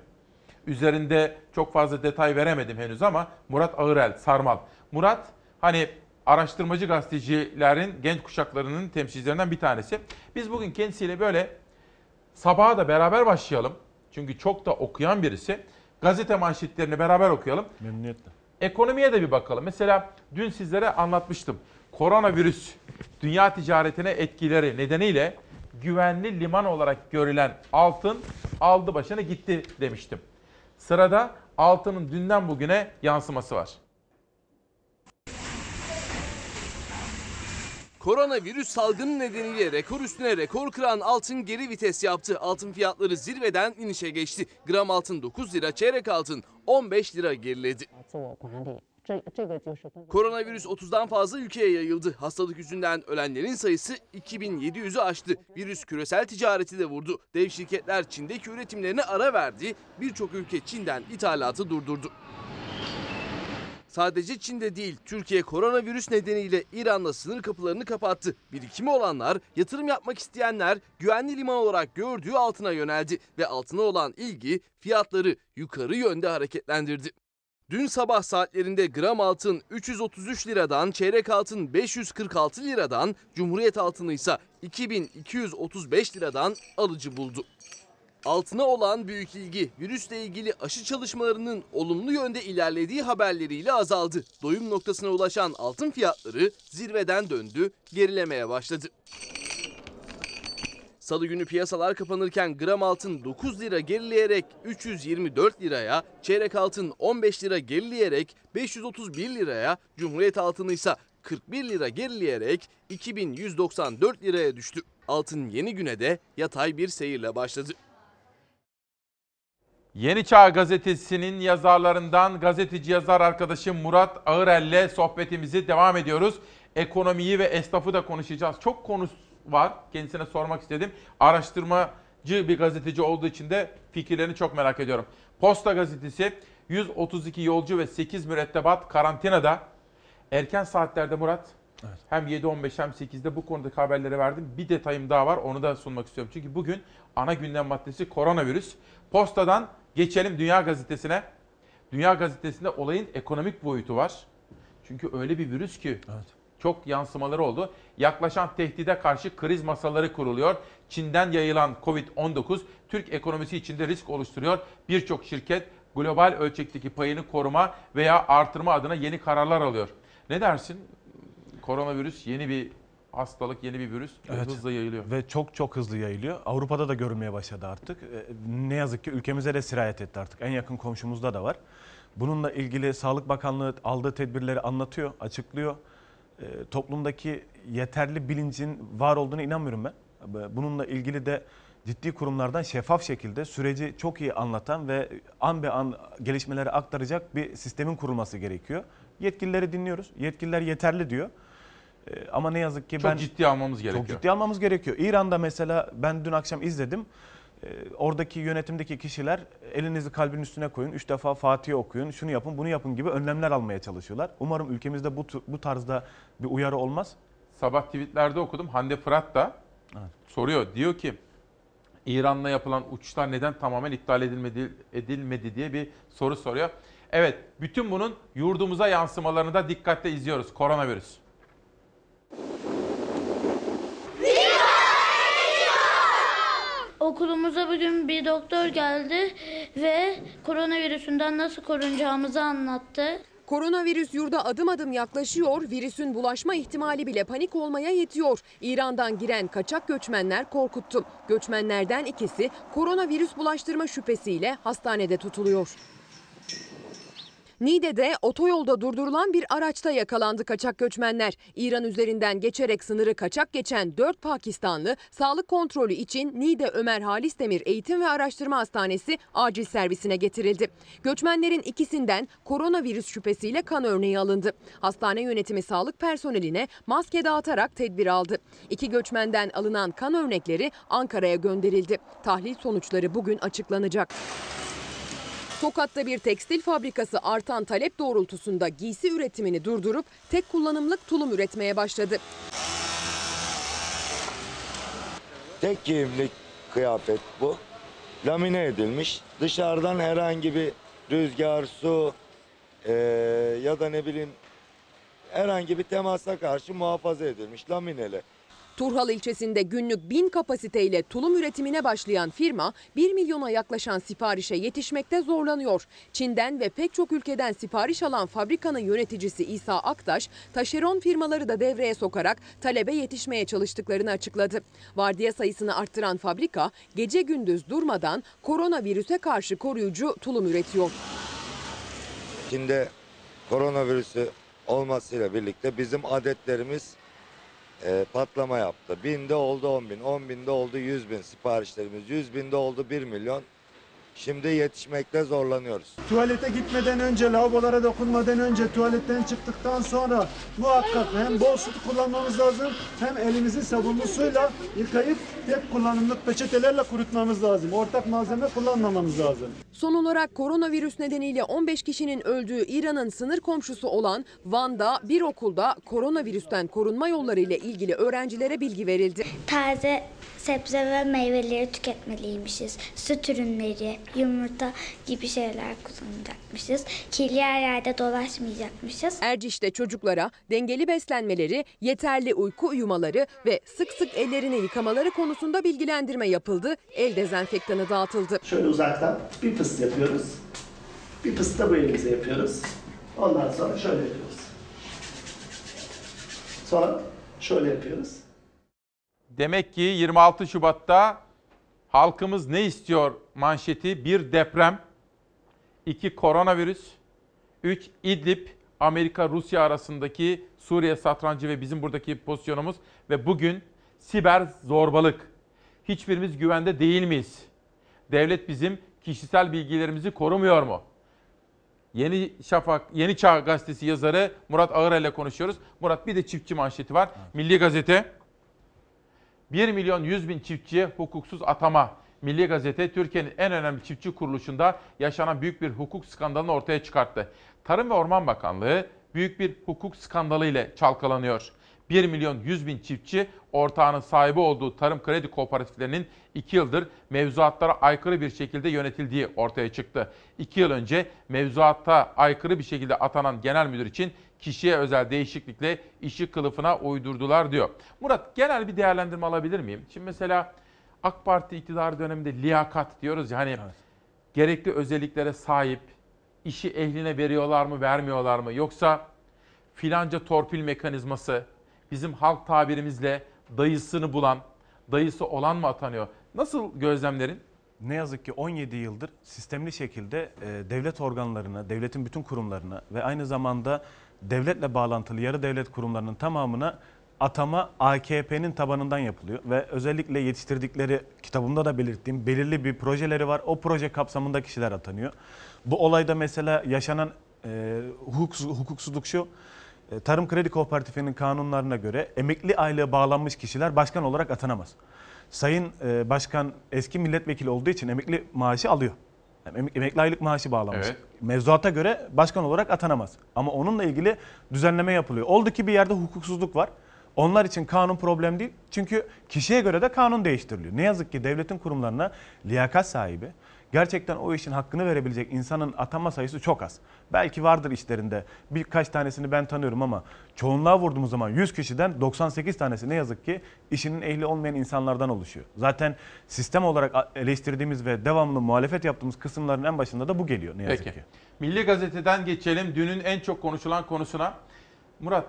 Üzerinde çok fazla detay veremedim henüz ama Murat Ağırel, Sarmal. Murat hani araştırmacı gazetecilerin genç kuşaklarının temsilcilerinden bir tanesi. Biz bugün kendisiyle böyle sabaha da beraber başlayalım. Çünkü çok da okuyan birisi. Gazete manşetlerini beraber okuyalım. Memnuniyetle. Ekonomiye de bir bakalım. Mesela dün sizlere anlatmıştım. Koronavirüs dünya ticaretine etkileri nedeniyle güvenli liman olarak görülen altın aldı başını gitti demiştim. Sırada altının dünden bugüne yansıması var. Koronavirüs salgını nedeniyle rekor üstüne rekor kıran altın geri vites yaptı. Altın fiyatları zirveden inişe geçti. Gram altın 9 lira, çeyrek altın 15 lira geriledi. Koronavirüs 30'dan fazla ülkeye yayıldı. Hastalık yüzünden ölenlerin sayısı 2700'ü aştı. Virüs küresel ticareti de vurdu. Dev şirketler Çin'deki üretimlerine ara verdi. Birçok ülke Çin'den ithalatı durdurdu. Sadece Çin'de değil, Türkiye koronavirüs nedeniyle İran'la sınır kapılarını kapattı. Birikimi olanlar, yatırım yapmak isteyenler güvenli liman olarak gördüğü altına yöneldi ve altına olan ilgi fiyatları yukarı yönde hareketlendirdi. Dün sabah saatlerinde gram altın 333 liradan, çeyrek altın 546 liradan, Cumhuriyet altını ise 2235 liradan alıcı buldu. Altına olan büyük ilgi virüsle ilgili aşı çalışmalarının olumlu yönde ilerlediği haberleriyle azaldı. Doyum noktasına ulaşan altın fiyatları zirveden döndü, gerilemeye başladı. Salı günü piyasalar kapanırken gram altın 9 lira gerileyerek 324 liraya, çeyrek altın 15 lira gerileyerek 531 liraya, Cumhuriyet altını ise 41 lira gerileyerek 2194 liraya düştü. Altın yeni güne de yatay bir seyirle başladı. Yeni Çağ Gazetesi'nin yazarlarından gazeteci yazar arkadaşım Murat Ağırel'le sohbetimizi devam ediyoruz. Ekonomiyi ve esnafı da konuşacağız. Çok konu var. Kendisine sormak istedim. Araştırmacı bir gazeteci olduğu için de fikirlerini çok merak ediyorum. Posta Gazetesi 132 yolcu ve 8 mürettebat karantinada. Erken saatlerde Murat hem 7.15 hem 8'de bu konudaki haberleri verdim. Bir detayım daha var onu da sunmak istiyorum. Çünkü bugün ana gündem maddesi koronavirüs. Postadan geçelim Dünya Gazetesi'ne. Dünya Gazetesi'nde olayın ekonomik boyutu var. Çünkü öyle bir virüs ki çok yansımaları oldu. Yaklaşan tehdide karşı kriz masaları kuruluyor. Çin'den yayılan Covid-19 Türk ekonomisi içinde risk oluşturuyor. Birçok şirket global ölçekteki payını koruma veya artırma adına yeni kararlar alıyor. Ne dersin? Koronavirüs yeni bir hastalık, yeni bir virüs ve Evet. hızla yayılıyor. Ve çok çok hızlı yayılıyor. Avrupa'da da görülmeye başladı artık. Ee, Ne yazık ki ülkemize de sirayet etti artık. En yakın komşumuzda da var. Bununla ilgili Sağlık Bakanlığı aldığı tedbirleri anlatıyor, açıklıyor. Ee, Toplumdaki yeterli bilincin var olduğuna inanmıyorum ben. Bununla ilgili de ciddi kurumlardan şeffaf şekilde süreci çok iyi anlatan ve an be an gelişmeleri aktaracak bir sistemin kurulması gerekiyor. Yetkilileri dinliyoruz. Yetkililer yeterli diyor. Ee, Ama ne yazık ki Çok ben ciddi almamız gerekiyor. Çok ciddi almamız gerekiyor. İran'da mesela ben dün akşam izledim. Ee, Oradaki yönetimdeki kişiler elinizi kalbin üstüne koyun, üç defa Fatiha okuyun, şunu yapın, bunu yapın gibi önlemler almaya çalışıyorlar. Umarım ülkemizde bu, bu tarzda bir uyarı olmaz. Sabah tweetlerde okudum. Hande Fırat da soruyor. Diyor ki İran'la yapılan uçuşlar neden tamamen iptal edilmedi, edilmedi diye bir soru soruyor. Evet, bütün bunun yurdumuza yansımalarını da dikkatle izliyoruz. Koronavirüs. Okulumuza bugün bir doktor geldi ve koronavirüsünden nasıl korunacağımızı anlattı. Koronavirüs yurda adım adım yaklaşıyor, virüsün bulaşma ihtimali bile panik olmaya yetiyor. İran'dan giren kaçak göçmenler korkuttu. Göçmenlerden ikisi koronavirüs bulaştırma şüphesiyle hastanede tutuluyor. Niğde'de otoyolda durdurulan bir araçta yakalandı kaçak göçmenler. İran üzerinden geçerek sınırı kaçak geçen 4 Pakistanlı sağlık kontrolü için Niğde Ömer Halis Demir Eğitim ve Araştırma Hastanesi acil servisine getirildi. Göçmenlerin ikisinden koronavirüs şüphesiyle kan örneği alındı. Hastane yönetimi sağlık personeline maske dağıtarak tedbir aldı. İki göçmenden alınan kan örnekleri Ankara'ya gönderildi. Tahlil sonuçları bugün açıklanacak. Tokat'ta bir tekstil fabrikası artan talep doğrultusunda giysi üretimini durdurup tek kullanımlık tulum üretmeye başladı. Tek giyimlik kıyafet bu. Lamine edilmiş. Dışarıdan herhangi bir rüzgar, su eee, ya da ne bileyim herhangi bir temasa karşı muhafaza edilmiş lamineli. Turhal ilçesinde günlük 1000 kapasiteyle tulum üretimine başlayan firma 1 milyona yaklaşan siparişe yetişmekte zorlanıyor. Çin'den ve pek çok ülkeden sipariş alan fabrikanın yöneticisi İsa Aktaş, taşeron firmaları da devreye sokarak talebe yetişmeye çalıştıklarını açıkladı. Vardiya sayısını arttıran fabrika gece gündüz durmadan koronavirüse karşı koruyucu tulum üretiyor. Çin'de koronavirüsü olmasıyla birlikte bizim adetlerimiz e, patlama yaptı. Binde oldu 10 bin, 10 binde oldu 100 bin siparişlerimiz, 100 binde oldu 1 milyon. Şimdi yetişmekte zorlanıyoruz. Tuvalete gitmeden önce, lavabolara dokunmadan önce, tuvaletten çıktıktan sonra muhakkak hem bol su kullanmamız lazım hem elimizi sabunlu suyla yıkayıp tek kullanımlık peçetelerle kurutmamız lazım. Ortak malzeme kullanmamamız lazım. Son olarak koronavirüs nedeniyle 15 kişinin öldüğü İran'ın sınır komşusu olan Van'da bir okulda koronavirüsten korunma yolları ile ilgili öğrencilere bilgi verildi. Taze sebze ve meyveleri tüketmeliymişiz. Süt ürünleri, yumurta gibi şeyler kullanacakmışız. Kirli yerlerde dolaşmayacakmışız. Erciş'te çocuklara dengeli beslenmeleri, yeterli uyku uyumaları ve sık sık ellerini yıkamaları konusunda bilgilendirme yapıldı. El dezenfektanı dağıtıldı. Şöyle uzaktan bir fıs yapıyoruz. Bir fıs da bu elimize yapıyoruz. Ondan sonra şöyle yapıyoruz. Sonra şöyle yapıyoruz. Demek ki 26 Şubat'ta halkımız ne istiyor manşeti? Bir deprem, iki koronavirüs, üç İdlib, Amerika-Rusya arasındaki Suriye satrancı ve bizim buradaki pozisyonumuz ve bugün siber zorbalık. Hiçbirimiz güvende değil miyiz? Devlet bizim kişisel bilgilerimizi korumuyor mu? Yeni Şafak, Yeni Çağ gazetesi yazarı Murat Ağırel ile konuşuyoruz. Murat bir de çiftçi manşeti var. Milli Gazete. 1 milyon 100 bin çiftçiye hukuksuz atama. Milli Gazete Türkiye'nin en önemli çiftçi kuruluşunda yaşanan büyük bir hukuk skandalını ortaya çıkarttı. Tarım ve Orman Bakanlığı büyük bir hukuk skandalı ile çalkalanıyor. 1 milyon 100 bin çiftçi ortağının sahibi olduğu tarım kredi kooperatiflerinin 2 yıldır mevzuatlara aykırı bir şekilde yönetildiği ortaya çıktı. 2 yıl önce mevzuatta aykırı bir şekilde atanan genel müdür için kişiye özel değişiklikle işi kılıfına uydurdular diyor. Murat genel bir değerlendirme alabilir miyim? Şimdi mesela AK Parti iktidar döneminde liyakat diyoruz ya hani gerekli özelliklere sahip işi ehline veriyorlar mı vermiyorlar mı yoksa filanca torpil mekanizması bizim halk tabirimizle dayısını bulan, dayısı olan mı atanıyor? Nasıl gözlemlerin? Ne yazık ki 17 yıldır sistemli şekilde e, devlet organlarına, devletin bütün kurumlarına ve aynı zamanda devletle bağlantılı yarı devlet kurumlarının tamamına atama AKP'nin tabanından yapılıyor ve özellikle yetiştirdikleri kitabımda da belirttiğim belirli bir projeleri var. O proje kapsamında kişiler atanıyor. Bu olayda mesela yaşanan e, hukuksuz, hukuksuzluk şu. e, Tarım Kredi Kooperatifinin kanunlarına göre emekli aylığı bağlanmış kişiler başkan olarak atanamaz. Sayın e, Başkan eski milletvekili olduğu için emekli maaşı alıyor. Emekli aylık maaşı bağlanmış. Evet. Mevzuata göre başkan olarak atanamaz. Ama onunla ilgili düzenleme yapılıyor. Oldu ki bir yerde hukuksuzluk var. Onlar için kanun problem değil. Çünkü kişiye göre de kanun değiştiriliyor. Ne yazık ki devletin kurumlarına liyakat sahibi, gerçekten o işin hakkını verebilecek insanın atama sayısı çok az. Belki vardır işlerinde. Birkaç tanesini ben tanıyorum ama çoğunluğa vurduğumuz zaman 100 kişiden 98 tanesi ne yazık ki işinin ehli olmayan insanlardan oluşuyor. Zaten sistem olarak eleştirdiğimiz ve devamlı muhalefet yaptığımız kısımların en başında da bu geliyor ne yazık Peki. ki. Milli Gazete'den geçelim dünün en çok konuşulan konusuna. Murat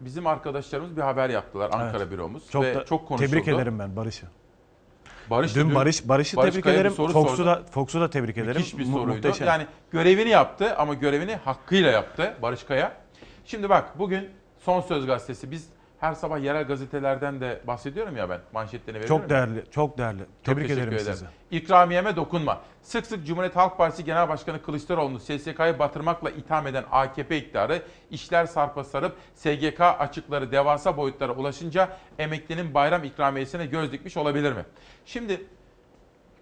bizim arkadaşlarımız bir haber yaptılar Ankara Evet. büromuz Çok ve da çok konuşuldu. tebrik ederim ben Barış'ı. Barış dün dün Barış Barış'ı Barış tebrik ederim. Fox'u sordu. da Fox'u da tebrik ederim. Müthiş bir soruydu. muhteşem. Yani görevini yaptı ama görevini hakkıyla yaptı Barış Kaya. Şimdi bak bugün Son Söz Gazetesi biz her sabah yerel gazetelerden de bahsediyorum ya ben manşetlerini veriyorum. çok değerli, çok değerli. Tebrik ederim ederim. sizi. İkramiyeme dokunma. Sık sık Cumhuriyet Halk Partisi Genel Başkanı Kılıçdaroğlu'nu SSK'yı batırmakla itham eden AKP iktidarı işler sarpa sarıp SGK açıkları devasa boyutlara ulaşınca emeklinin bayram ikramiyesine göz dikmiş olabilir mi? Şimdi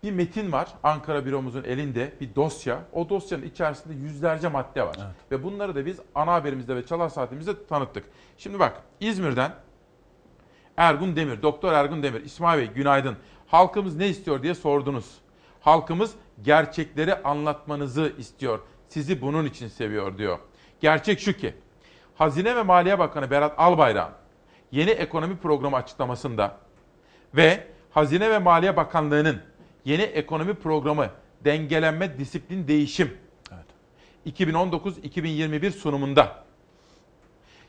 bir metin var Ankara büromuzun elinde bir dosya. O dosyanın içerisinde yüzlerce madde var. Ve bunları da biz ana haberimizde ve çalar saatimizde tanıttık. Şimdi bak İzmir'den Ergun Demir, Doktor Ergun Demir, İsmail Bey günaydın. Halkımız ne istiyor diye sordunuz. Halkımız gerçekleri anlatmanızı istiyor. Sizi bunun için seviyor diyor. Gerçek şu ki Hazine ve Maliye Bakanı Berat Albayrak yeni ekonomi programı açıklamasında ve Hazine ve Maliye Bakanlığı'nın yeni ekonomi programı dengelenme disiplin değişim. 2019-2021 sunumunda.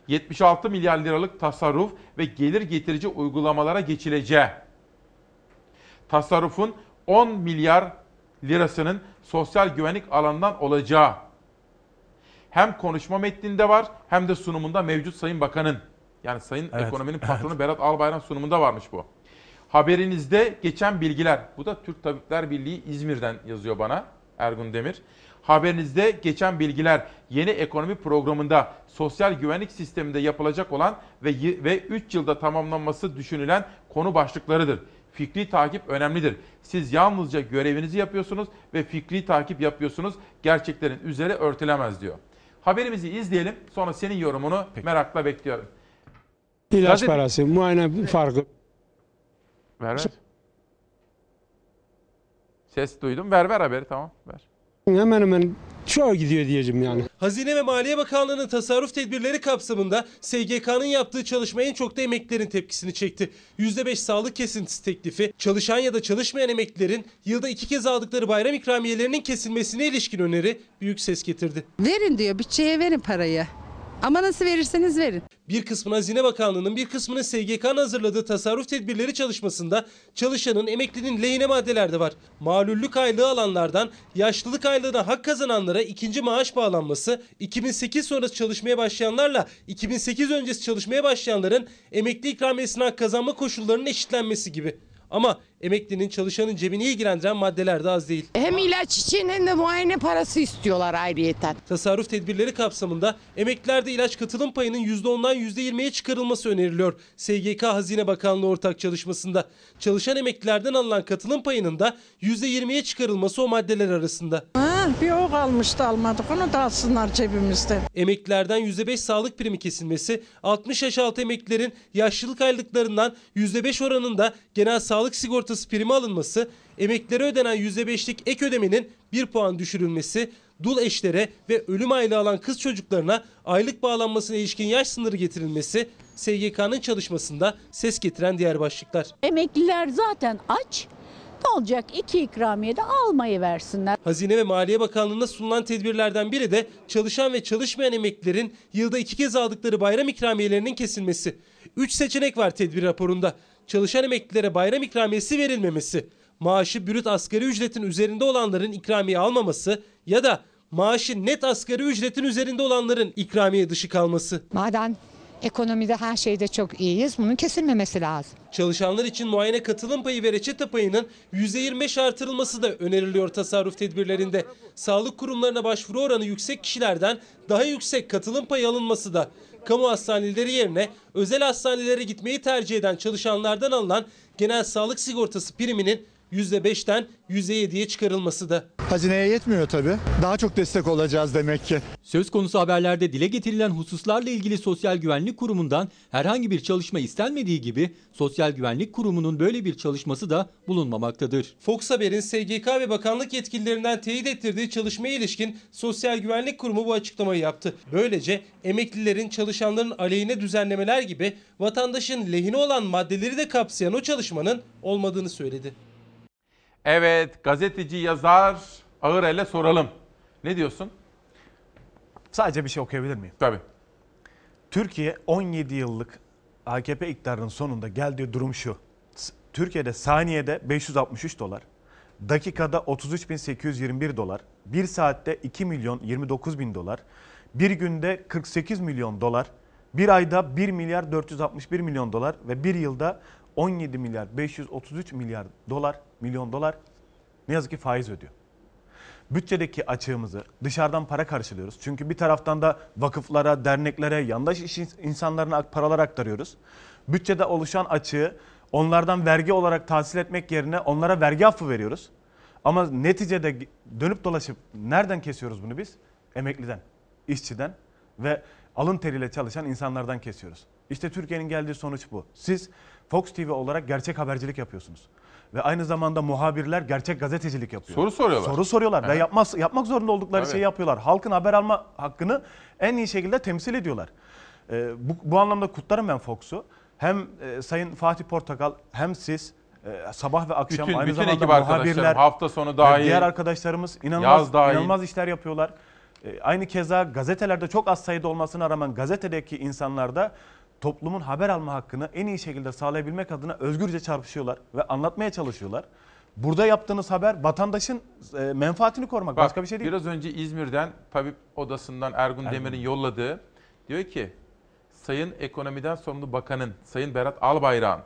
76 milyar liralık tasarruf ve gelir getirici uygulamalara geçileceği, tasarrufun 10 milyar lirasının sosyal güvenlik alanından olacağı. Hem konuşma metninde var hem de sunumunda mevcut Sayın Bakan'ın yani Sayın Evet, Ekonominin patronu Berat Albayrak sunumunda varmış bu. Haberinizde geçen bilgiler, bu da Türk Tabipler Birliği İzmir'den yazıyor bana Ergun Demir. Haberinizde geçen bilgiler yeni ekonomi programında sosyal güvenlik sisteminde yapılacak olan ve ve 3 yılda tamamlanması düşünülen konu başlıklarıdır. Fikri takip önemlidir. Siz yalnızca görevinizi yapıyorsunuz ve fikri takip yapıyorsunuz. Gerçeklerin üzeri örtülemez diyor. Haberimizi izleyelim. Sonra senin yorumunu merakla bekliyorum. İlaç Gazete- parası, muayene farkı. Ver ver. Ses duydum. Ver ver haberi tamam. Ver. Hemen hemen çoğu gidiyor diyeceğim yani. Hazine ve Maliye Bakanlığı'nın tasarruf tedbirleri kapsamında SGK'nın yaptığı çalışma en çok da emeklilerin tepkisini çekti. %5 sağlık kesintisi teklifi, çalışan ya da çalışmayan emeklilerin yılda iki kez aldıkları bayram ikramiyelerinin kesilmesine ilişkin öneri büyük ses getirdi. Verin diyor bütçeye verin parayı. Ama nasıl verirseniz verin. Bir kısmını Hazine Bakanlığı'nın bir kısmını SGK'nın hazırladığı tasarruf tedbirleri çalışmasında çalışanın emeklinin lehine maddeler de var. Malullük aylığı alanlardan yaşlılık aylığına hak kazananlara ikinci maaş bağlanması, 2008 sonrası çalışmaya başlayanlarla 2008 öncesi çalışmaya başlayanların emekli ikramiyesine hak kazanma koşullarının eşitlenmesi gibi. Ama emeklinin çalışanın cebini ilgilendiren maddeler de az değil. Hem ilaç için hem de muayene parası istiyorlar ayrıyeten. Tasarruf tedbirleri kapsamında emeklilerde ilaç katılım payının %10'dan %20'ye çıkarılması öneriliyor. SGK Hazine Bakanlığı ortak çalışmasında. Çalışan emeklilerden alınan katılım payının da %20'ye çıkarılması o maddeler arasında. Ha, bir o kalmıştı almadık onu da alsınlar cebimizden. Emeklilerden %5 sağlık primi kesilmesi, 60 yaş altı emeklilerin yaşlılık aylıklarından %5 oranında genel sağlık sigortası primi alınması, emeklilere ödenen %5'lik ek ödemenin 1 puan düşürülmesi, dul eşlere ve ölüm aylığı alan kız çocuklarına aylık bağlanmasına ilişkin yaş sınırı getirilmesi, SGK'nın çalışmasında ses getiren diğer başlıklar. Emekliler zaten aç. Ne olacak? İki ikramiye de almayı versinler. Hazine ve Maliye Bakanlığı'na sunulan tedbirlerden biri de çalışan ve çalışmayan emeklilerin yılda iki kez aldıkları bayram ikramiyelerinin kesilmesi. Üç seçenek var tedbir raporunda. Çalışan emeklilere bayram ikramiyesi verilmemesi, maaşı brüt asgari ücretin üzerinde olanların ikramiye almaması ya da maaşı net asgari ücretin üzerinde olanların ikramiye dışı kalması. Madem ekonomide her şeyde çok iyiyiz bunun kesilmemesi lazım. Çalışanlar için muayene katılım payı ve reçete payının %25 artırılması da öneriliyor tasarruf tedbirlerinde. Sağlık kurumlarına başvuru oranı yüksek kişilerden daha yüksek katılım payı alınması da. Kamu hastaneleri yerine özel hastanelere gitmeyi tercih eden çalışanlardan alınan genel sağlık sigortası priminin %5'ten %7'ye çıkarılması da. Hazineye yetmiyor tabii. Daha çok destek olacağız demek ki. Söz konusu haberlerde dile getirilen hususlarla ilgili Sosyal Güvenlik Kurumu'ndan herhangi bir çalışma istenmediği gibi Sosyal Güvenlik Kurumu'nun böyle bir çalışması da bulunmamaktadır. Fox Haber'in SGK ve bakanlık yetkililerinden teyit ettirdiği çalışmaya ilişkin Sosyal Güvenlik Kurumu bu açıklamayı yaptı. Böylece emeklilerin çalışanların aleyhine düzenlemeler gibi vatandaşın lehine olan maddeleri de kapsayan o çalışmanın olmadığını söyledi. Evet gazeteci yazar Ağırel'e soralım. Ne diyorsun? Sadece bir şey okuyabilir miyim? Tabii. Türkiye 17 yıllık AKP iktidarının sonunda geldiği durum şu. Türkiye'de saniyede 563 dolar, dakikada 33.821 dolar, bir saatte 2 milyon 29 bin dolar, bir günde 48 milyon dolar, bir ayda 1 milyar 461 milyon dolar ve bir yılda 17 milyar 533 milyar dolar, milyon dolar ne yazık ki faiz ödüyor bütçedeki açığımızı dışarıdan para karşılıyoruz. Çünkü bir taraftan da vakıflara, derneklere, yandaş iş insanlarına paralar aktarıyoruz. Bütçede oluşan açığı onlardan vergi olarak tahsil etmek yerine onlara vergi affı veriyoruz. Ama neticede dönüp dolaşıp nereden kesiyoruz bunu biz? Emekliden, işçiden ve alın teriyle çalışan insanlardan kesiyoruz. İşte Türkiye'nin geldiği sonuç bu. Siz Fox TV olarak gerçek habercilik yapıyorsunuz. Ve aynı zamanda muhabirler gerçek gazetecilik yapıyor. Soru soruyorlar. Soru soruyorlar ve Evet. yapmaz, yapmak zorunda oldukları Tabii. şeyi yapıyorlar. Halkın haber alma hakkını en iyi şekilde temsil ediyorlar. Ee, bu, bu anlamda kutlarım ben Fox'u. hem e, Sayın Fatih Portakal hem siz e, sabah ve akşam Bütün- aynı bütün zamanda ekip muhabirler hafta sonu ve dahil, diğer arkadaşlarımız inanılmaz dahil. inanılmaz işler yapıyorlar. E, Aynı keza gazetelerde çok az sayıda olmasına rağmen gazetedeki insanlar da toplumun haber alma hakkını en iyi şekilde sağlayabilmek adına özgürce çarpışıyorlar ve anlatmaya çalışıyorlar. Burada yaptığınız haber vatandaşın e, menfaatini korumak. Bak, Başka bir şey değil. Biraz önce İzmir'den tabip odasından Ergun Ergun. Demir'in yolladığı diyor ki Sayın Ekonomiden Sorumlu Bakanın Sayın Berat Albayrak'ın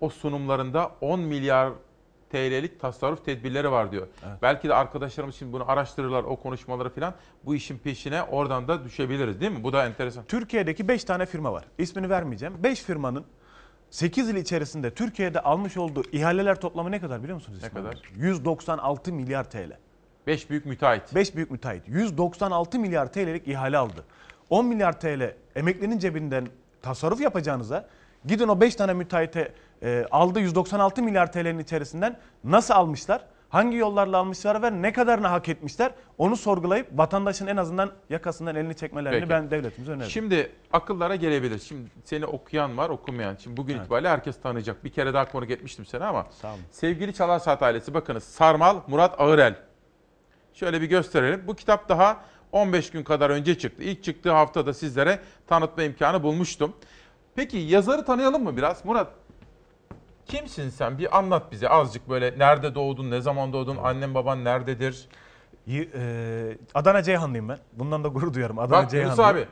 o sunumlarında 10 milyar TL'lik tasarruf tedbirleri var diyor. Belki de arkadaşlarımız şimdi bunu araştırırlar o konuşmaları falan bu işin peşine oradan da düşebiliriz değil mi? Bu da enteresan. Türkiye'deki 5 tane firma var. İsmini vermeyeceğim. 5 firmanın 8 yıl içerisinde Türkiye'de almış olduğu ihaleler toplamı ne kadar biliyor musunuz? Ne İsmail kadar? Bey? 196 milyar TL. 5 büyük müteahhit. 5 büyük müteahhit. 196 milyar TL'lik ihale aldı. 10 milyar TL emeklinin cebinden tasarruf yapacağınıza gidin o 5 tane müteahhite e, aldığı 196 milyar TL'nin içerisinden nasıl almışlar? Hangi yollarla almışlar ve ne kadarını hak etmişler? Onu sorgulayıp vatandaşın en azından yakasından elini çekmelerini Peki. ben devletimize öneririm. Şimdi akıllara gelebilir. Şimdi seni okuyan var, okumayan. Şimdi bugün itibariyle herkes tanıyacak. Bir kere daha konuk etmiştim seni ama. Sağ olun. Sevgili Çalar Saat ailesi bakınız. Sarmal Murat Ağırel. Şöyle bir gösterelim. Bu kitap daha 15 gün kadar önce çıktı. İlk çıktığı haftada sizlere tanıtma imkanı bulmuştum. Peki yazarı tanıyalım mı biraz? Murat kimsin sen? Bir anlat bize azıcık böyle nerede doğdun, ne zaman doğdun, annen baban nerededir? Y- e, Adana Ceyhanlıyım ben. Bundan da gurur duyuyorum. Adana Bak Yunus abi,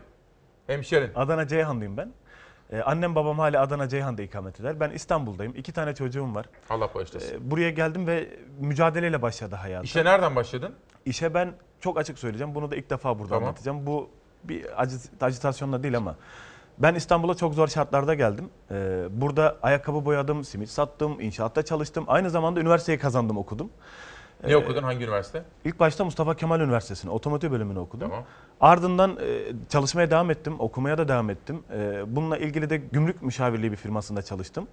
hemşerin. Adana Ceyhanlıyım ben. E, annem babam hala Adana Ceyhan'da ikamet eder. Ben İstanbul'dayım. İki tane çocuğum var. Allah bağışlasın. E, buraya geldim ve mücadeleyle başladı hayatım. İşe nereden başladın? İşe ben çok açık söyleyeceğim. Bunu da ilk defa burada Tamam. anlatacağım. Bu bir acit- acitasyonla değil ama ben İstanbul'a çok zor şartlarda geldim. Ee, burada ayakkabı boyadım, simit sattım, inşaatta çalıştım. Aynı zamanda üniversiteyi kazandım, okudum. Ne Ee, okudun? Hangi üniversite? İlk başta Mustafa Kemal Üniversitesi'ni, otomotiv bölümünü okudum. Tamam. Ardından e, çalışmaya devam ettim, okumaya da devam ettim. E, bununla ilgili de gümrük müşavirliği bir firmasında çalıştım.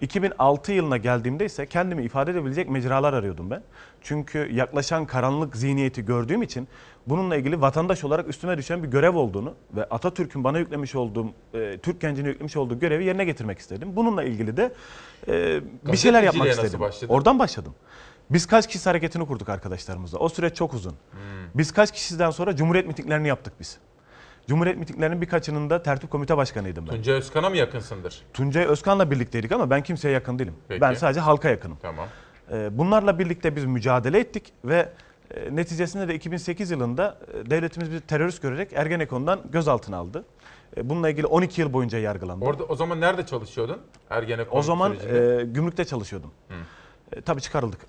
2006 yılına geldiğimde ise kendimi ifade edebilecek mecralar arıyordum ben. Çünkü yaklaşan karanlık zihniyeti gördüğüm için bununla ilgili vatandaş olarak üstüme düşen bir görev olduğunu ve Atatürk'ün bana yüklemiş olduğum, e, Türk gencine yüklemiş olduğu görevi yerine getirmek istedim. Bununla ilgili de e, bir şeyler yapmak istedim. başladın? Oradan başladım. Biz kaç kişi hareketini kurduk arkadaşlarımızla. O süreç çok uzun. Hmm. Biz kaç kişiden sonra Cumhuriyet mitinglerini yaptık biz. Cumhuriyet mitinglerinin birkaçının da tertip komite başkanıydım ben. Tuncay Özkan'a mı yakınsındır? Tuncay Özkan'la birlikteydik ama ben kimseye yakın değilim. Peki. Ben sadece halka yakınım. Tamam. Ee, Bunlarla birlikte biz mücadele ettik ve e, neticesinde de 2008 yılında e, devletimiz bir terörist görerek Ergenekon'dan gözaltına aldı. E, Bununla ilgili 12 yıl boyunca yargılandı. Orada o zaman nerede çalışıyordun? Ergenekon o zaman sürecinde. e, gümrükte çalışıyordum. E, tabii çıkarıldık.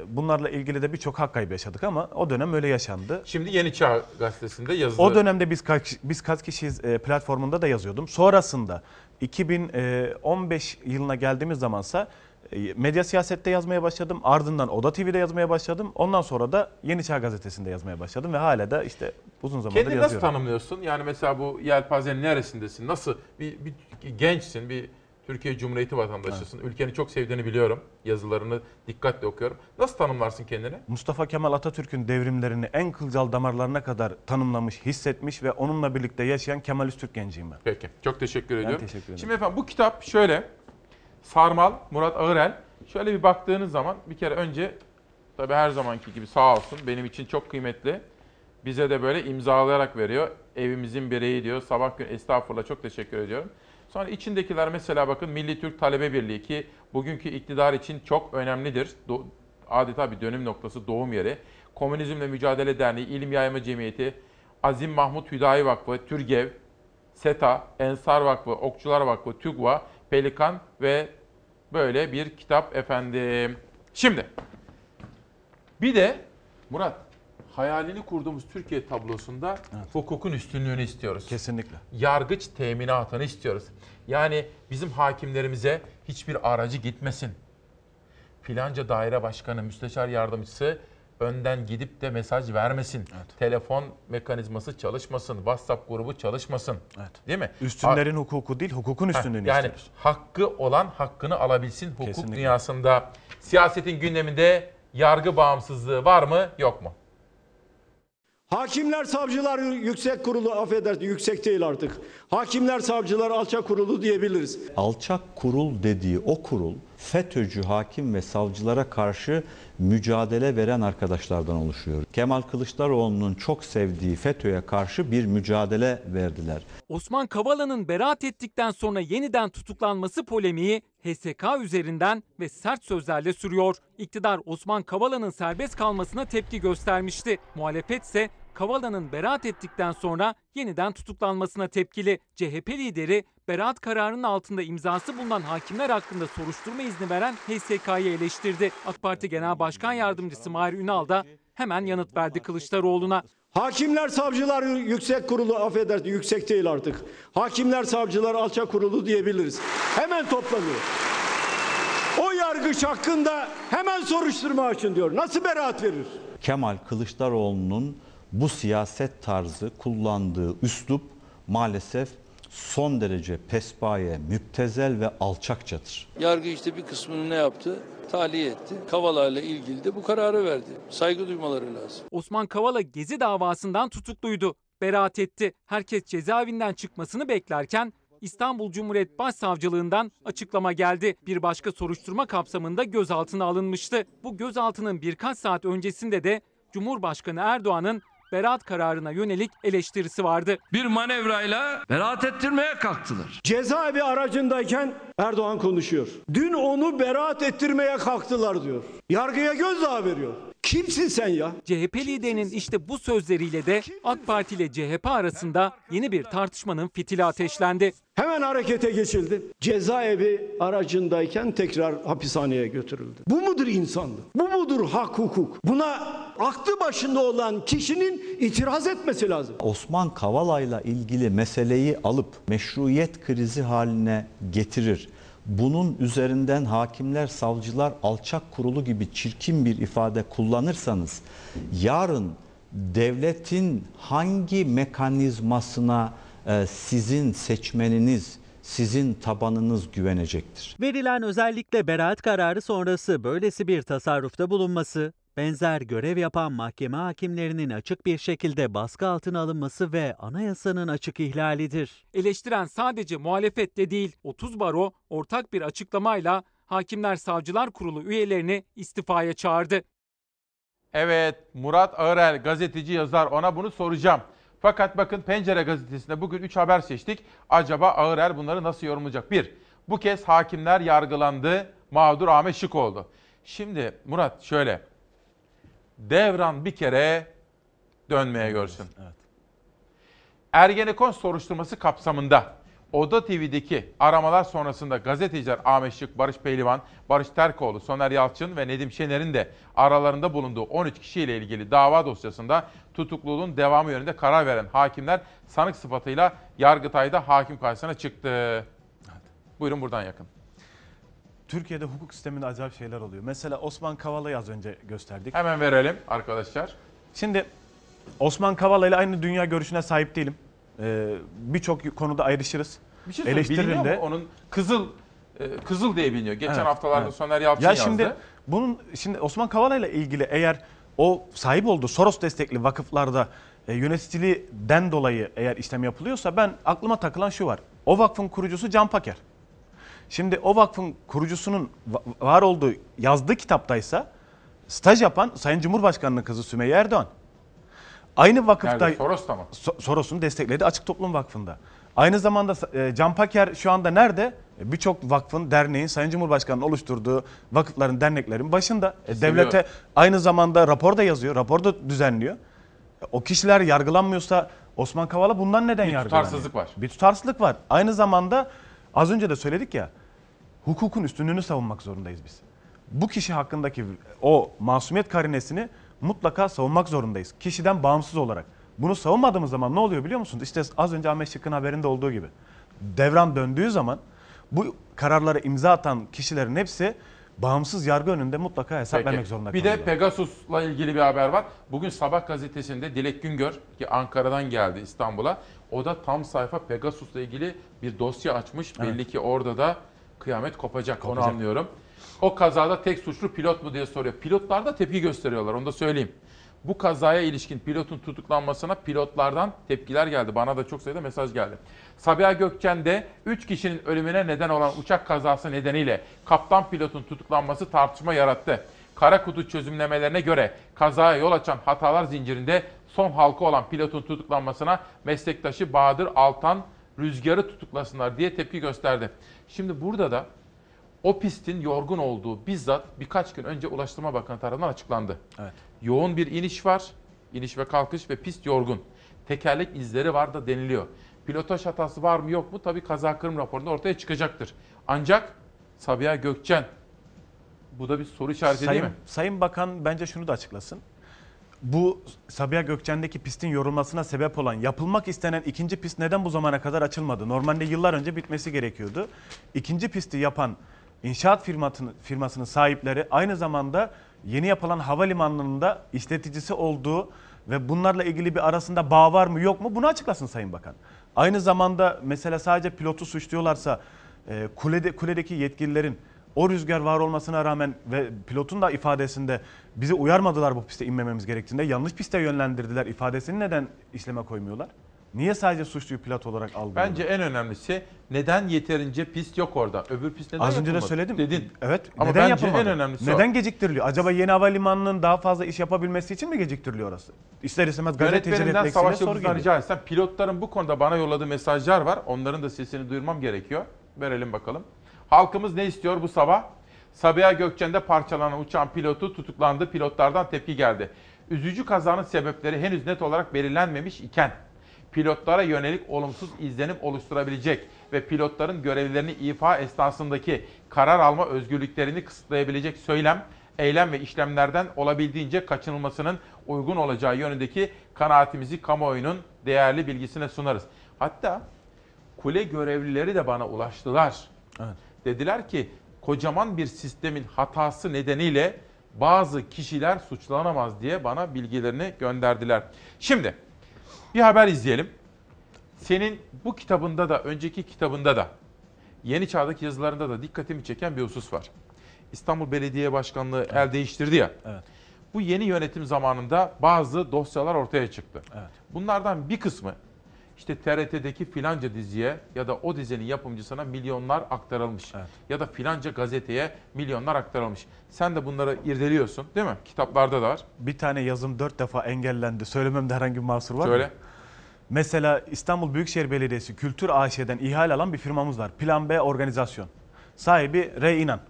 E, bunlarla ilgili de birçok hak kaybı yaşadık ama o dönem öyle yaşandı. Şimdi Yeni Çağ gazetesinde yazılı. O dönemde biz kaç, biz kaç kişiyiz e, platformunda da yazıyordum. Sonrasında 2015 yılına geldiğimiz zamansa e, medya siyasette yazmaya başladım. Ardından Oda TV'de yazmaya başladım. Ondan sonra da Yeni Çağ gazetesinde yazmaya başladım ve hala da işte uzun zamandır Kendini nasıl yazıyorum. tanımlıyorsun? Yani mesela bu yelpazenin neresindesin? Nasıl bir, bir gençsin, bir Türkiye Cumhuriyeti vatandaşısın. Ülkeni çok sevdiğini biliyorum. Yazılarını dikkatle okuyorum. Nasıl tanımlarsın kendini? Mustafa Kemal Atatürk'ün devrimlerini en kılcal damarlarına kadar tanımlamış, hissetmiş ve onunla birlikte yaşayan Kemalist Türk genciyim ben. Peki. Çok teşekkür Ben ediyorum. teşekkür ederim. Şimdi efendim bu kitap şöyle. Sarmal, Murat Ağırel. Şöyle bir baktığınız zaman bir kere önce tabii her zamanki gibi sağ olsun benim için çok kıymetli. Bize de böyle imzalayarak veriyor. Evimizin bireyi diyor. Sabah gün estağfurullah çok teşekkür ediyorum. Sonra içindekiler mesela bakın Milli Türk Talebe Birliği ki bugünkü iktidar için çok önemlidir. Do- adeta bir dönüm noktası, doğum yeri. Komünizmle Mücadele Derneği, İlim Yayma Cemiyeti, Azim Mahmut Hüdayi Vakfı, Türgev, SETA, Ensar Vakfı, Okçular Vakfı, TÜGVA, Pelikan ve böyle bir kitap efendim. Şimdi bir de Murat hayalini kurduğumuz Türkiye tablosunda hukukun üstünlüğünü istiyoruz. Kesinlikle. Yargıç teminatını istiyoruz. Yani bizim hakimlerimize hiçbir aracı gitmesin. Filanca daire başkanı, müsteşar yardımcısı önden gidip de mesaj vermesin. Telefon mekanizması çalışmasın, WhatsApp grubu çalışmasın. Değil mi? Üstünlerin hukuku değil, hukukun üstünlüğünü yani istiyoruz. hakkı olan hakkını alabilsin hukuk Kesinlikle. dünyasında. Siyasetin gündeminde yargı bağımsızlığı var mı yok mu? Hakimler Savcılar Yüksek Kurulu affedersin yüksek değil artık. Hakimler Savcılar Alçak Kurulu diyebiliriz. Alçak kurul dediği o kurul FETÖ'cü hakim ve savcılara karşı mücadele veren arkadaşlardan oluşuyor. Kemal Kılıçdaroğlu'nun çok sevdiği FETÖ'ye karşı bir mücadele verdiler. Osman Kavala'nın beraat ettikten sonra yeniden tutuklanması polemiği HSK üzerinden ve sert sözlerle sürüyor. İktidar Osman Kavala'nın serbest kalmasına tepki göstermişti. Muhalefet ise Kavala'nın beraat ettikten sonra yeniden tutuklanmasına tepkili. CHP lideri beraat kararının altında imzası bulunan hakimler hakkında soruşturma izni veren HSK'yı eleştirdi. AK Parti Genel Başkan Yardımcısı Mahir Ünal da hemen yanıt verdi Kılıçdaroğlu'na. Hakimler Savcılar Yüksek Kurulu affedersin yüksek değil artık. Hakimler Savcılar Alçak Kurulu diyebiliriz. Hemen toplanıyor. O yargıç hakkında hemen soruşturma açın diyor. Nasıl beraat verir? Kemal Kılıçdaroğlu'nun bu siyaset tarzı kullandığı üslup maalesef son derece pespaye, müptezel ve alçakçadır. Yargı işte bir kısmını ne yaptı? Tahliye etti. Kavala ile ilgili de bu kararı verdi. Saygı duymaları lazım. Osman Kavala Gezi davasından tutukluydu. Beraat etti. Herkes cezaevinden çıkmasını beklerken İstanbul Cumhuriyet Başsavcılığından açıklama geldi. Bir başka soruşturma kapsamında gözaltına alınmıştı. Bu gözaltının birkaç saat öncesinde de Cumhurbaşkanı Erdoğan'ın beraat kararına yönelik eleştirisi vardı. Bir manevrayla beraat ettirmeye kalktılar. Cezaevi aracındayken Erdoğan konuşuyor. Dün onu beraat ettirmeye kalktılar diyor. Yargıya gözdağı veriyor. Kimsin sen ya? CHP liderinin işte bu sözleriyle de AK Parti ile CHP arasında yeni bir tartışmanın fitili ateşlendi. Hemen harekete geçildi. Cezaevi aracındayken tekrar hapishaneye götürüldü. Bu mudur insanlık? Bu mudur hak hukuk? Buna aklı başında olan kişinin itiraz etmesi lazım. Osman Kavala'yla ilgili meseleyi alıp meşruiyet krizi haline getirir. Bunun üzerinden hakimler, savcılar alçak kurulu gibi çirkin bir ifade kullanırsanız yarın devletin hangi mekanizmasına e, sizin seçmeniniz, sizin tabanınız güvenecektir? Verilen özellikle beraat kararı sonrası böylesi bir tasarrufta bulunması, benzer görev yapan mahkeme hakimlerinin açık bir şekilde baskı altına alınması ve anayasanın açık ihlalidir. Eleştiren sadece muhalefet de değil 30 baro ortak bir açıklamayla Hakimler Savcılar Kurulu üyelerini istifaya çağırdı. Evet Murat Ağırel gazeteci yazar ona bunu soracağım. Fakat bakın Pencere gazetesinde bugün 3 haber seçtik. Acaba Ağırel bunları nasıl yorumlayacak? Bir, bu kez hakimler yargılandı, mağdur Ahmet Şık oldu. Şimdi Murat şöyle, devran bir kere dönmeye görsün. Ergenekon soruşturması kapsamında Oda TV'deki aramalar sonrasında gazeteciler Ahmet Şık, Barış Pehlivan, Barış Terkoğlu, Soner Yalçın ve Nedim Şener'in de aralarında bulunduğu 13 kişiyle ilgili dava dosyasında tutukluluğun devamı yönünde karar veren hakimler sanık sıfatıyla Yargıtay'da hakim karşısına çıktı. Buyurun buradan yakın. Türkiye'de hukuk sisteminde acayip şeyler oluyor. Mesela Osman Kavala'yı az önce gösterdik. Hemen verelim arkadaşlar. Şimdi Osman Kavala ile aynı dünya görüşüne sahip değilim. Ee, Birçok konuda ayrışırız. Bir şey Eleştiririm de. Onun Kızıl e, Kızıl diye biliniyor. Geçen Evet, haftalarda evet. Soner Yalçın ya yazdı. şimdi bunun şimdi Osman Kavala ile ilgili eğer o sahip olduğu Soros destekli vakıflarda e, yöneticiliğinden dolayı eğer işlem yapılıyorsa ben aklıma takılan şu var. O vakfın kurucusu Can Paker. Şimdi o vakfın kurucusunun va- var olduğu yazdığı kitaptaysa staj yapan Sayın Cumhurbaşkanı'nın kızı Sümeyye Erdoğan. Aynı vakıfta Nerede? Soros'ta mı? So- Soros'un desteklediği Açık Toplum Vakfı'nda. Aynı zamanda e, Can Paker şu anda nerede? E, Birçok vakfın, derneğin, Sayın Cumhurbaşkanı'nın oluşturduğu vakıfların, derneklerin başında. E, devlete aynı zamanda rapor da yazıyor, rapor da düzenliyor. E, O kişiler yargılanmıyorsa Osman Kavala bundan neden Bir yargılanıyor? tutarsızlık var. Bir tutarsızlık var. Aynı zamanda az önce de söyledik ya, hukukun üstünlüğünü savunmak zorundayız biz. Bu kişi hakkındaki o masumiyet karinesini mutlaka savunmak zorundayız. Kişiden bağımsız olarak. Bunu savunmadığımız zaman ne oluyor biliyor musunuz? İşte az önce Ahmet Şık'ın haberinde olduğu gibi. Devran döndüğü zaman bu kararlara imza atan kişilerin hepsi bağımsız yargı önünde mutlaka hesap Peki. vermek zorunda Bir kalıyorlar. de Pegasus'la ilgili bir haber var. Bugün Sabah gazetesinde Dilek Güngör ki Ankara'dan geldi İstanbul'a. O da tam sayfa Pegasus'la ilgili bir dosya açmış. Evet. Belli ki orada da kıyamet kopacak, onu Kopacak. anlıyorum. O kazada tek suçlu pilot mu diye soruyor. Pilotlar da tepki gösteriyorlar onu da söyleyeyim. Bu kazaya ilişkin pilotun tutuklanmasına pilotlardan tepkiler geldi. Bana da çok sayıda mesaj geldi. Sabiha Gökçen'de 3 kişinin ölümüne neden olan uçak kazası nedeniyle kaptan pilotun tutuklanması tartışma yarattı. Kara kutu çözümlemelerine göre kazaya yol açan hatalar zincirinde son halka olan pilotun tutuklanmasına meslektaşı Bahadır Altan rüzgarı tutuklasınlar diye tepki gösterdi. Şimdi burada da o pistin yorgun olduğu bizzat birkaç gün önce Ulaştırma Bakanı tarafından açıklandı. Evet. Yoğun bir iniş var, iniş ve kalkış ve pist yorgun. Tekerlek izleri var da deniliyor. Pilotaj hatası var mı yok mu tabii kaza kırım raporunda ortaya çıkacaktır. Ancak Sabiha Gökçen bu da bir soru işareti Sayın, değil mi? Sayın Bakan bence şunu da açıklasın. Bu Sabiha Gökçen'deki pistin yorulmasına sebep olan yapılmak istenen ikinci pist neden bu zamana kadar açılmadı? Normalde yıllar önce bitmesi gerekiyordu. İkinci pisti yapan inşaat firmasının, firmasının sahipleri aynı zamanda yeni yapılan havalimanının da işleticisi olduğu ve bunlarla ilgili bir arasında bağ var mı yok mu bunu açıklasın Sayın Bakan. Aynı zamanda mesela sadece pilotu suçluyorlarsa e, kulede, kuledeki yetkililerin o rüzgar var olmasına rağmen ve pilotun da ifadesinde bizi uyarmadılar bu piste inmememiz gerektiğinde yanlış piste yönlendirdiler ifadesini neden işleme koymuyorlar? Niye sadece suçluyu pilot olarak algılıyorlar? Bence en önemlisi neden yeterince pist yok orada? Öbür pist neden Az önce de söyledim. Dedin. Evet. Ama neden bence yapılmadı? en önemlisi o. Neden geciktiriliyor? Acaba yeni havalimanının daha fazla iş yapabilmesi için mi geciktiriliyor orası? İster istemez gazeteci Yönetmeninden refleksiyle Savaş soru Yıldız'dan geliyor. rica etsem pilotların bu konuda bana yolladığı mesajlar var. Onların da sesini duyurmam gerekiyor. Verelim bakalım. Halkımız ne istiyor bu sabah? Sabiha Gökçen'de parçalanan uçağın pilotu tutuklandı. Pilotlardan tepki geldi. Üzücü kazanın sebepleri henüz net olarak belirlenmemiş iken pilotlara yönelik olumsuz izlenim oluşturabilecek ve pilotların görevlerini ifa esnasındaki karar alma özgürlüklerini kısıtlayabilecek söylem, eylem ve işlemlerden olabildiğince kaçınılmasının uygun olacağı yönündeki kanaatimizi kamuoyunun değerli bilgisine sunarız. Hatta kule görevlileri de bana ulaştılar. Evet. Dediler ki kocaman bir sistemin hatası nedeniyle bazı kişiler suçlanamaz diye bana bilgilerini gönderdiler. Şimdi bir haber izleyelim. Senin bu kitabında da önceki kitabında da Yeni Çağ'daki yazılarında da dikkatimi çeken bir husus var. İstanbul Belediye Başkanlığı el değiştirdi ya. Evet. Bu yeni yönetim zamanında bazı dosyalar ortaya çıktı. Evet. Bunlardan bir kısmı işte TRT'deki filanca diziye ya da o dizinin yapımcısına milyonlar aktarılmış. Evet. Ya da filanca gazeteye milyonlar aktarılmış. Sen de bunları irdeliyorsun değil mi? Kitaplarda da var. Bir tane yazım dört defa engellendi. Söylememde herhangi bir mahsur var Söyle. mı? Mesela İstanbul Büyükşehir Belediyesi Kültür AŞ'den ihale alan bir firmamız var. Plan B Organizasyon. Sahibi Rey İnan.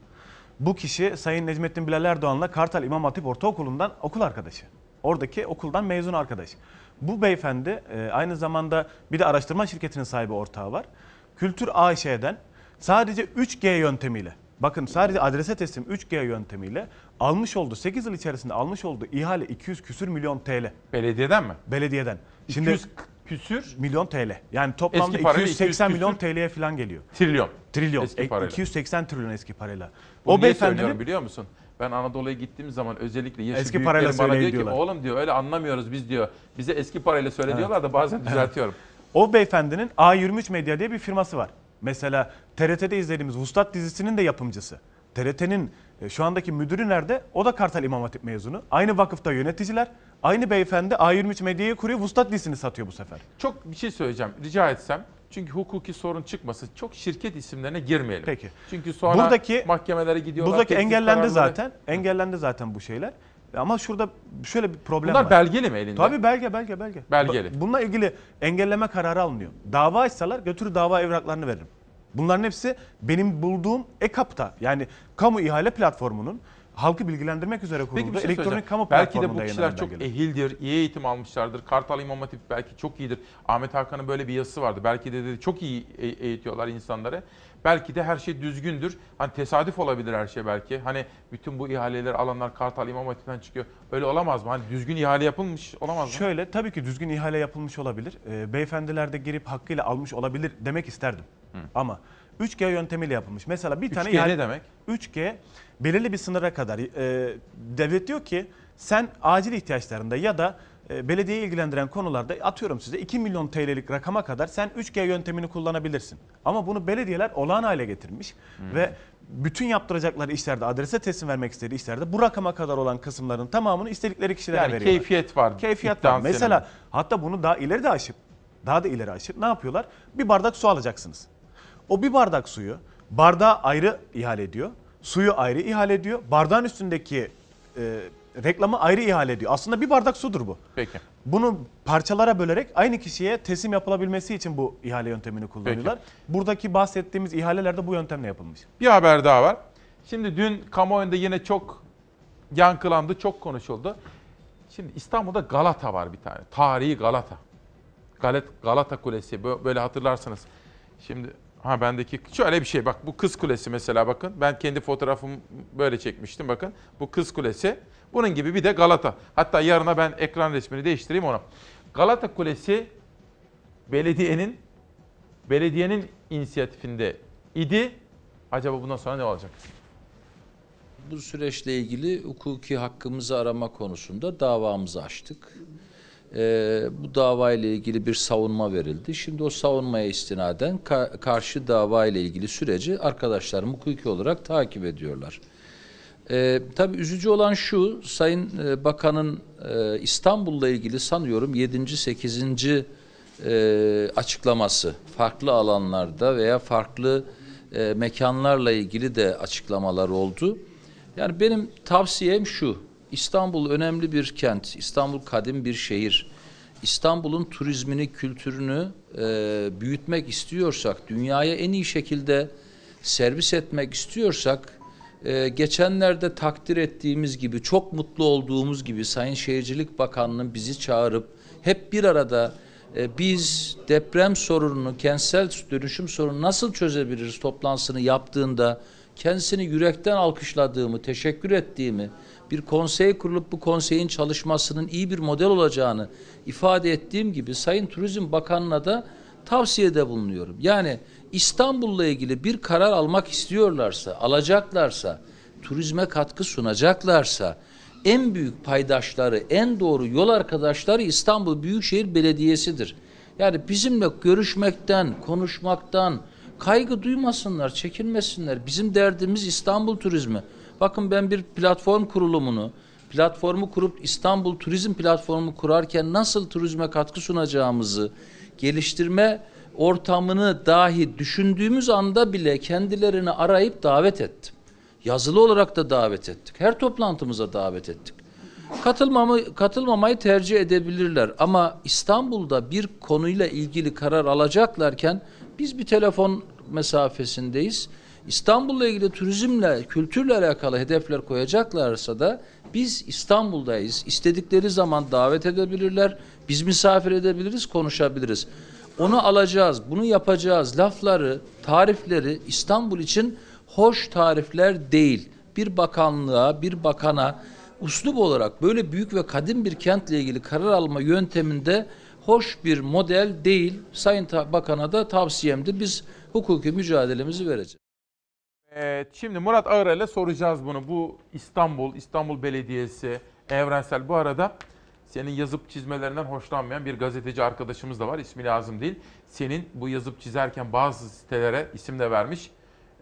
Bu kişi Sayın Necmettin Bilal Erdoğan'la Kartal İmam Hatip Ortaokulu'ndan okul arkadaşı. Oradaki okuldan mezun arkadaş. Bu beyefendi e, aynı zamanda bir de araştırma şirketinin sahibi ortağı var. Kültür AŞ'den sadece 3G yöntemiyle bakın sadece adrese teslim 3G yöntemiyle almış olduğu 8 yıl içerisinde almış olduğu ihale 200 küsür milyon TL. Belediyeden mi? Belediyeden. 200 küsür milyon TL. Yani toplamda Eski parayla 280 200 milyon. TL'ye falan geliyor. Trilyon. Trilyon. Eski E, parayla. 280 trilyon eski parayla. Bunu o beyefendinin biliyor musun? Ben Anadolu'ya gittiğim zaman özellikle yaşı Eski parayla bana diyor ki diyorlar. oğlum diyor öyle anlamıyoruz biz diyor. Bize eski parayla söyle Evet. diyorlar da bazen düzeltiyorum. O beyefendinin A23 Medya diye bir firması var. Mesela TRT'de izlediğimiz Vuslat dizisinin de yapımcısı. TRT'nin e, şu andaki müdürü nerede? O da Kartal İmam Hatip mezunu. Aynı vakıfta yöneticiler. Aynı beyefendi A23 Medya'yı kuruyor. Vuslat dizisini satıyor bu sefer. Çok bir şey söyleyeceğim rica etsem. Çünkü hukuki sorun çıkmasın. Çok şirket isimlerine girmeyelim. Peki. Çünkü sonra Buradaki- mahkemelere gidiyorlar. Buradaki engellendi kararları- zaten. Engellendi zaten bu şeyler. Ama şurada şöyle bir problem Bunlar var. belgeli mi elinde? Tabii belge belge belge. Belgeli. Bu- Bununla ilgili engelleme kararı alınıyor. Dava açsalar götürür dava evraklarını veririm. Bunların hepsi benim bulduğum EKAP'ta yani kamu ihale platformunun halkı bilgilendirmek üzere kurulduğu Peki bir şey elektronik kamu Belki de bu kişiler çok belgeler. ehildir, iyi eğitim almışlardır. Kartal İmam Hatip belki çok iyidir. Ahmet Hakan'ın böyle bir yazısı vardı. Belki de dedi çok iyi e- eğitiyorlar insanları. Belki de her şey düzgündür. Hani tesadüf olabilir her şey belki. Hani bütün bu ihaleleri alanlar Kartal İmam Hatip'ten çıkıyor. Öyle olamaz mı? Hani düzgün ihale yapılmış olamaz mı? Şöyle tabii ki düzgün ihale yapılmış olabilir. Ee, beyefendiler de girip hakkıyla almış olabilir demek isterdim. Ama 3G yöntemiyle yapılmış. Mesela bir tane 3G ne demek? 3G belirli bir sınıra kadar e, devlet diyor ki sen acil ihtiyaçlarında ya da e, belediyeyi ilgilendiren konularda atıyorum size 2 milyon TL'lik rakama kadar sen 3G yöntemini kullanabilirsin. Ama bunu belediyeler olağan hale getirmiş Hmm. ve bütün yaptıracakları işlerde, adrese teslim vermek istediği işlerde bu rakama kadar olan kısımların tamamını istedikleri kişilere Yani veriyorlar. keyfiyet var. Keyfiyet var. Mesela senin. hatta bunu daha ileri de aşıp, daha da ileri aşıp ne yapıyorlar? Bir bardak su alacaksınız. O bir bardak suyu bardağı ayrı ihale ediyor. Suyu ayrı ihale ediyor. Bardağın üstündeki e, reklamı ayrı ihale ediyor. Aslında bir bardak sudur bu. Peki. Bunu parçalara bölerek aynı kişiye teslim yapılabilmesi için bu ihale yöntemini kullanıyorlar. Buradaki bahsettiğimiz ihalelerde bu yöntemle yapılmış. Bir haber daha var. Şimdi dün kamuoyunda yine çok yankılandı, çok konuşuldu. Şimdi İstanbul'da Galata var bir tane. Tarihi Galata. Galata Kulesi bö- böyle hatırlarsınız. Şimdi ha bendeki şöyle bir şey bak bu Kız Kulesi mesela bakın. Ben kendi fotoğrafımı böyle çekmiştim bakın. Bu Kız Kulesi. Bunun gibi bir de Galata. Hatta yarına ben ekran resmini değiştireyim onu. Galata Kulesi belediyenin belediyenin inisiyatifinde idi. Acaba bundan sonra ne olacak? Bu süreçle ilgili hukuki hakkımızı arama konusunda davamızı açtık. Ee, bu dava ile ilgili bir savunma verildi. Şimdi o savunmaya istinaden ka- karşı dava ile ilgili süreci arkadaşlarım hukuki olarak takip ediyorlar. Ee, tabii üzücü olan şu, Sayın e, Bakan'ın e, İstanbul'la ilgili sanıyorum 7. 8. E, açıklaması. Farklı alanlarda veya farklı e, mekanlarla ilgili de açıklamalar oldu. Yani benim tavsiyem şu, İstanbul önemli bir kent, İstanbul kadim bir şehir. İstanbul'un turizmini, kültürünü e, büyütmek istiyorsak, dünyaya en iyi şekilde servis etmek istiyorsak, e, geçenlerde takdir ettiğimiz gibi, çok mutlu olduğumuz gibi Sayın Şehircilik Bakanı'nın bizi çağırıp hep bir arada e, biz deprem sorununu, kentsel dönüşüm sorununu nasıl çözebiliriz toplantısını yaptığında kendisini yürekten alkışladığımı, teşekkür ettiğimi, bir konsey kurulup bu konseyin çalışmasının iyi bir model olacağını ifade ettiğim gibi Sayın Turizm Bakanı'na da tavsiyede bulunuyorum. Yani İstanbul'la ilgili bir karar almak istiyorlarsa, alacaklarsa, turizme katkı sunacaklarsa en büyük paydaşları, en doğru yol arkadaşları İstanbul Büyükşehir Belediyesi'dir. Yani bizimle görüşmekten, konuşmaktan kaygı duymasınlar, çekinmesinler. Bizim derdimiz İstanbul turizmi. Bakın ben bir platform kurulumunu, platformu kurup İstanbul Turizm Platformu kurarken nasıl turizme katkı sunacağımızı, geliştirme ortamını dahi düşündüğümüz anda bile kendilerini arayıp davet ettim. Yazılı olarak da davet ettik. Her toplantımıza davet ettik. Katılmamı, katılmamayı tercih edebilirler ama İstanbul'da bir konuyla ilgili karar alacaklarken biz bir telefon mesafesindeyiz. İstanbul'la ilgili turizmle, kültürle alakalı hedefler koyacaklarsa da biz İstanbul'dayız. İstedikleri zaman davet edebilirler. Biz misafir edebiliriz, konuşabiliriz. Onu alacağız, bunu yapacağız. Lafları, tarifleri İstanbul için hoş tarifler değil. Bir bakanlığa, bir bakana uslup olarak böyle büyük ve kadim bir kentle ilgili karar alma yönteminde hoş bir model değil. Sayın Bakan'a da tavsiyemdir. Biz hukuki mücadelemizi vereceğiz. Evet, şimdi Murat Ağırel'e soracağız bunu. Bu İstanbul, İstanbul Belediyesi, Evrensel. Bu arada senin yazıp çizmelerinden hoşlanmayan bir gazeteci arkadaşımız da var. İsmi lazım değil. Senin bu yazıp çizerken bazı sitelere isim de vermiş.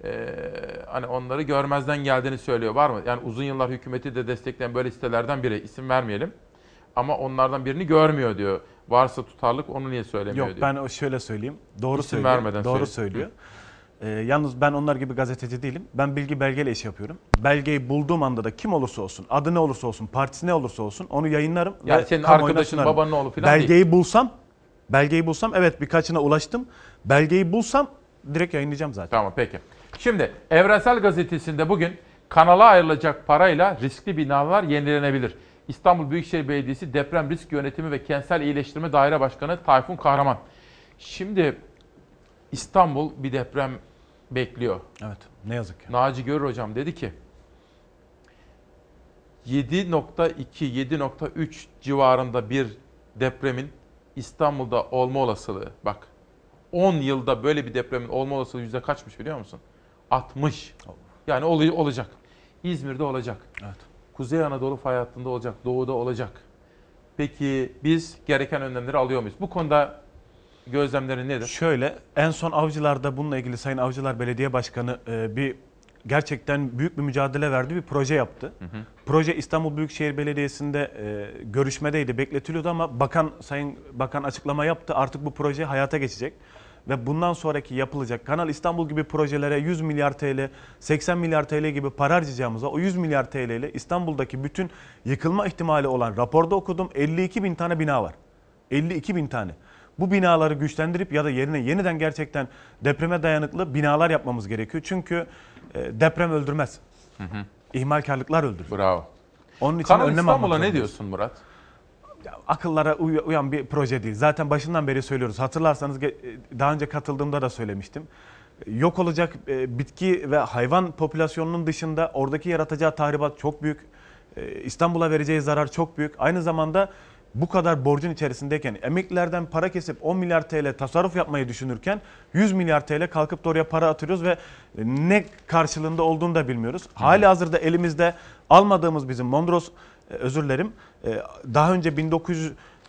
Ee, hani onları görmezden geldiğini söylüyor. Var mı? Yani uzun yıllar hükümeti de destekleyen böyle sitelerden biri. İsim vermeyelim. Ama onlardan birini görmüyor diyor. Varsa tutarlık onu niye söylemiyor Yok diyor. ben o şöyle söyleyeyim. Doğru İsim söylüyor. vermeden Doğru söyle. söylüyor. Ee, yalnız ben onlar gibi gazeteci değilim. Ben bilgi belgeyle iş yapıyorum. Belgeyi bulduğum anda da kim olursa olsun, adı ne olursa olsun, partisi ne olursa olsun onu yayınlarım. Yani senin arkadaşın, sunarım. babanın oğlu falan belgeyi değil. bulsam, belgeyi bulsam evet birkaçına ulaştım. Belgeyi bulsam direkt yayınlayacağım zaten. Tamam peki. Şimdi Evrensel Gazetesi'nde bugün kanala ayrılacak parayla riskli binalar yenilenebilir. İstanbul Büyükşehir Belediyesi Deprem Risk Yönetimi ve Kentsel İyileştirme Daire Başkanı Tayfun Kahraman. Şimdi İstanbul bir deprem bekliyor. Evet ne yazık ki. Naci Görür hocam dedi ki 7.2 7.3 civarında bir depremin İstanbul'da olma olasılığı bak 10 yılda böyle bir depremin olma olasılığı yüzde kaçmış biliyor musun? 60. Yani ol- olacak. İzmir'de olacak. Evet. Kuzey Anadolu fay hattında olacak. Doğuda olacak. Peki biz gereken önlemleri alıyor muyuz? Bu konuda gözlemlerin nedir? Şöyle en son avcılarda bununla ilgili Sayın Avcılar Belediye Başkanı e, bir gerçekten büyük bir mücadele verdi, bir proje yaptı. Proje İstanbul Büyükşehir Belediyesi'nde e, görüşmedeydi, bekletiliyordu ama bakan Sayın Bakan açıklama yaptı. Artık bu proje hayata geçecek ve bundan sonraki yapılacak Kanal İstanbul gibi projelere 100 milyar TL, 80 milyar TL gibi para harcayacağımıza o 100 milyar TL ile İstanbul'daki bütün yıkılma ihtimali olan raporda okudum 52 bin tane bina var. 52 bin tane. Bu binaları güçlendirip ya da yerine yeniden gerçekten depreme dayanıklı binalar yapmamız gerekiyor. Çünkü e, deprem öldürmez. Hı hı. İhmalkarlıklar öldürür. Bravo. Onun için Kanal önlem İstanbul'a ne diyorsun Murat? akıllara uy- uyan bir proje değil. Zaten başından beri söylüyoruz. Hatırlarsanız ge- daha önce katıldığımda da söylemiştim. Yok olacak e, bitki ve hayvan popülasyonunun dışında oradaki yaratacağı tahribat çok büyük. E, İstanbul'a vereceği zarar çok büyük. Aynı zamanda bu kadar borcun içerisindeyken emeklilerden para kesip 10 milyar TL tasarruf yapmayı düşünürken 100 milyar TL kalkıp da oraya para atıyoruz ve ne karşılığında olduğunu da bilmiyoruz. Hali hazırda elimizde almadığımız bizim Mondros e, özür dilerim e, daha önce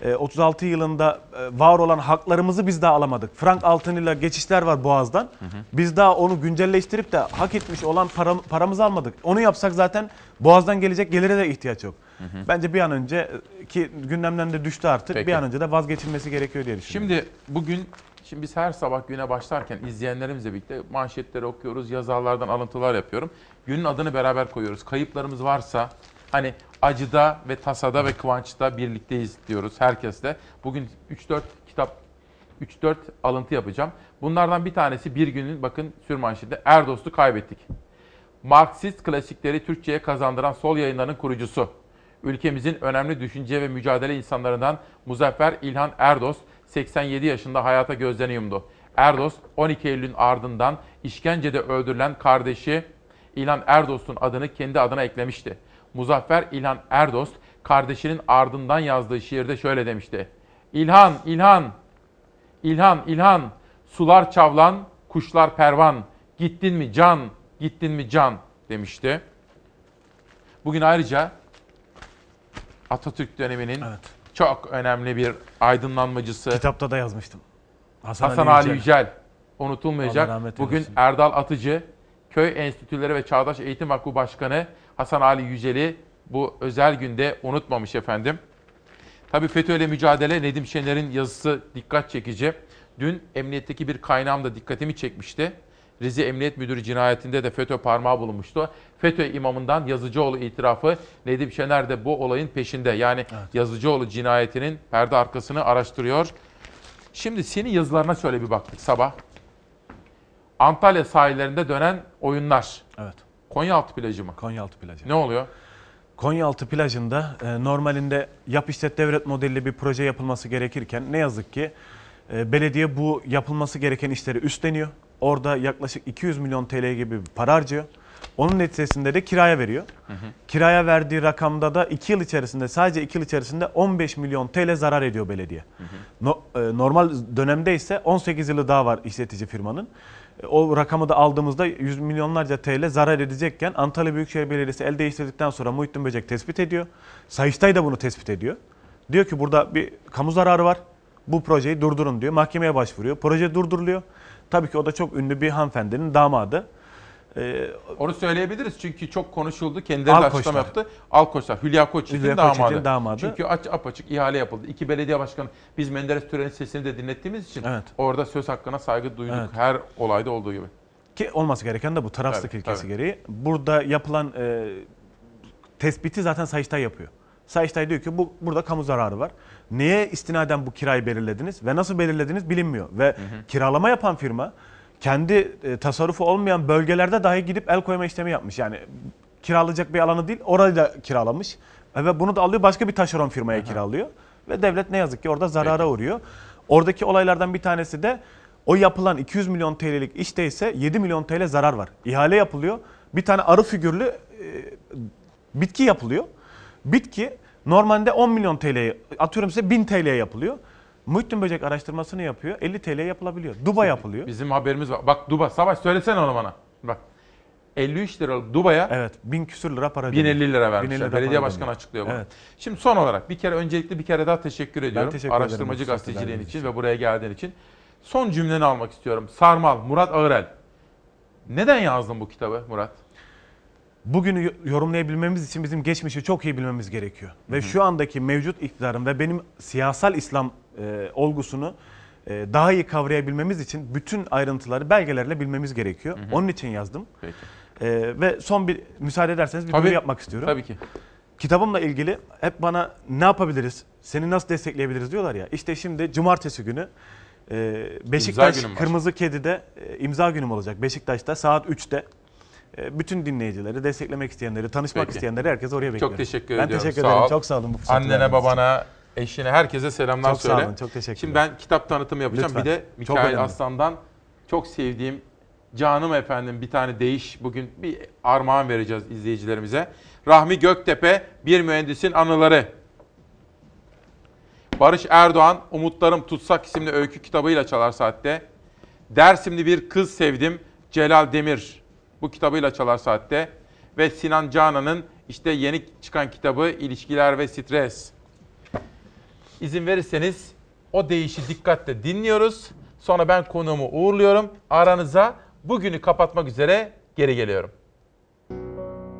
1936 yılında e, var olan haklarımızı biz daha alamadık. Frank altınıyla geçişler var Boğaz'dan. Biz daha onu güncelleştirip de hak etmiş olan para, paramızı almadık. Onu yapsak zaten Boğaz'dan gelecek gelire de ihtiyaç yok. Bence bir an önce e, ki gündemden de düştü artık. Peki. Bir an önce de vazgeçilmesi gerekiyor diye düşünüyorum. Şimdi bugün şimdi biz her sabah güne başlarken izleyenlerimizle birlikte manşetleri okuyoruz, yazarlardan alıntılar yapıyorum. Günün adını beraber koyuyoruz. Kayıplarımız varsa hani acıda ve tasada ve kıvançta birlikteyiz diyoruz herkesle. Bugün 3-4 kitap 3-4 alıntı yapacağım. Bunlardan bir tanesi bir günün bakın sürmanşeti Erdost'u kaybettik. Marksist klasikleri Türkçe'ye kazandıran sol yayınlarının kurucusu. Ülkemizin önemli düşünce ve mücadele insanlarından Muzaffer İlhan Erdost 87 yaşında hayata gözlerini yumdu. Erdost 12 Eylül'ün ardından işkencede öldürülen kardeşi İlhan Erdost'un adını kendi adına eklemişti. Muzaffer İlhan Erdost kardeşinin ardından yazdığı şiirde şöyle demişti. İlhan, İlhan, İlhan, İlhan, sular çavlan, kuşlar pervan, gittin mi can, gittin mi can demişti. Bugün ayrıca Atatürk döneminin çok önemli bir aydınlanmacısı Kitapta da yazmıştım. Hasan, Hasan, Ali Yücel. Unutulmayacak. Bugün. Erdal Atıcı, Köy Enstitüleri ve Çağdaş Eğitim Vakfı Başkanı Hasan Ali Yücel'i bu özel günde unutmamış efendim. Tabii FETÖ'yle mücadele Nedim Şener'in yazısı dikkat çekici. Dün emniyetteki bir kaynağım da dikkatimi çekmişti. Rize Emniyet Müdürü cinayetinde de FETÖ parmağı bulunmuştu. FETÖ imamından Yazıcıoğlu itirafı Nedim Şener de bu olayın peşinde. Yani Yazıcıoğlu cinayetinin perde arkasını araştırıyor. Şimdi senin yazılarına şöyle bir baktık sabah. Antalya sahillerinde dönen oyunlar. Evet. Konyaaltı plajı mı? Konyaaltı plajı. Ne oluyor? Konyaaltı plajında e, normalinde yap işlet devlet modelli bir proje yapılması gerekirken ne yazık ki e, belediye bu yapılması gereken işleri üstleniyor. Orada yaklaşık 200 milyon TL gibi bir para harcıyor. Onun neticesinde de kiraya veriyor. Kiraya verdiği rakamda da 2 yıl içerisinde sadece 2 yıl içerisinde 15 milyon TL zarar ediyor belediye. No- e, normal dönemde ise 18 yılı daha var işletici firmanın. O rakamı da aldığımızda 100 milyonlarca TL zarar edecekken Antalya Büyükşehir Belediyesi el değiştirdikten sonra Muhittin Böcek tespit ediyor. Sayıştay da bunu tespit ediyor. Diyor ki burada bir kamu zararı var. Bu projeyi durdurun diyor. Mahkemeye başvuruyor. Proje durduruluyor. Tabii ki o da çok ünlü bir hanımefendinin damadı. Ee, Onu söyleyebiliriz çünkü çok konuşuldu. Kendileri de Alkoçlar. açıklama yaptı. Alkoçlar, Hülya Koçyiğit'in Hülya damadı. Koçyiğit'in damadı. Çünkü aç, apaçık ihale yapıldı. İki belediye başkanı, biz Menderes Tören'in sesini de dinlettiğimiz için Evet. orada söz hakkına saygı duyduk. Evet. Her olayda olduğu gibi. Ki olması gereken de bu tarafsızlık Tabii, ilkesi tabii. gereği. Burada yapılan e, tespiti zaten Sayıştay yapıyor. Sayıştay diyor ki bu burada kamu zararı var. Neye istinaden bu kirayı belirlediniz ve nasıl belirlediniz bilinmiyor. Ve kiralama yapan firma kendi e, tasarrufu olmayan bölgelerde dahi gidip el koyma işlemi yapmış. Yani kiralayacak bir alanı değil orayı da kiralamış. E, Ve bunu da alıyor başka bir taşeron firmaya kiralıyor. Ve devlet ne yazık ki orada zarara uğruyor. Oradaki olaylardan bir tanesi de o yapılan 200 milyon TL'lik işte ise 7 milyon TL zarar var. İhale yapılıyor. Bir tane arı figürlü e, bitki yapılıyor. Bitki normalde 10 milyon TL'ye atıyorum size 1000 TL'ye yapılıyor. Muhittin Böcek araştırmasını yapıyor. 50 TL'ye yapılabiliyor. Duba yapılıyor. Bizim haberimiz var. Bak Duba, Savaş söylesene onu bana. Bak 53 liralık Duba'ya Evet. 1000 küsür lira para 1050 lira 1050 vermişler. lira Belediye başkanı açıklıyor bunu. Evet. Şimdi son olarak bir kere öncelikle bir kere daha teşekkür ediyorum. teşekkür Araştırmacı gazeteciliğin için ve buraya geldiğin için. Son cümleni almak istiyorum. Sarmal, Murat Ağırel. Neden yazdın bu kitabı Murat? Bugünü yo- yorumlayabilmemiz için bizim geçmişi çok iyi bilmemiz gerekiyor. Ve şu andaki mevcut iktidarın ve benim siyasal İslam e, olgusunu e, daha iyi kavrayabilmemiz için bütün ayrıntıları belgelerle bilmemiz gerekiyor. Onun için yazdım. Peki. E, ve son bir müsaade ederseniz bir Tabii, duyuru yapmak istiyorum. tabii ki. Kitabımla ilgili hep bana ne yapabiliriz, seni nasıl destekleyebiliriz diyorlar ya. İşte şimdi cumartesi günü e, Beşiktaş. Kırmızı Kedi'de e, imza günüm olacak. Beşiktaş'ta saat 3'te. E, bütün dinleyicileri, desteklemek isteyenleri, tanışmak Peki. isteyenleri herkes oraya bekliyor. Çok teşekkür ben ediyorum. teşekkür Sağ ederim. ol. Çok sağ olun bu Annene, için. babana, eşine, herkese selamlar Çok sağ söyle. olun, çok teşekkürler. Şimdi ben kitap tanıtımı yapacağım. Lütfen. Bir de Çok Mikail önemli. Aslan'dan çok sevdiğim canım efendim bir tane değiş bugün bir armağan vereceğiz izleyicilerimize. Rahmi Göktepe Bir Mühendisin Anıları. Barış Erdoğan Umutlarım Tutsak isimli öykü kitabıyla Çalar Saat'te. Dersimli bir kız sevdim Celal Demir bu kitabıyla Çalar Saat'te. Ve Sinan Canan'ın işte yeni çıkan kitabı İlişkiler ve Stres. İzin verirseniz o değişi dikkatle dinliyoruz. Sonra ben konuğumu uğurluyorum. Aranıza bugünü kapatmak üzere geri geliyorum.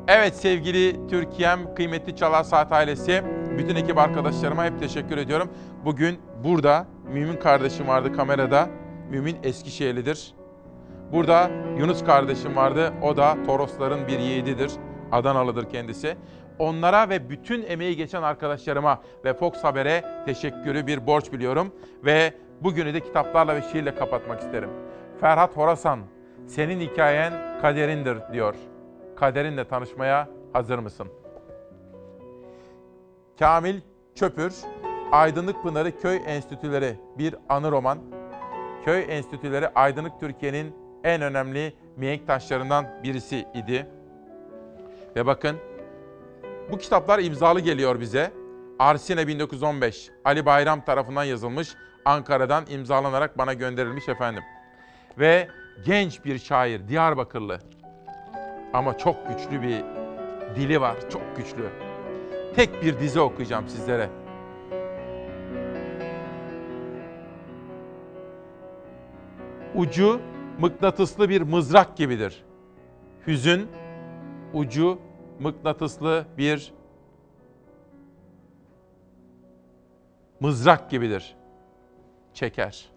Evet sevgili Türkiye'm, kıymetli Çalar Saat ailesi, bütün ekip arkadaşlarıma hep teşekkür ediyorum. Bugün burada Mümin kardeşim vardı kamerada. Mümin Eskişehirlidir. Burada Yunus kardeşim vardı. O da Torosların bir yiğididir. Adanalıdır kendisi. Onlara ve bütün emeği geçen arkadaşlarıma ve Fox Haber'e teşekkürü bir borç biliyorum. Ve bugünü de kitaplarla ve şiirle kapatmak isterim. Ferhat Horasan, senin hikayen kaderindir diyor. Kaderinle tanışmaya hazır mısın? Kamil Çöpür, Aydınlık Pınarı Köy Enstitüleri bir anı roman. Köy Enstitüleri Aydınlık Türkiye'nin en önemli mihenk taşlarından birisi idi. Ve bakın bu kitaplar imzalı geliyor bize. Arsine 1915, Ali Bayram tarafından yazılmış, Ankara'dan imzalanarak bana gönderilmiş efendim. Ve genç bir şair, Diyarbakırlı. Ama çok güçlü bir dili var, çok güçlü. Tek bir dizi okuyacağım sizlere. Ucu mıknatıslı bir mızrak gibidir. Hüzün ucu mıknatıslı bir mızrak gibidir. Çeker.